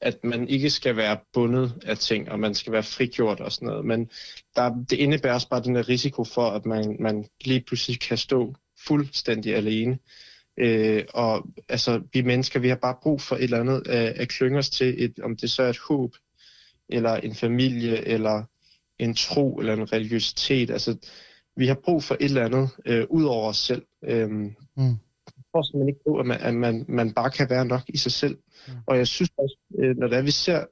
at man ikke skal være bundet af ting, og man skal være frigjort og sådan noget. Men der, det indebærer også bare den der risiko for, at man, man lige pludselig kan stå fuldstændig alene. Øh, og altså, vi mennesker, vi har bare brug for et eller andet at, at klynge os til, et, om det så er et håb, eller en familie, eller en tro, eller en religiøsitet. Altså, vi har brug for et eller andet øh, ud over os selv. Øhm, Mm. tror simpelthen ikke på, at, man, at man, man bare kan være nok i sig selv. Mm. Og jeg synes også, øh, når det er, vi ser,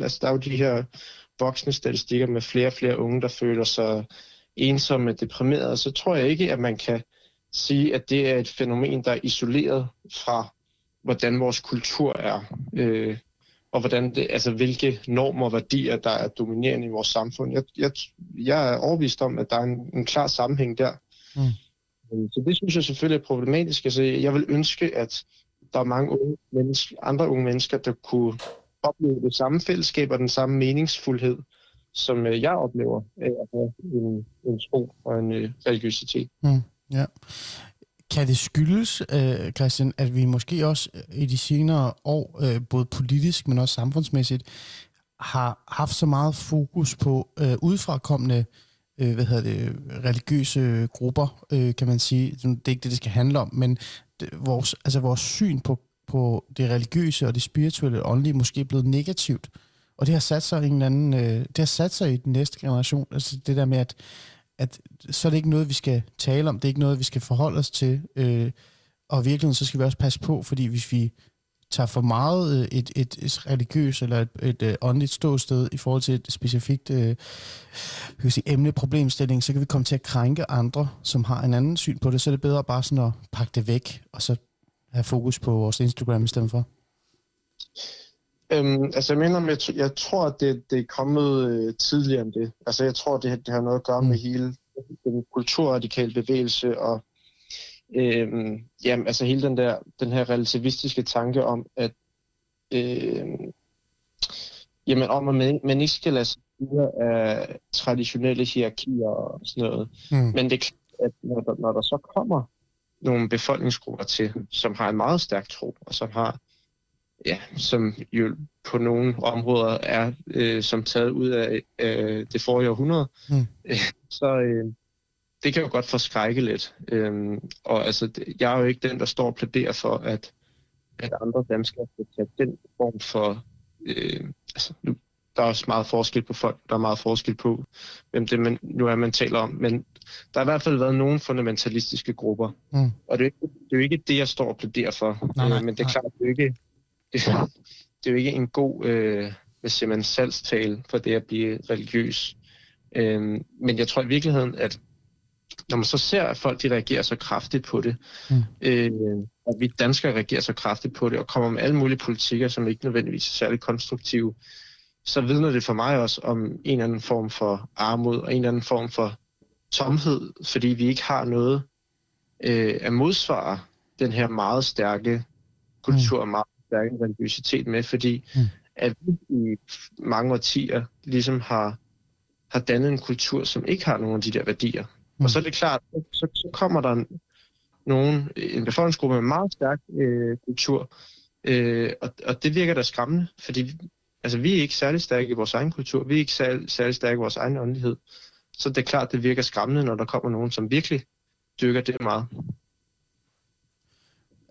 altså, der er jo de her voksne statistikker med flere og flere unge, der føler sig ensomme deprimerede, så tror jeg ikke, at man kan sige, at det er et fænomen, der er isoleret fra, hvordan vores kultur er, øh, og hvordan det, altså, hvilke normer og værdier, der er dominerende i vores samfund. Jeg, jeg, jeg er overbevist om, at der er en, en klar sammenhæng der. Mm. Så det synes jeg selvfølgelig er problematisk. Altså, jeg vil ønske, at der er mange unge mennesker, andre unge mennesker, der kunne opleve det samme fællesskab og den samme meningsfuldhed, som øh, jeg oplever af at have en, en tro og en øh, religiøsitet. Ja. Kan det skyldes, øh, Christian, at vi måske også øh, i de senere år, øh, både politisk, men også samfundsmæssigt, har haft så meget fokus på øh, udefrakommende øh, hvad hedder det, religiøse grupper, øh, kan man sige. Det er ikke det, det skal handle om, men det, vores, altså vores syn på, på det religiøse og det spirituelle og åndelige måske er blevet negativt. Og det har sat sig i en eller anden, øh, det har sat sig i den næste generation. Altså det der med, at, at så er det ikke noget, vi skal tale om, det er ikke noget, vi skal forholde os til. Øh, og i virkeligheden, så skal vi også passe på, fordi hvis vi tager for meget øh, et, et, et religiøst eller et, et, et åndeligt ståsted i forhold til et specifikt øh, kan sige, emne, problemstilling, så kan vi komme til at krænke andre, som har en anden syn på det. Så er det bedre bare sådan at pakke det væk, og så have fokus på vores Instagram i stedet for. Øhm, altså jeg mener, jeg, jeg tror, at det, det er kommet øh, tidligere end det. Altså jeg tror, det, det har noget at gøre Mm. med hele den kulturradikale bevægelse og øhm, jamen, altså hele den der den her relativistiske tanke om, at øhm, jamen, om at man, man ikke skal lade sig styre af traditionelle hierarkier og sådan noget. Mm. Men det er klart, at når der, når der så kommer nogle befolkningsgrupper til, som har en meget stærk tro, og som har, ja, som jo på nogle områder er øh, som taget ud af øh, det forrige århundrede, Mm. øh, så øh, det kan jo godt forskrække lidt. Øhm, og altså, jeg er jo ikke den, der står og plæderer for, at, at andre danskere skal tage den form for... Øh, altså, nu, der er også meget forskel på folk, der er meget forskel på, hvem det man, nu er, man taler om. Men der har i hvert fald været nogle fundamentalistiske grupper. Mm. Og det er, jo ikke, det er jo ikke det, jeg står og plæderer for. Nej, nej, øh, men det er nej. klart, det er jo ikke, det, er- det er jo ikke en god øh, hvad siger man, salgstale for det at blive religiøs. Øh, men jeg tror i virkeligheden, at når man så ser, at folk de reagerer så kraftigt på det, Mm. øh, og vi danskere reagerer så kraftigt på det, og kommer med alle mulige politikker, som ikke nødvendigvis er særlig konstruktive, så vidner det for mig også om en eller anden form for armod og en eller anden form for tomhed, fordi vi ikke har noget øh, at modsvare den her meget stærke kultur og meget stærke religiøsitet med, fordi Mm. at vi i mange årtier ligesom har, har dannet en kultur, som ikke har nogen af de der værdier. Mm. Og så er det klart, så, så kommer der en, nogen, en befolkningsgruppe med meget stærk øh, kultur, øh, og, og det virker da skræmmende, fordi altså, vi er ikke særlig stærke i vores egen kultur, vi er ikke særlig, særlig stærke i vores egen åndelighed. Så det er klart, det virker skræmmende, når der kommer nogen, som virkelig dyrker det meget.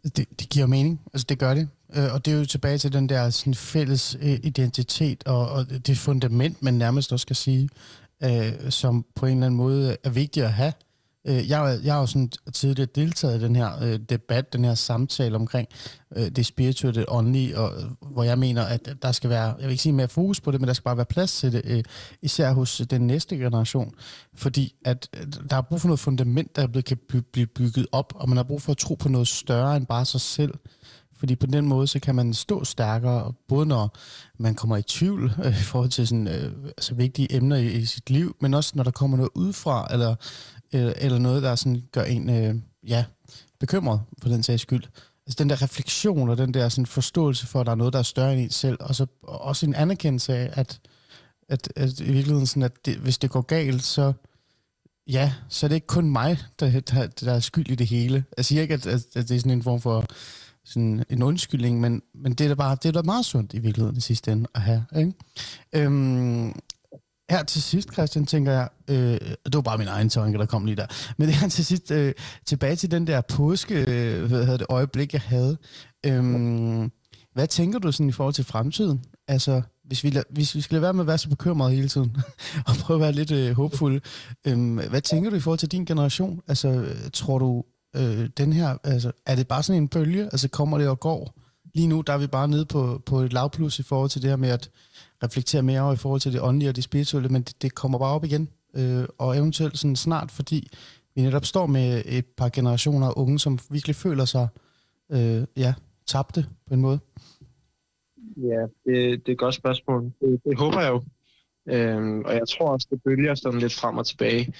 Det, det giver mening. Altså, det gør det. Øh, Og det er jo tilbage til den der sådan, fælles øh, identitet og, og det fundament, man nærmest også skal sige, øh, som på en eller anden måde er vigtigt at have. Øh, jeg, jeg har jo sådan tidligere deltaget i den her øh, debat, den her samtale omkring øh, det spirituelle, det åndelige, og, øh, hvor jeg mener, at der skal være, jeg vil ikke sige mere fokus på det, men der skal bare være plads til det, øh, især hos den næste generation. Fordi at øh, der er brug for noget fundament, der er blevet, kan blive bygget op, og man har brug for at tro på noget større end bare sig selv. Fordi på den måde, så kan man stå stærkere, både når man kommer i tvivl øh, i forhold til sådan, øh, altså vigtige emner i, i sit liv, men også når der kommer noget udefra, eller, øh, eller noget, der sådan gør en øh, ja, bekymret for den sags skyld. Altså den der refleksion og den der sådan forståelse for, at der er noget, der er større end en selv, og så og også en anerkendelse af, at, at, at i virkeligheden sådan, at det, hvis det går galt, så ja, så er det ikke kun mig, der, der, der er skyld i det hele. Jeg siger ikke, at, at, at det er sådan en form for sådan en undskyldning, men, men det er da bare det er da meget sundt i virkeligheden i sidste ende at have. Ikke? Øhm, her til sidst, Christian, tænker jeg, øh, det var bare min egen tanke, der kom lige der, men her til sidst, øh, tilbage til den der påske, øh, hvad hedder det, øjeblik, jeg havde. Øhm, hvad tænker du sådan i forhold til fremtiden? Altså, hvis vi, hvis vi skal lade være med at være så bekymrede hele tiden, og prøve at være lidt øh, håbfulde, øhm, hvad tænker du i forhold til din generation? Altså, øh, tror du, øh, den her, altså, er det bare sådan en bølge? Altså, kommer det og går? Lige nu, der er vi bare nede på, på et lavplus i forhold til det her med at reflektere mere over i forhold til det åndelige og det spirituelle, men det, det kommer bare op igen. Øh, og eventuelt sådan snart, fordi vi netop står med et par generationer af unge, som virkelig føler sig øh, ja, tabte på en måde. Ja, det, det er et godt spørgsmål. Det, det håber jeg jo. Øhm, og jeg tror også, det bølger sådan lidt frem og tilbage.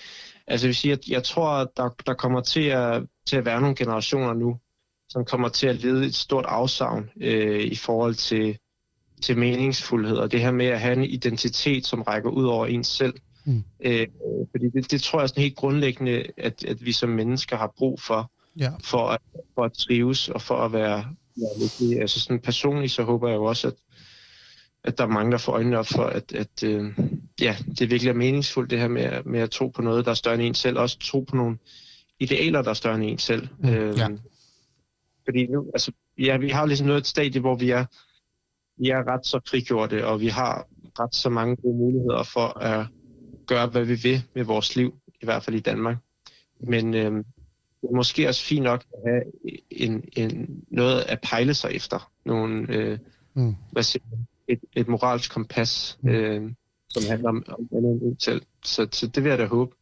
Altså jeg vil sige, at jeg tror, at der, der kommer til at, til at være nogle generationer nu, som kommer til at lede et stort afsavn øh, i forhold til, til meningsfuldhed, og det her med at have en identitet, som rækker ud over ens selv. Mm. Øh, fordi det, det tror jeg er sådan helt grundlæggende, at, at vi som mennesker har brug for, Ja. for at, for at trives og for at være, være. Altså sådan personligt, så håber jeg jo også, at, at der er mange, der får øjnene op for, at, at øh, ja, det virkelig er meningsfuldt, det her med, at- med at tro på noget, der er større end en selv. Også tro på nogle idealer, der er større end en selv. Mm, ja. Fordi nu, altså, ja, vi har jo ligesom nået et stadie, hvor vi er, vi er ret så frigjorte, og vi har ret så mange gode muligheder for at gøre, hvad vi vil med vores liv, i hvert fald i Danmark. Men øh, det er måske også fint nok at have en, en, noget at pejle sig efter. Nogle, øh, Mm. hvad siger et, et moralsk kompas, Mm. øh, som handler om, om andet end en selv. Så, så det vil jeg da håbe.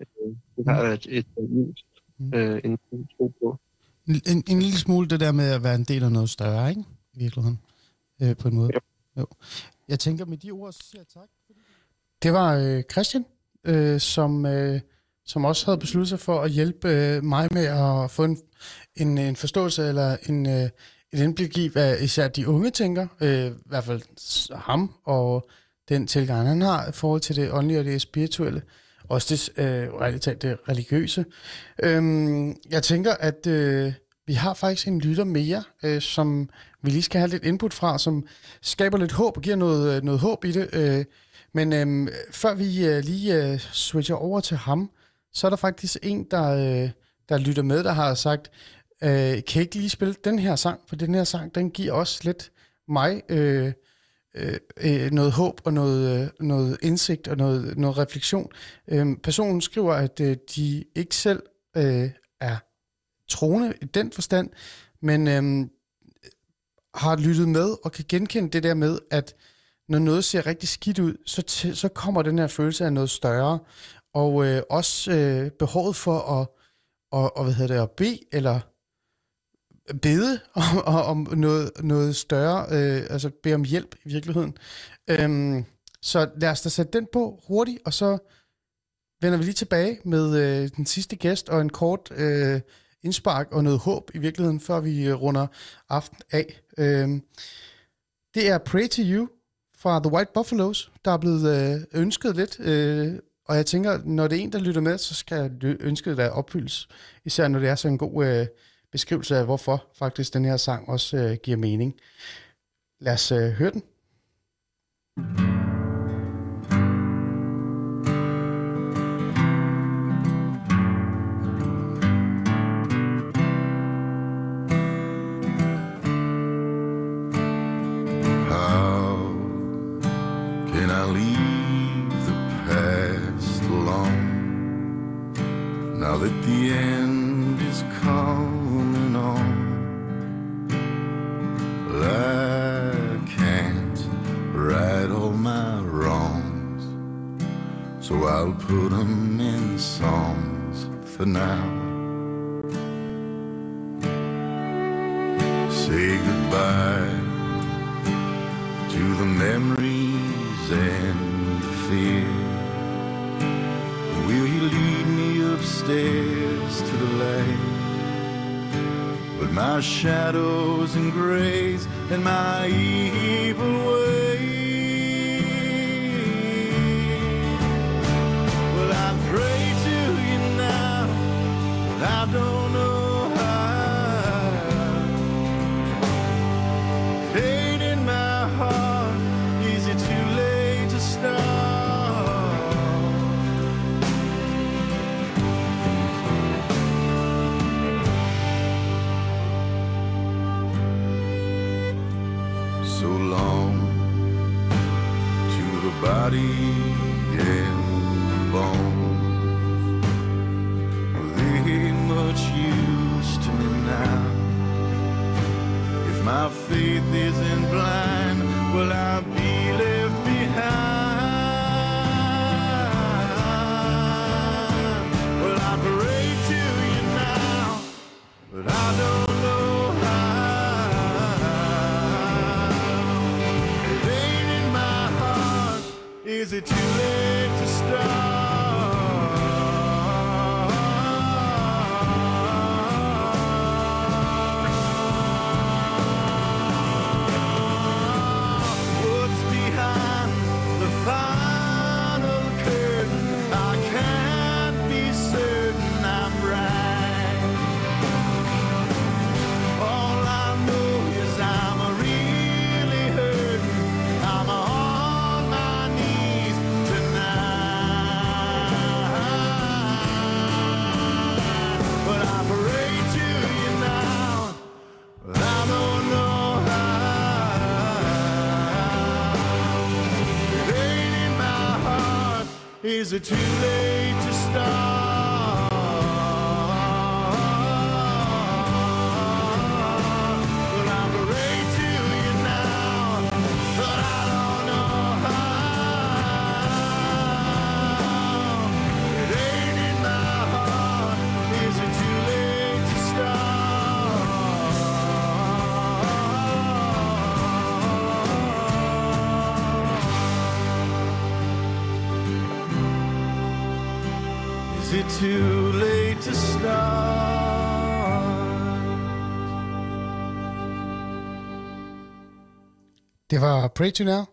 Øh, det har et, et, et, Mm. øh, en, en tro på. En, en, en lille smule det der med at være en del af noget større, ikke? I virkeligheden. Øh, på en måde. Jo. Jo. Jeg tænker, med de ord, så siger jeg tak. Det var øh, Christian, øh, som, øh, som også havde besluttet sig for at hjælpe øh, mig med at få en, en, en forståelse eller en, øh, et indblik i, hvad især de unge tænker. Øh, I hvert fald ham og den tilgang, han har i forhold til det åndelige og det spirituelle. Også det, øh, reelt talt det religiøse. Øhm, jeg tænker, at øh, vi har faktisk en lytter mere, øh, som vi lige skal have lidt input fra, som skaber lidt håb og giver noget, øh, noget håb i det. Øh, men øh, før vi øh, lige øh, switcher over til ham, så er der faktisk en, der, øh, der lytter med, der har sagt, øh, kan I ikke lige spille den her sang? For den her sang, den giver også lidt mig øh, Øh, øh, noget håb og noget, øh, noget indsigt og noget, noget refleksion. Øh, personen skriver, at øh, de ikke selv øh, er troende i den forstand, men øh, har lyttet med og kan genkende det der med, at når noget ser rigtig skidt ud, så, t- så kommer den her følelse af noget større, og øh, også øh, behovet for at, og, og, hvad hedder det, at bede, eller bede om, om noget, noget større, øh, altså bede om hjælp i virkeligheden. Øhm, så lad os da sætte den på hurtigt, og så vender vi lige tilbage med øh, den sidste gæst og en kort øh, indspark og noget håb i virkeligheden, før vi øh, runder aften af. Øhm, det er Pray to You fra The White Buffaloes, der er blevet øh, ønsket lidt, øh, og jeg tænker, når det er en, der lytter med, så skal ønsket da opfyldes, især når det er så en god øh, beskrivelse af, hvorfor faktisk den her sang også øh, giver mening. Lad os øh, høre den. How for now. Say goodbye to the memories and the fear. Will you lead me upstairs to the light? But my shadows and grays and my evil Is it too late Det var Pray to Now.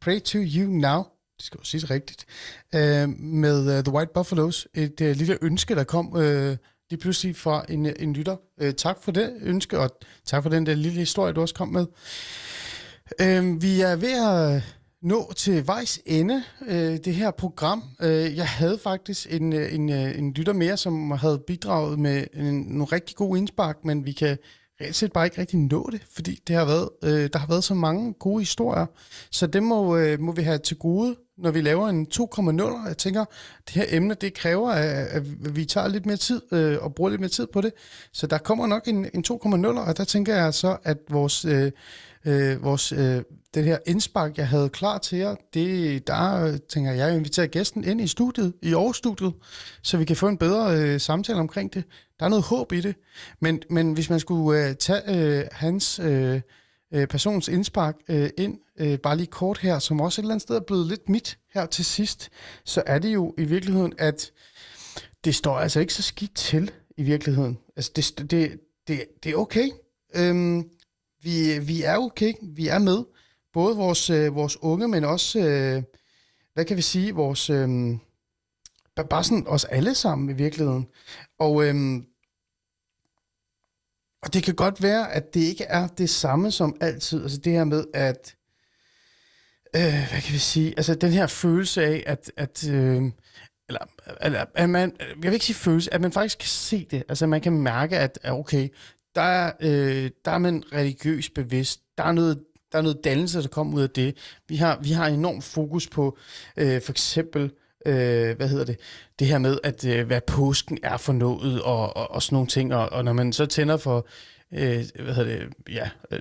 Pray to You Now. Det skal jo siges rigtigt. Øh, med uh, The White Buffaloes. Et uh, lille ønske, der kom uh, lige pludselig fra en, en lytter. Uh, tak for det ønske, og tak for den der lille historie, du også kom med. Uh, vi er ved at nå til vejs ende, uh, det her program. Uh, jeg havde faktisk en, en, en lytter mere, som havde bidraget med en, nogle rigtig gode indspark, men vi kan reelt set bare ikke rigtig nå det, fordi det har været, øh, der har været så mange gode historier, så det må, øh, må vi have til gode, når vi laver en 2,0. Jeg tænker, det her emne, det kræver, at, at vi tager lidt mere tid øh, og bruger lidt mere tid på det, så der kommer nok en, en 2,0, og der tænker jeg så, at vores, øh, øh, vores øh, det her indspark, jeg havde klar til jer, det, der øh, tænker jeg, jeg inviterer gæsten ind i studiet, i Aarhus-studiet, så vi kan få en bedre øh, samtale omkring det. Der er noget håb i det, men, men hvis man skulle øh, tage øh, hans øh, øh, persons indspark øh, ind, øh, bare lige kort her, som også et eller andet sted er blevet lidt mit her til sidst, så er det jo i virkeligheden, at det står altså ikke så skidt til i virkeligheden. Altså det, det, det, det er okay. Øhm, vi, vi er okay, vi er med. Både vores, øh, vores unge, men også, øh, hvad kan vi sige, vores, øh, bare sådan os alle sammen i virkeligheden. Og, øh, og det kan godt være, at det ikke er det samme som altid. Altså det her med, at, øh, hvad kan vi sige, altså den her følelse af, at, at øh, eller, eller at man, jeg vil ikke sige følelse, at man faktisk kan se det. Altså man kan mærke, at okay, der er, øh, der er man religiøs bevidst. Der er noget, der er noget dannelse, der kommer ud af det. Vi har, vi har enorm fokus på øh, for eksempel, øh, hvad hedder det, det her med, at øh, hvad påsken er for noget, og, og, og sådan nogle ting. Og, og når man så tænder for, øh, hvad hedder det, ja, øh,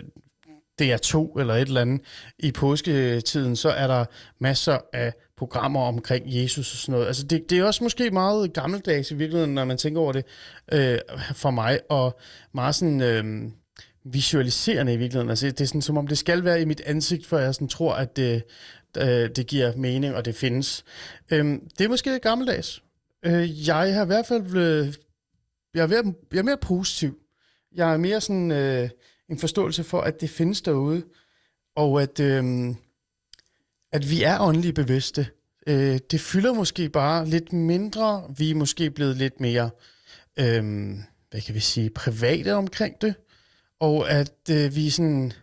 DR2 eller et eller andet i påsketiden, så er der masser af programmer omkring Jesus og sådan noget. Altså det, det er også måske meget gammeldags i virkeligheden, når man tænker over det øh, for mig, og meget sådan øh, visualiserende i virkeligheden. Altså det er sådan, som om det skal være i mit ansigt, for jeg sådan tror, at det, øh, det giver mening, og det findes. Øh, det er måske lidt gammeldags. Øh, jeg har i hvert fald blevet, jeg er, ved, jeg er mere positiv. Jeg er mere sådan øh, en forståelse for, at det findes derude, og at, øh, at vi er åndelige bevidste. Øh, det fylder måske bare lidt mindre. Vi er måske blevet lidt mere, øh, hvad kan vi sige, private omkring det. Og at øh, vi sådan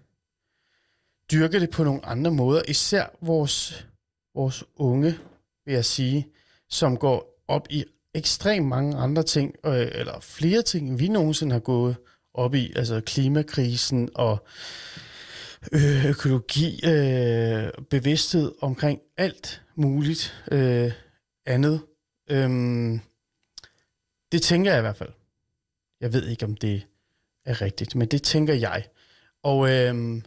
dyrker det på nogle andre måder. Især vores, vores unge, vil jeg sige, som går op i ekstremt mange andre ting, øh, eller flere ting, end vi nogensinde har gået op i. Altså klimakrisen og øh, økologi, øh, bevidsthed omkring alt muligt øh, andet. Øhm, det tænker jeg i hvert fald. Jeg ved ikke, om det er rigtigt, men det tænker jeg. Og, øhm,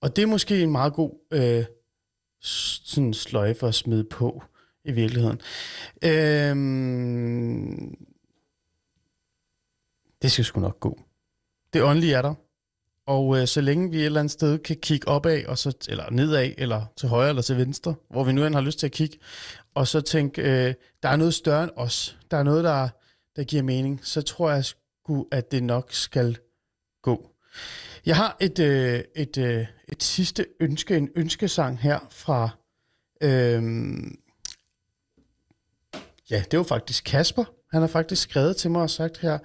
og det er måske en meget god øh, sådan sløjfe at smide på i virkeligheden. Øhm, det skal sgu nok gå. Det åndelige er der. Og øh, så længe vi et eller andet sted kan kigge opad, og så, eller nedad, eller til højre eller til venstre, hvor vi nu end har lyst til at kigge, og så tænke, øh, der er noget større end os. Der er noget, der, der giver mening. Så tror jeg sgu, at det nok skal gå. Jeg har et, øh, et, øh, et sidste ønske, en ønskesang her fra... Øh, ja, det var faktisk Kasper. Han har faktisk skrevet til mig og sagt her,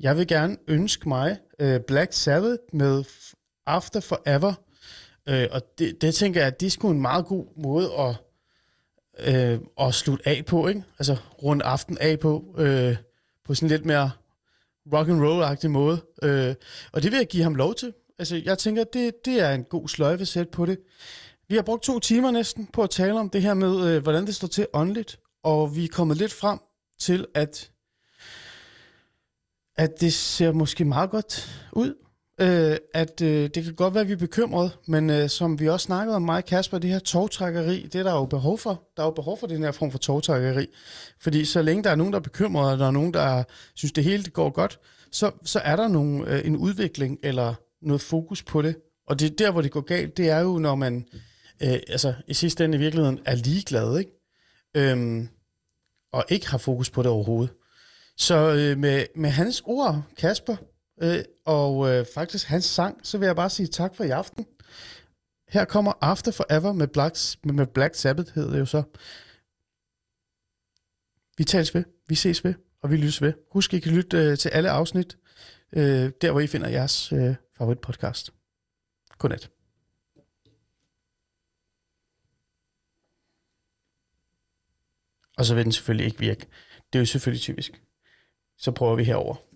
jeg vil gerne ønske mig øh, Black Sabbath med After Forever. Øh, og det, det tænker jeg, at det er sgu en meget god måde at, øh, at slutte af på, ikke? Altså runde aften af på, øh, på sådan lidt mere rock and roll-agtig måde. Øh, og det vil jeg give ham lov til. Altså, jeg tænker, det, det er en god sløjfe sæt på det. Vi har brugt to timer næsten på at tale om det her med, øh, hvordan det står til åndeligt, og vi er kommet lidt frem til, at, at det ser måske meget godt ud. Øh, at øh, det kan godt være, at vi er bekymrede, men øh, som vi også snakkede om mig og Kasper, det her togtrækkeri, det er der jo behov for. Der er jo behov for den her form for togtrækkeri. Fordi så længe der er nogen, der er bekymrede, og der er nogen, der synes, det hele det går godt, så, så er der nogle, øh, en udvikling eller noget fokus på det. Og det er der, hvor det går galt, det er jo, når man øh, altså, i sidste ende i virkeligheden er ligeglad, ikke? Øhm, og ikke har fokus på det overhovedet. Så øh, med, med hans ord, Kasper, øh, og øh, faktisk hans sang, så vil jeg bare sige tak for i aften. Her kommer After Forever med Black, med Black Sabbath, hedder det jo så. Vi tales ved, vi ses ved, og vi lyttes ved. Husk, I kan lytte øh, til alle afsnit, øh, der hvor I finder jeres øh, favoritpodcast. Godnat. Og så vil den selvfølgelig ikke virke. Det er jo selvfølgelig typisk. Så prøver vi herover.